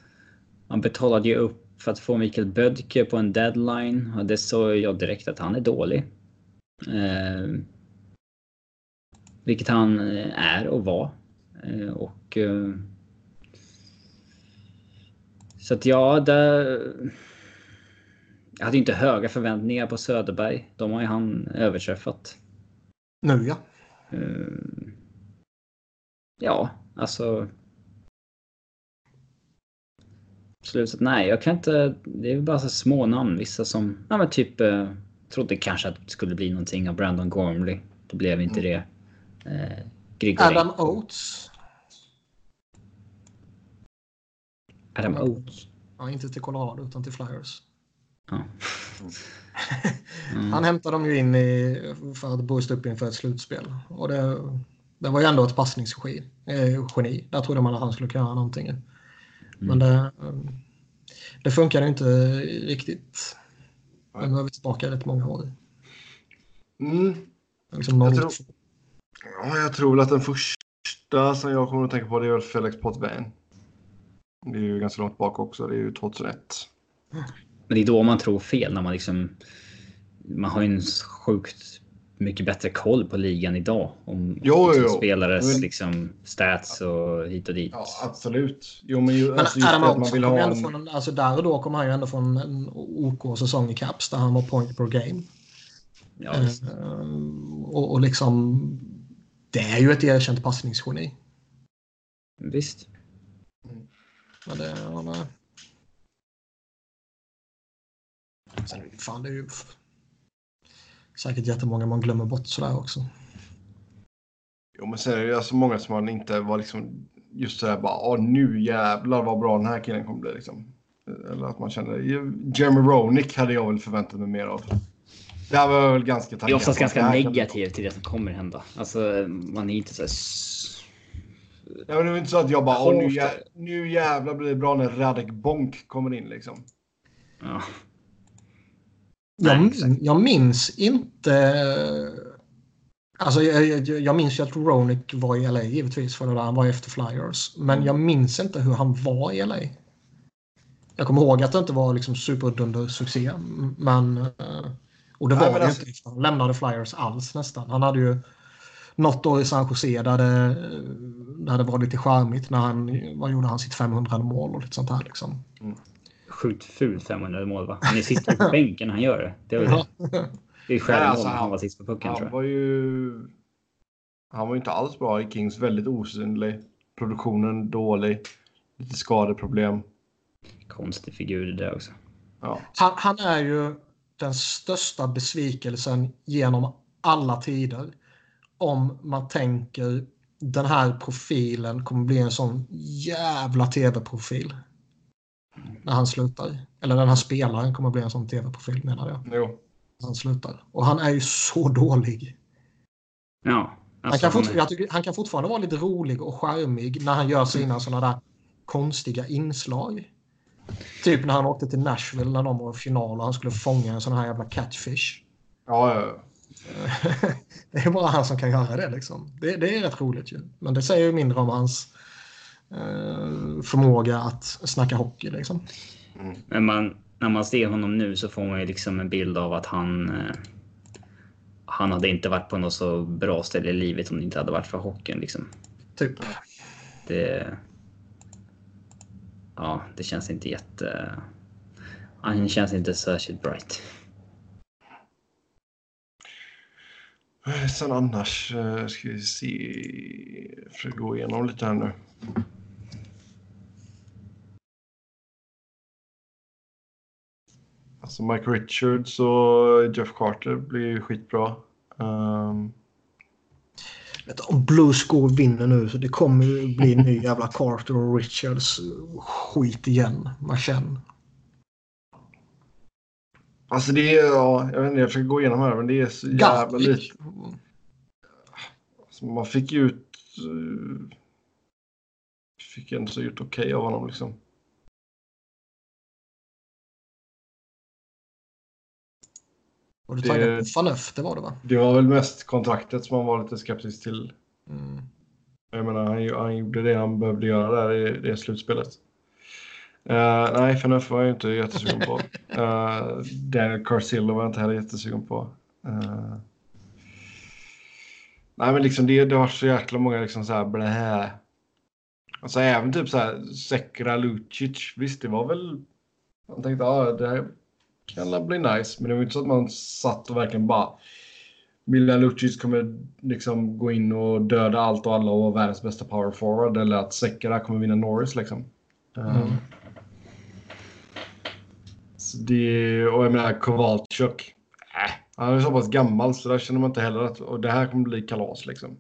Man betalade ju upp för att få Mikael Bödke på en deadline och det såg jag direkt att han är dålig. Eh, vilket han är och var. Eh, och... Eh, så att ja, där... Jag hade inte höga förväntningar på Söderberg. De har ju han överträffat. Nu ja. Eh, ja, alltså. Slutet, nej, jag kan inte. Det är bara så små namn. Vissa som, ja men typ. Eh, trodde kanske att det skulle bli någonting av Brandon Gormley. Det blev inte det. Eh. Adam Oates. Adam Oates. Ja, inte till Colorado utan till Flyers. Ja. Mm. *laughs* Han hämtade dem ju in i, för att boosta upp inför ett slutspel. Och det, det var ju ändå ett passningsgeni. Eh, geni. Där trodde man att han skulle kunna göra någonting. Men det, eh, det funkade inte riktigt. Nu är vi tillbaka rätt många år. Mm. Liksom Jag tror- Ja, jag tror att den första som jag kommer att tänka på det är Felix Potvin. Det är ju ganska långt bak också. Det är ju 2001. Men det är då man tror fel när man liksom. Man har ju en sjukt mycket bättre koll på ligan idag. Om Jo, liksom, jo. spelares Men- liksom, stats och hit och dit. Ja, absolut. Jo, men, ju, Men alltså Adam att man en... från en, alltså där och då kom han ju ändå från en OK-säsong i Caps där han var point per game. Ja, visst. Eh, och, och liksom, det är ju ett erkänt passningsgeni. visst. Men det. Sen, är det- fan, det är ju säkert jättemånga man glömmer bort sådär också. Jo, men sen är det alltså många som man inte var liksom just sådär bara Åh, nu jävlar vad bra den här killen kommer bli liksom. Eller att man känner Jeremy Roenick hade jag väl förväntat mig mer av. Det här var väl ganska Det är taggad oftast ganska här negativt till det som kommer hända. Alltså, man är inte så Ja, men det var inte så att jag bara Åh, nu, jä- nu jävlar blir det bra när Radek Bonk kommer in liksom. Ja. Jag, Nej, jag minns inte... Alltså jag, jag, jag minns ju att Ronick var i LA givetvis för det där. Han var efter Flyers. Men jag minns inte hur han var i LA. Jag kommer ihåg att det inte var liksom superdunder succé. Men... eh, Och det Nej, var men det alltså- inte. efter Han lämnade Flyers alls nästan. Han hade ju något år i San Jose där det, där det var lite charmigt när han... Vad gjorde han? Sitt 500 mål och lite sånt här liksom. Sjukt fult 500 mål va? Han är sist på *laughs* bänken när han gör det. Det är, väl det. det är självmål alltså, han han- var sist på pucken tror Han jag. var ju... Han var ju inte alls bra i Kings. Väldigt osynlig. Produktionen dålig. Lite skadeproblem. Konstig figur det där också. Ja. Han, han är ju den största besvikelsen genom alla tider. Om man tänker den här profilen kommer bli en sån jävla tv-profil. När han slutar. Eller den här spelaren kommer bli en sån tv-profil menar jag. Jo. När han slutar. Och han är ju så dålig. Ja. Han Alltså, kan, han jag tycker, han kan fortfarande vara lite rolig och charmig när han gör sina såna där konstiga inslag. Typ när han åkte till Nashville när de var i final och han skulle fånga en sån här jävla catfish. Ja, ja, ja. *laughs* det är bara han som kan göra det liksom. Det, det är rätt roligt ju. Men det säger ju mindre om hans eh, förmåga att snacka hockey liksom. Men man, när man ser honom nu så får man ju liksom en bild av att han... Eh, han hade inte varit på något så bra ställe i livet om det inte hade varit för hockeyn liksom. Typ. Det... Ja, det känns inte jätte... Han känns inte särskilt bright. Sen annars eh, ska vi se. Försöka gå igenom lite här nu. Alltså Mike Richards och Jeff Carter blir ju skitbra. Um, Vet, du, om Blue Score vinner nu så det kommer ju bli en ny jävla Carter och Richards skit igen. Man känner. Alltså det är, ja, jag vet inte, jag försöker gå igenom här men det är så jävla lite. Alltså, man fick ju ut... Fick ändå så ut okej av honom liksom. Och du taggade på Fanöf, det var det va? Det var väl mest kontraktet som man var lite skeptisk till. Mm. Jag menar, han, han gjorde det han behövde göra där i det slutspelet. Uh, nej, Faneuf var jag inte jättesugen på. Uh, *laughs* Daniel Carcillo var jag inte heller jättesugen på. Uh, nej, men liksom det, det har så jäkla många liksom så här blä. Alltså även typ så här Sekra Lucic. Visst, det var väl... Man tänkte, ja, ah, det här kan bli nice. Men det var inte så att man satt och verkligen bara... Milan Lucic kommer liksom gå in och döda allt och alla och vara världens bästa power forward. Eller att Sekera kommer vinna Norris liksom. Mm. Det, och jag menar Kowalczyk. Äh, han är så pass gammal så där känner man inte heller att och det här kommer bli kalas liksom.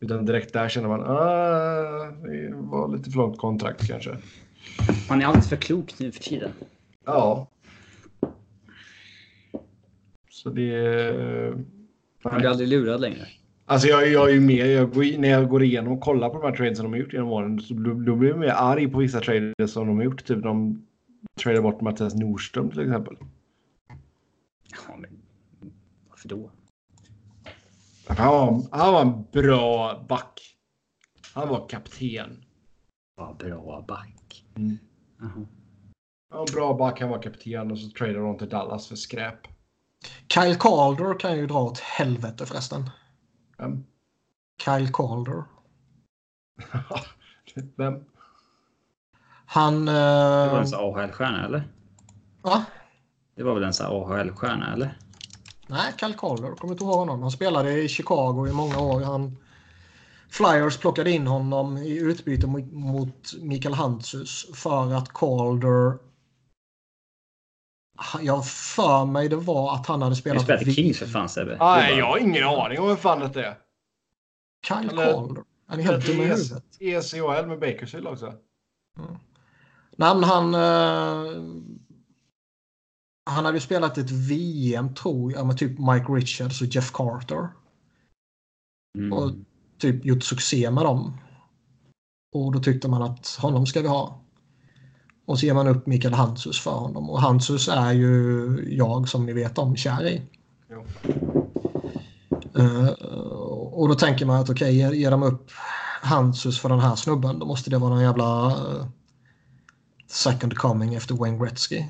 Utan direkt där känner man ah, det var lite för långt kontrakt kanske. Man är alldeles för klok nu för tiden. Ja. Så det... Man blir aldrig lurad längre. Alltså jag, jag är ju mer, jag går, när jag går igenom och kollar på de här tradesen de har gjort genom åren, så då, då blir jag mer arg på vissa traders som de har gjort. Typ de tradade bort Mattias Nordström till exempel. Ja, men varför då? Han var, han var en bra back. Han var kapten. Vad bra back. Mm. Han var en bra back, han var kapten och så tradade de till Dallas för skräp. Kyle Calder kan ju dra åt helvete förresten. Vem? Kyle Calder. *laughs* Vem? Han... Det var Eh, en AHL-stjärna eller? va? Det var väl en AHL-stjärna eller? Nej, Kyle Calder. Kommer inte ihåg honom. Han spelade i Chicago i många år. Han, Flyers plockade in honom i utbyte mot, Mikael Hantzus för att Calder... Jag för mig det var att han hade Du spelat... spelade vid- Kings för fan Sebbe. Nej, bara- jag har ingen aning om vem fan det är. Kyle Eller- Calder. Han är helt dum i huvudet. ECHL med Bakersfield också. Nej, han... Eh, han hade ju spelat ett VM, tror jag, med typ Mike Richards och Jeff Carter. Mm. Och typ gjort succé med dem. Och då tyckte man att honom ska vi ha. Och så ger man upp Mikael Hantzus för honom. Och Hantzus är ju jag, som ni vet om, kär i. Jo. Eh, och då tänker man att okej, ger, ger de upp Hantzus för den här snubben, då måste det vara någon jävla eh, second coming efter Wayne Gretzky.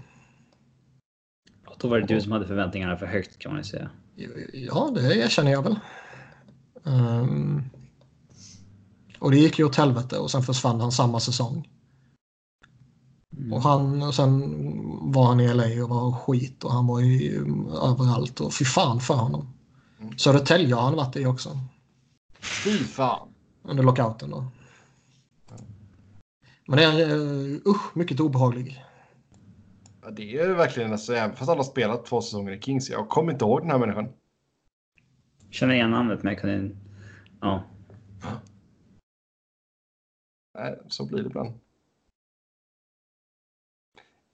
Ja, Då var det du som hade förväntningarna för högt kan man ju säga. Ja, det erkänner jag väl. Ehm, och det gick ju åt helvete och sen försvann han samma säsong. Mm. Och, han, och sen var han i LA och var skit och han var ju överallt och fy fan för honom. Mm. Södertälje har han varit i också. Fy fan. Under lockouten då. Men det är uh, usch, mycket obehaglig. Ja, det är verkligen alltså, även fast alla har spelat två säsonger i Kings. Jag kommer inte ihåg den här människan. Känner igen namnet men jag kunde... Ja. Nej, så blir det ibland.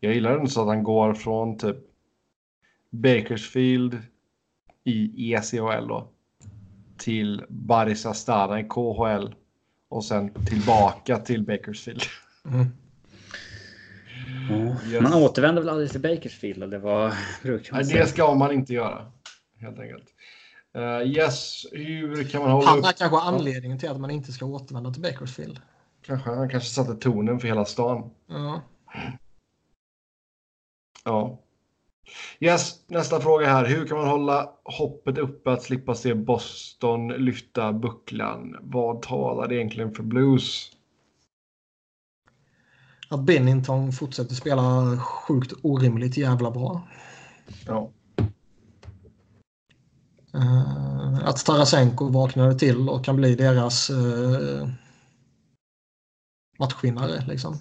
Jag gillar den så att han går från typ Bakersfield i ECHL då till Baris Astana i KHL och sen tillbaka till Bakersfield. Mm. Yes. Man återvänder väl aldrig till Bakersfield eller vad brukar man Nej, det ska man inte göra. Helt enkelt. Uh, yes, hur kan man hålla Han upp? är kanske anledningen till att man inte ska återvända till Bakersfield. Kanske, han kanske satte tonen för hela stan. Ja. Ja. Yes, nästa fråga här. Hur kan man hålla hoppet uppe att slippa se Boston lyfta bucklan? Vad talar egentligen för Blues? Att Binnington fortsätter spela sjukt orimligt jävla bra. Ja. Uh, att Tarasenko vaknade till och kan bli deras uh, matchvinnare. Liksom.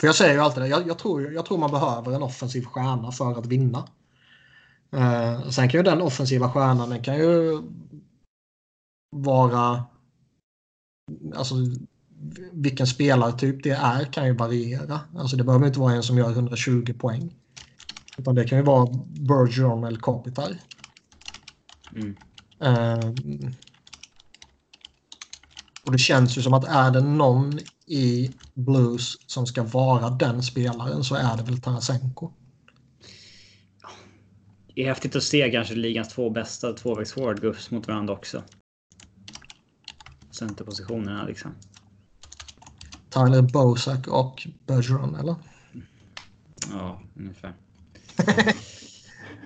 För jag säger ju alltid det, jag, jag, tror, jag tror man behöver en offensiv stjärna för att vinna. Eh, sen kan ju den offensiva stjärnan den kan ju vara... Alltså vilken spelartyp det är kan ju variera. Alltså det behöver inte vara en som gör 120 poäng. Utan det kan ju vara Bergeron eller Kopitar. Mm. Eh, och det känns ju som att är det någon i Blues som ska vara den spelaren så är det väl Tarasenko. Det är häftigt att se kanske ligans två bästa tvåvägsforward gå upp mot varandra också. Centerpositionerna liksom. Tyler Bosak och Bergeron eller? Ja, ungefär. *laughs*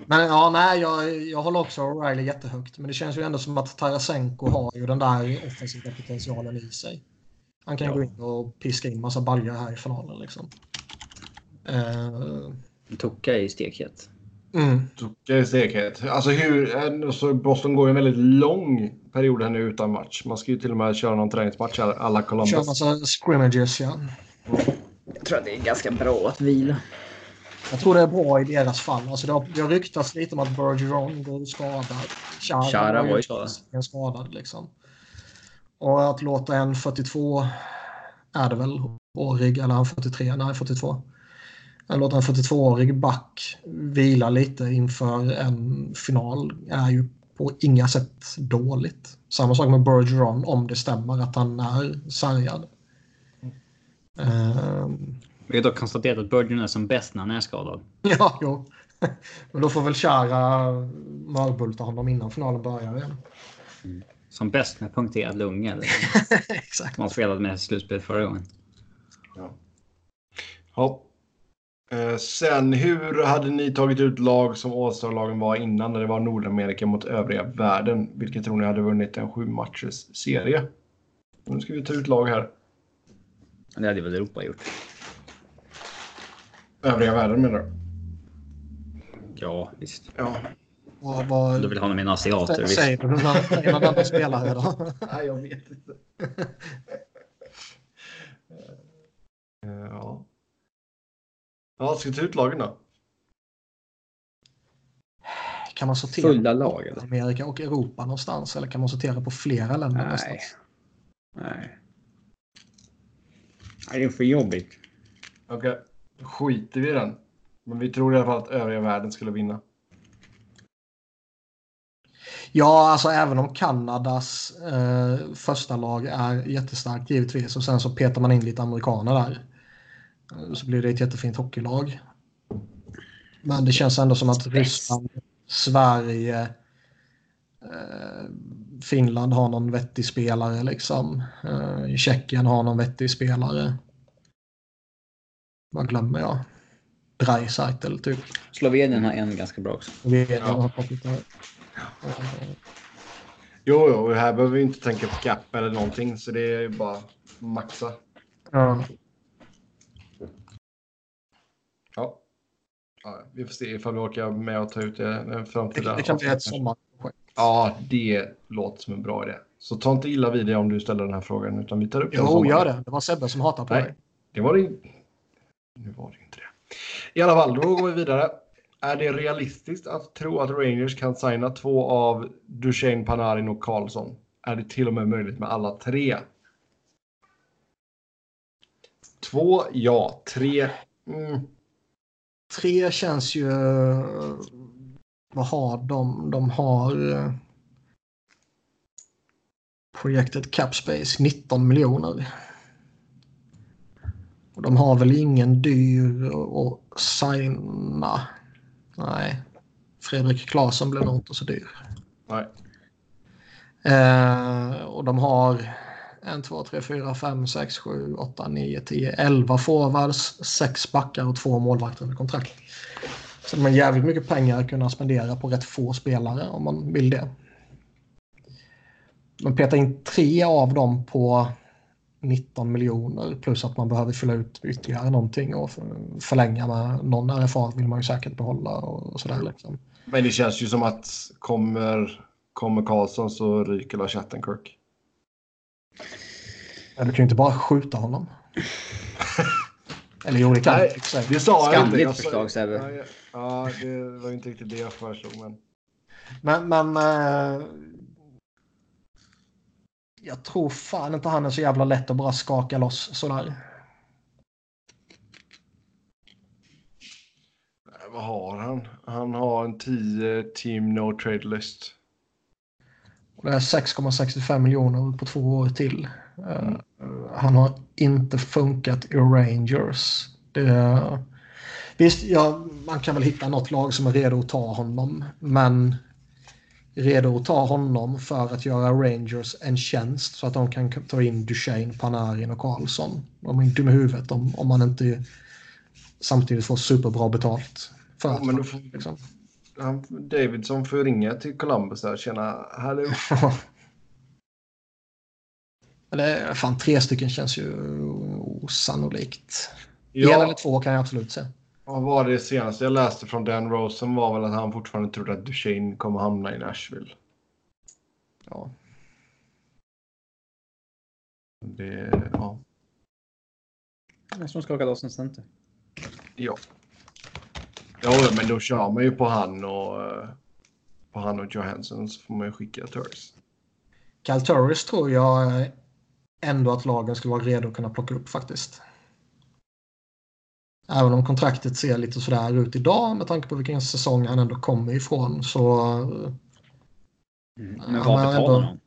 Men ja, nej, jag, jag håller också O'Reilly jättehögt. Men det känns ju ändå som att Tarasenko har ju den där offensiva potentialen i sig. Han kan Ja. gå in och piska in massa baljor här i finalen liksom. Uh, Tocka i stekhet. Mm. Stekhet. Alltså hur... eh, Så Boston går ju en väldigt lång period här nu utan match. Man ska ju till och med köra någon träningsmatch här, alla Kör Columbus. massa scrimmages ja. Jag tror att det är ganska bra att vila. Jag tror det är bra i deras fall. Alltså det, har, det har ryktats lite om att Bergeron går skadad. Chara, Chara var ju skadad. liksom. Och att låta en 42 är det väl årig, eller han 43, nej 42. Att låta en 42-årig back vila lite inför en final är ju på inga sätt dåligt. Samma sak med Bergeron om det stämmer att han är sargad. Ehm, Vi har dock konstaterat att Bergeron är som bäst när han är skadad. *laughs* Ja, jo. *laughs* Men då får väl Chara mörbulta honom innan finalen börjar igen. Som bäst med punkterad lunga. Eller? *laughs* Exakt. Som han spelade med i slutspelet förra gången. Ja. Eh, sen, hur hade ni tagit ut lag som All-Star-lagen var innan när det var Nordamerika mot övriga världen? Vilket tror ni hade vunnit en sju matchers serie? Nu ska vi ta ut lag här. Det hade väl Europa gjort. Övriga världen menar du? Ja, visst. Ja. Vad, vad, Du vill ha med asiater, visst. säger du någon någon annan *laughs* spelare då? Nej, jag vet inte. *laughs* Eh, ja. Ja, ska vi ta ut lagen då? Kan man sortera Fulla lag, eller? Amerika och Europa någonstans? Eller kan man sortera på flera länder Nej. någonstans? Nej. Nej, det är för jobbigt. Okej, då skiter vi i den. Men vi tror i alla fall att övriga världen skulle vinna. Ja, alltså även om Kanadas eh, första lag är jättestarkt givetvis och sen så petar man in lite amerikaner där. Eh, Så blir det ett jättefint hockeylag. Men det känns ändå som att Ryssland, Sverige, eh, Finland har någon vettig spelare liksom. Eh, Tjeckien har någon vettig spelare. Vad glömmer jag? Dreisaitl typ. Slovenien har en ganska bra också. Slovenien Ja. har fått lite- Eh, Jo, jo, här behöver vi inte tänka på cap eller någonting, så det är ju bara maxa. Ja. Ja. Vi får se ifall vi orkar med att ta ut det den Det, framtida. det kan bli ett sommarprojekt. Ja, det låter som en bra idé. Så ta inte illa vid dig om du ställer den här frågan, utan vi tar upp den Jo, gör det. Det var Sebbe som hatade på Nej. dig. Det var det inte. Nu var det inte det. I alla fall, då går vi vidare. Är det realistiskt att tro att Rangers kan signa två av Duchene, Panarin och Karlsson? Är det till och med möjligt med alla tre? Två, ja. Tre, mm. Tre känns ju... Vad har de? De har... eh, Projektet Capspace 19 miljoner. Och de har väl ingen dyr att signa. Nej. Fredrik Claesson blir nog inte så dyr. Nej. Eh, och de har 1, 2, 3, 4, 5, 6, 7, 8, 9, 10, 11 forwards, 6 backar och två målvakter under kontrakt. Så man jävligt mycket pengar att kunna spendera på rätt få spelare om man vill det. Man petar in tre av dem på 19 miljoner plus att man behöver fylla ut ytterligare någonting och förlänga med någon RFA vill man ju säkert behålla och, sådär liksom. Men det känns ju som att kommer, kommer Karlsson så ryker Lars Attenkirk. Men du kan ju inte bara skjuta honom. Eller jo, det kan Nej. Det sa jag inte. Jag sa- förslag, Sebbe. Ja, Ja, det var inte riktigt det jag föreslog. Men... Men, men eh, jag tror fan inte han är så jävla lätt att bara skaka loss sådär. Nej, Vad har han? Han har en 10 team no trade list. Och det är 6,65 miljoner på två år till. Eh, han har inte funkat i Rangers. Det, visst, ja, man kan väl hitta något lag som är redo att ta honom. Men redo att ta honom för att göra Rangers en tjänst så att de kan ta in Duchene, Panarin och Karlsson. De är dumma i huvudet om, om man inte samtidigt får superbra betalt. För Ja, att, men då liksom. Han, Davidson får ringa till Columbus där. Tjena, hallå. *laughs* Eller fan, tre stycken känns ju osannolikt. En Ja, eller två kan jag absolut se. vad var det senaste jag läste från Dan Rosen var väl att han fortfarande trodde att Duchene kommer hamna i Nashville. Ja. Det, ja. Jag som skakar loss en center. Ja. Ja, men då kör man ju på han och eh, på han och Johansson så får man ju skicka Turris. Cal Turris tror jag eh, ändå att lagen skulle vara redo att kunna plocka upp faktiskt. Även om kontraktet ser lite sådär ut idag med tanke på vilken säsong han ändå kommer ifrån så... eh, Mm. Ja, Men vad betalar ändå- man?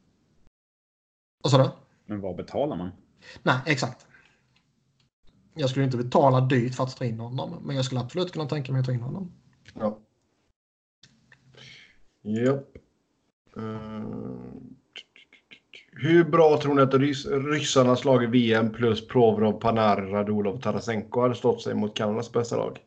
Vad sa du? Men vad betalar man? Nej, exakt. Jag skulle inte betala dyrt för att ta in honom, men jag skulle absolut kunna tänka mig att ta in honom. Ja. Japp. Eh, hur bra tror ni att rys ryssarna slagit VM plus Provorov, Panarin, Radulov, Tarasenko hade stått sig mot Kanadas bästa lag?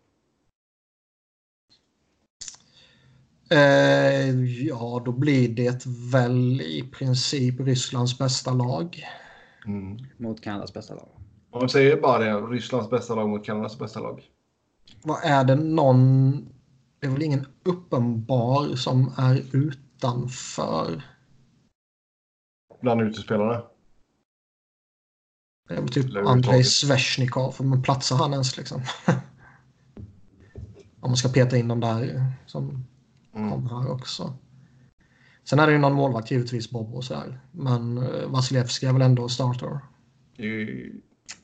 Eh, ja, då blir det väl i princip Rysslands bästa lag. Mm. Mot Kanadas bästa lag. Man säger bara det, Rysslands bästa lag mot Kanadas bästa lag. Vad är det någon... Det är väl ingen uppenbar som är utanför. Bland utespelarna. Det är väl typ Andrei. Sveshnikov. Men platsar han ens liksom? *laughs* Om man ska peta in dem där som Mm. kommer här också. Sen är det ju någon målvakt givetvis, Bob och sådär. Men eh, Vasilevski är väl ändå starter. Eh,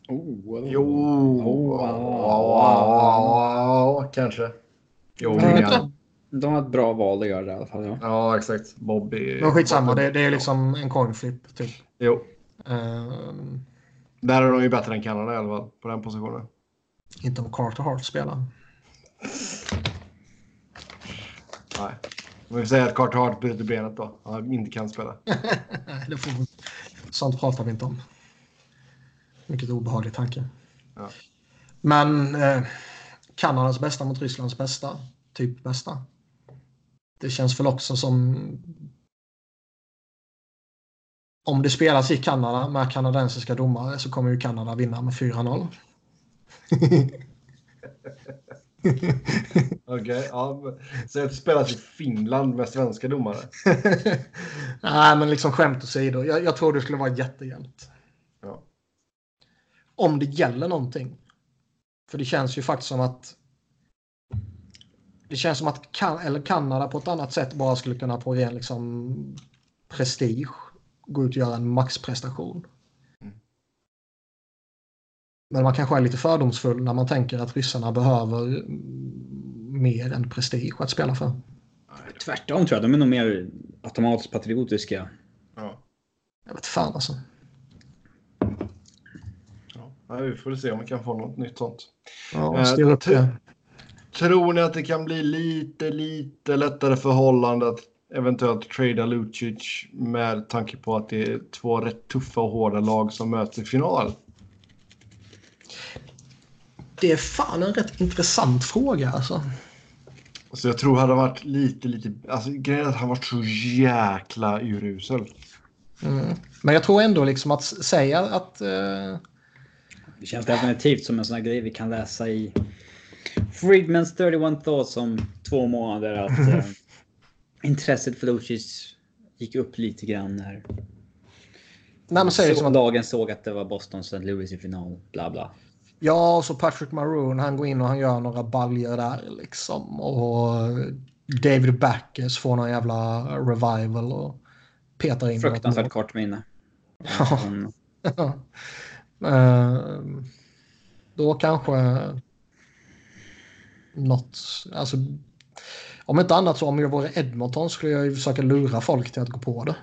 Oh, Jo, Oh, ja, kanske. Jo, men inte. De har ett bra val att göra det i alla fall. Ja. ja, exakt. Bobby. Men skitsamma, det, det är liksom en coin flip typ. Jo, Ehm, där är de ju bättre än Kanada i alla fall, på den positionen. inte om Carter Hart spelar. Nej. Om vi säger att Carter Hart bryter benet då, han inte kan spela. *laughs* Nej, det får, sånt pratar vi inte om. Vilket obehaglig tanke. Ja. Men eh, Kanadas bästa mot Rysslands bästa. Typ bästa. Det känns väl också som... Om det spelas i Kanada med kanadensiska domare så kommer ju Kanada vinna med 4-0. *laughs* Okej, ja. men- Säg att det spelas i Finland med svenska domare. *laughs* Nej, men liksom skämt åsido. Jag, jag tror det skulle vara jättejämnt. Om det gäller någonting. För det känns ju faktiskt som att det känns som att kan, eller Kanada på ett annat sätt bara skulle kunna på ren liksom prestige gå ut och göra en maxprestation. Mm. Men man kanske är lite fördomsfull när man tänker att ryssarna behöver mer än prestige att spela för. Tvärtom tror jag. De är nog mer automatiskt patriotiska. Ja. Jag vet fan alltså. Ja. Vi får se om vi kan få något nytt sånt. Ja, Eh, t-. Tror ni att det kan bli lite, lite lättare förhållande att eventuellt trada Lucic med tanke på att det är två rätt tuffa och hårda lag som möts i final? Det är fan en rätt intressant fråga alltså. Så jag tror hade varit lite, lite... Alltså grejen är att han varit så jäkla urusel. Mm. Men jag tror ändå liksom att säga att... Eh, Det känns definitivt som en sån här grej vi kan läsa i Friedmans 31 thoughts om två månader. Att eh, *laughs* intresset för Lucic gick upp lite grann när nej, men säg så att, lagen såg att det var Boston St. Louis i final. Bla bla. Ja, och så Patrick Maroon, han går in och han gör några baljer där liksom. Och David Backes får någon jävla revival och petar in Fruktansvärt kort minne. Ja. *laughs* Eh, då kanske något, alltså om inte annat så om jag vore Edmonton skulle jag ju försöka lura folk till att gå på det.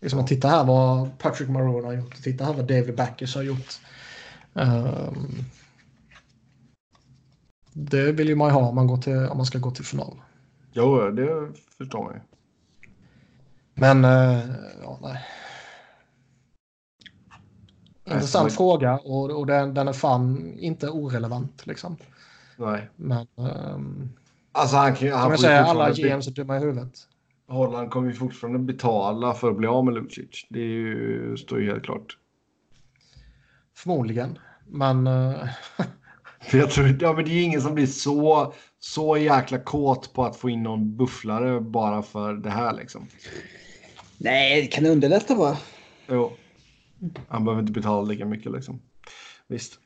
Liksom att titta här vad Patrick Maroon har gjort, titta här vad David Backes har gjort. Ehm, det vill ju man ju ha om man, går till, om man ska gå till final. Jo, det förstår man ju. Men, eh, ja, nej. Nej, Intressant så- fråga och, och den, den är fan inte orelevant liksom. Nej. Men, um, Alltså han, kan- han säger, alla GMs är dumma i huvudet. Holland kommer ju fortfarande betala för att bli av med Lucic. Det är ju, står ju helt klart. Förmodligen. Men, *laughs* För jag tror, ja, men det är ingen som blir så, så jäkla kåt på att få in någon bufflare bara för det här liksom. Nej, det kan underlätta bara. Jo. Han behöver inte betala lika mycket liksom. Visst.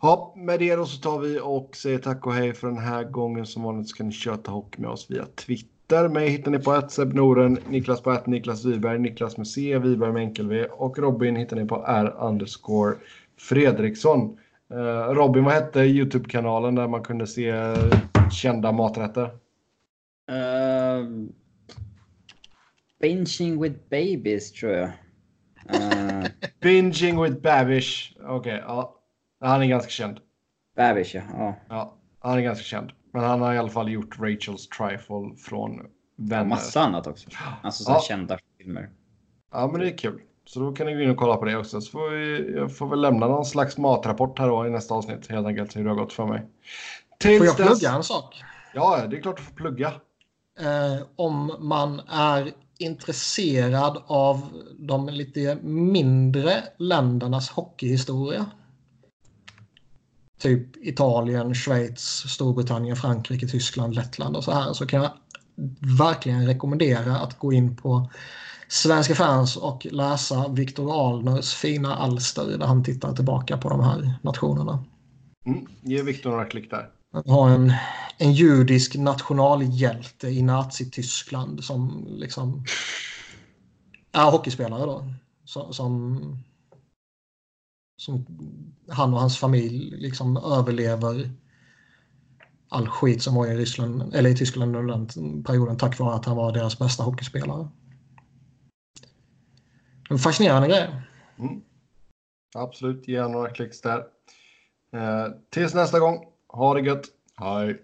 Ja, med det då så tar vi och säger tack och hej för den här gången. Som vanligt ska ni köta hockey med oss via Twitter. Mig hittar ni på att Seb Noren, Niklas på att Niklas Wiberg, Niklas med C, Wiberg med enkel V och Robin hittar ni på R underscore Fredriksson. Eh, Robin, vad hette YouTube-kanalen där man kunde se kända maträtter? Eh, uh, binging with babies tror jag. Uh, Binging with Babish. Okej, ja. Han är ganska känd. babies ja. ja. Ja, han är ganska känd. Men han har i alla fall gjort Rachels Trifle från Vänner. massa annat också. Alltså så Ja. kända filmer. Ja, men det är kul. Så då kan ni gå in och kolla på det också. Så får vi, jag får väl lämna någon slags matrapport här då i nästa avsnitt. Helt enkelt hur det har gått för mig. får Tills jag dess- plugga en sak? Ja, det är klart du får plugga. Eh, om man är intresserad av de lite mindre ländernas hockeyhistoria. Typ Italien, Schweiz, Storbritannien, Frankrike, Tyskland, Lettland och så här. Så kan jag verkligen rekommendera att gå in på Svenska fans och läsa Viktor Alners fina alster där han tittar tillbaka på de här nationerna. Mm. Ge Viktor några klick där. Att ha en, en judisk nationalhjälte i Nazityskland som liksom är hockeyspelare då. Som, som han och hans familj liksom överlever all skit som var i Ryssland eller i Tyskland under den perioden tack vare att han var deras bästa hockeyspelare. En fascinerande grej. Mm. Absolut, ge några klicks där. Eh, tills nästa gång. Ha det gött. Hej.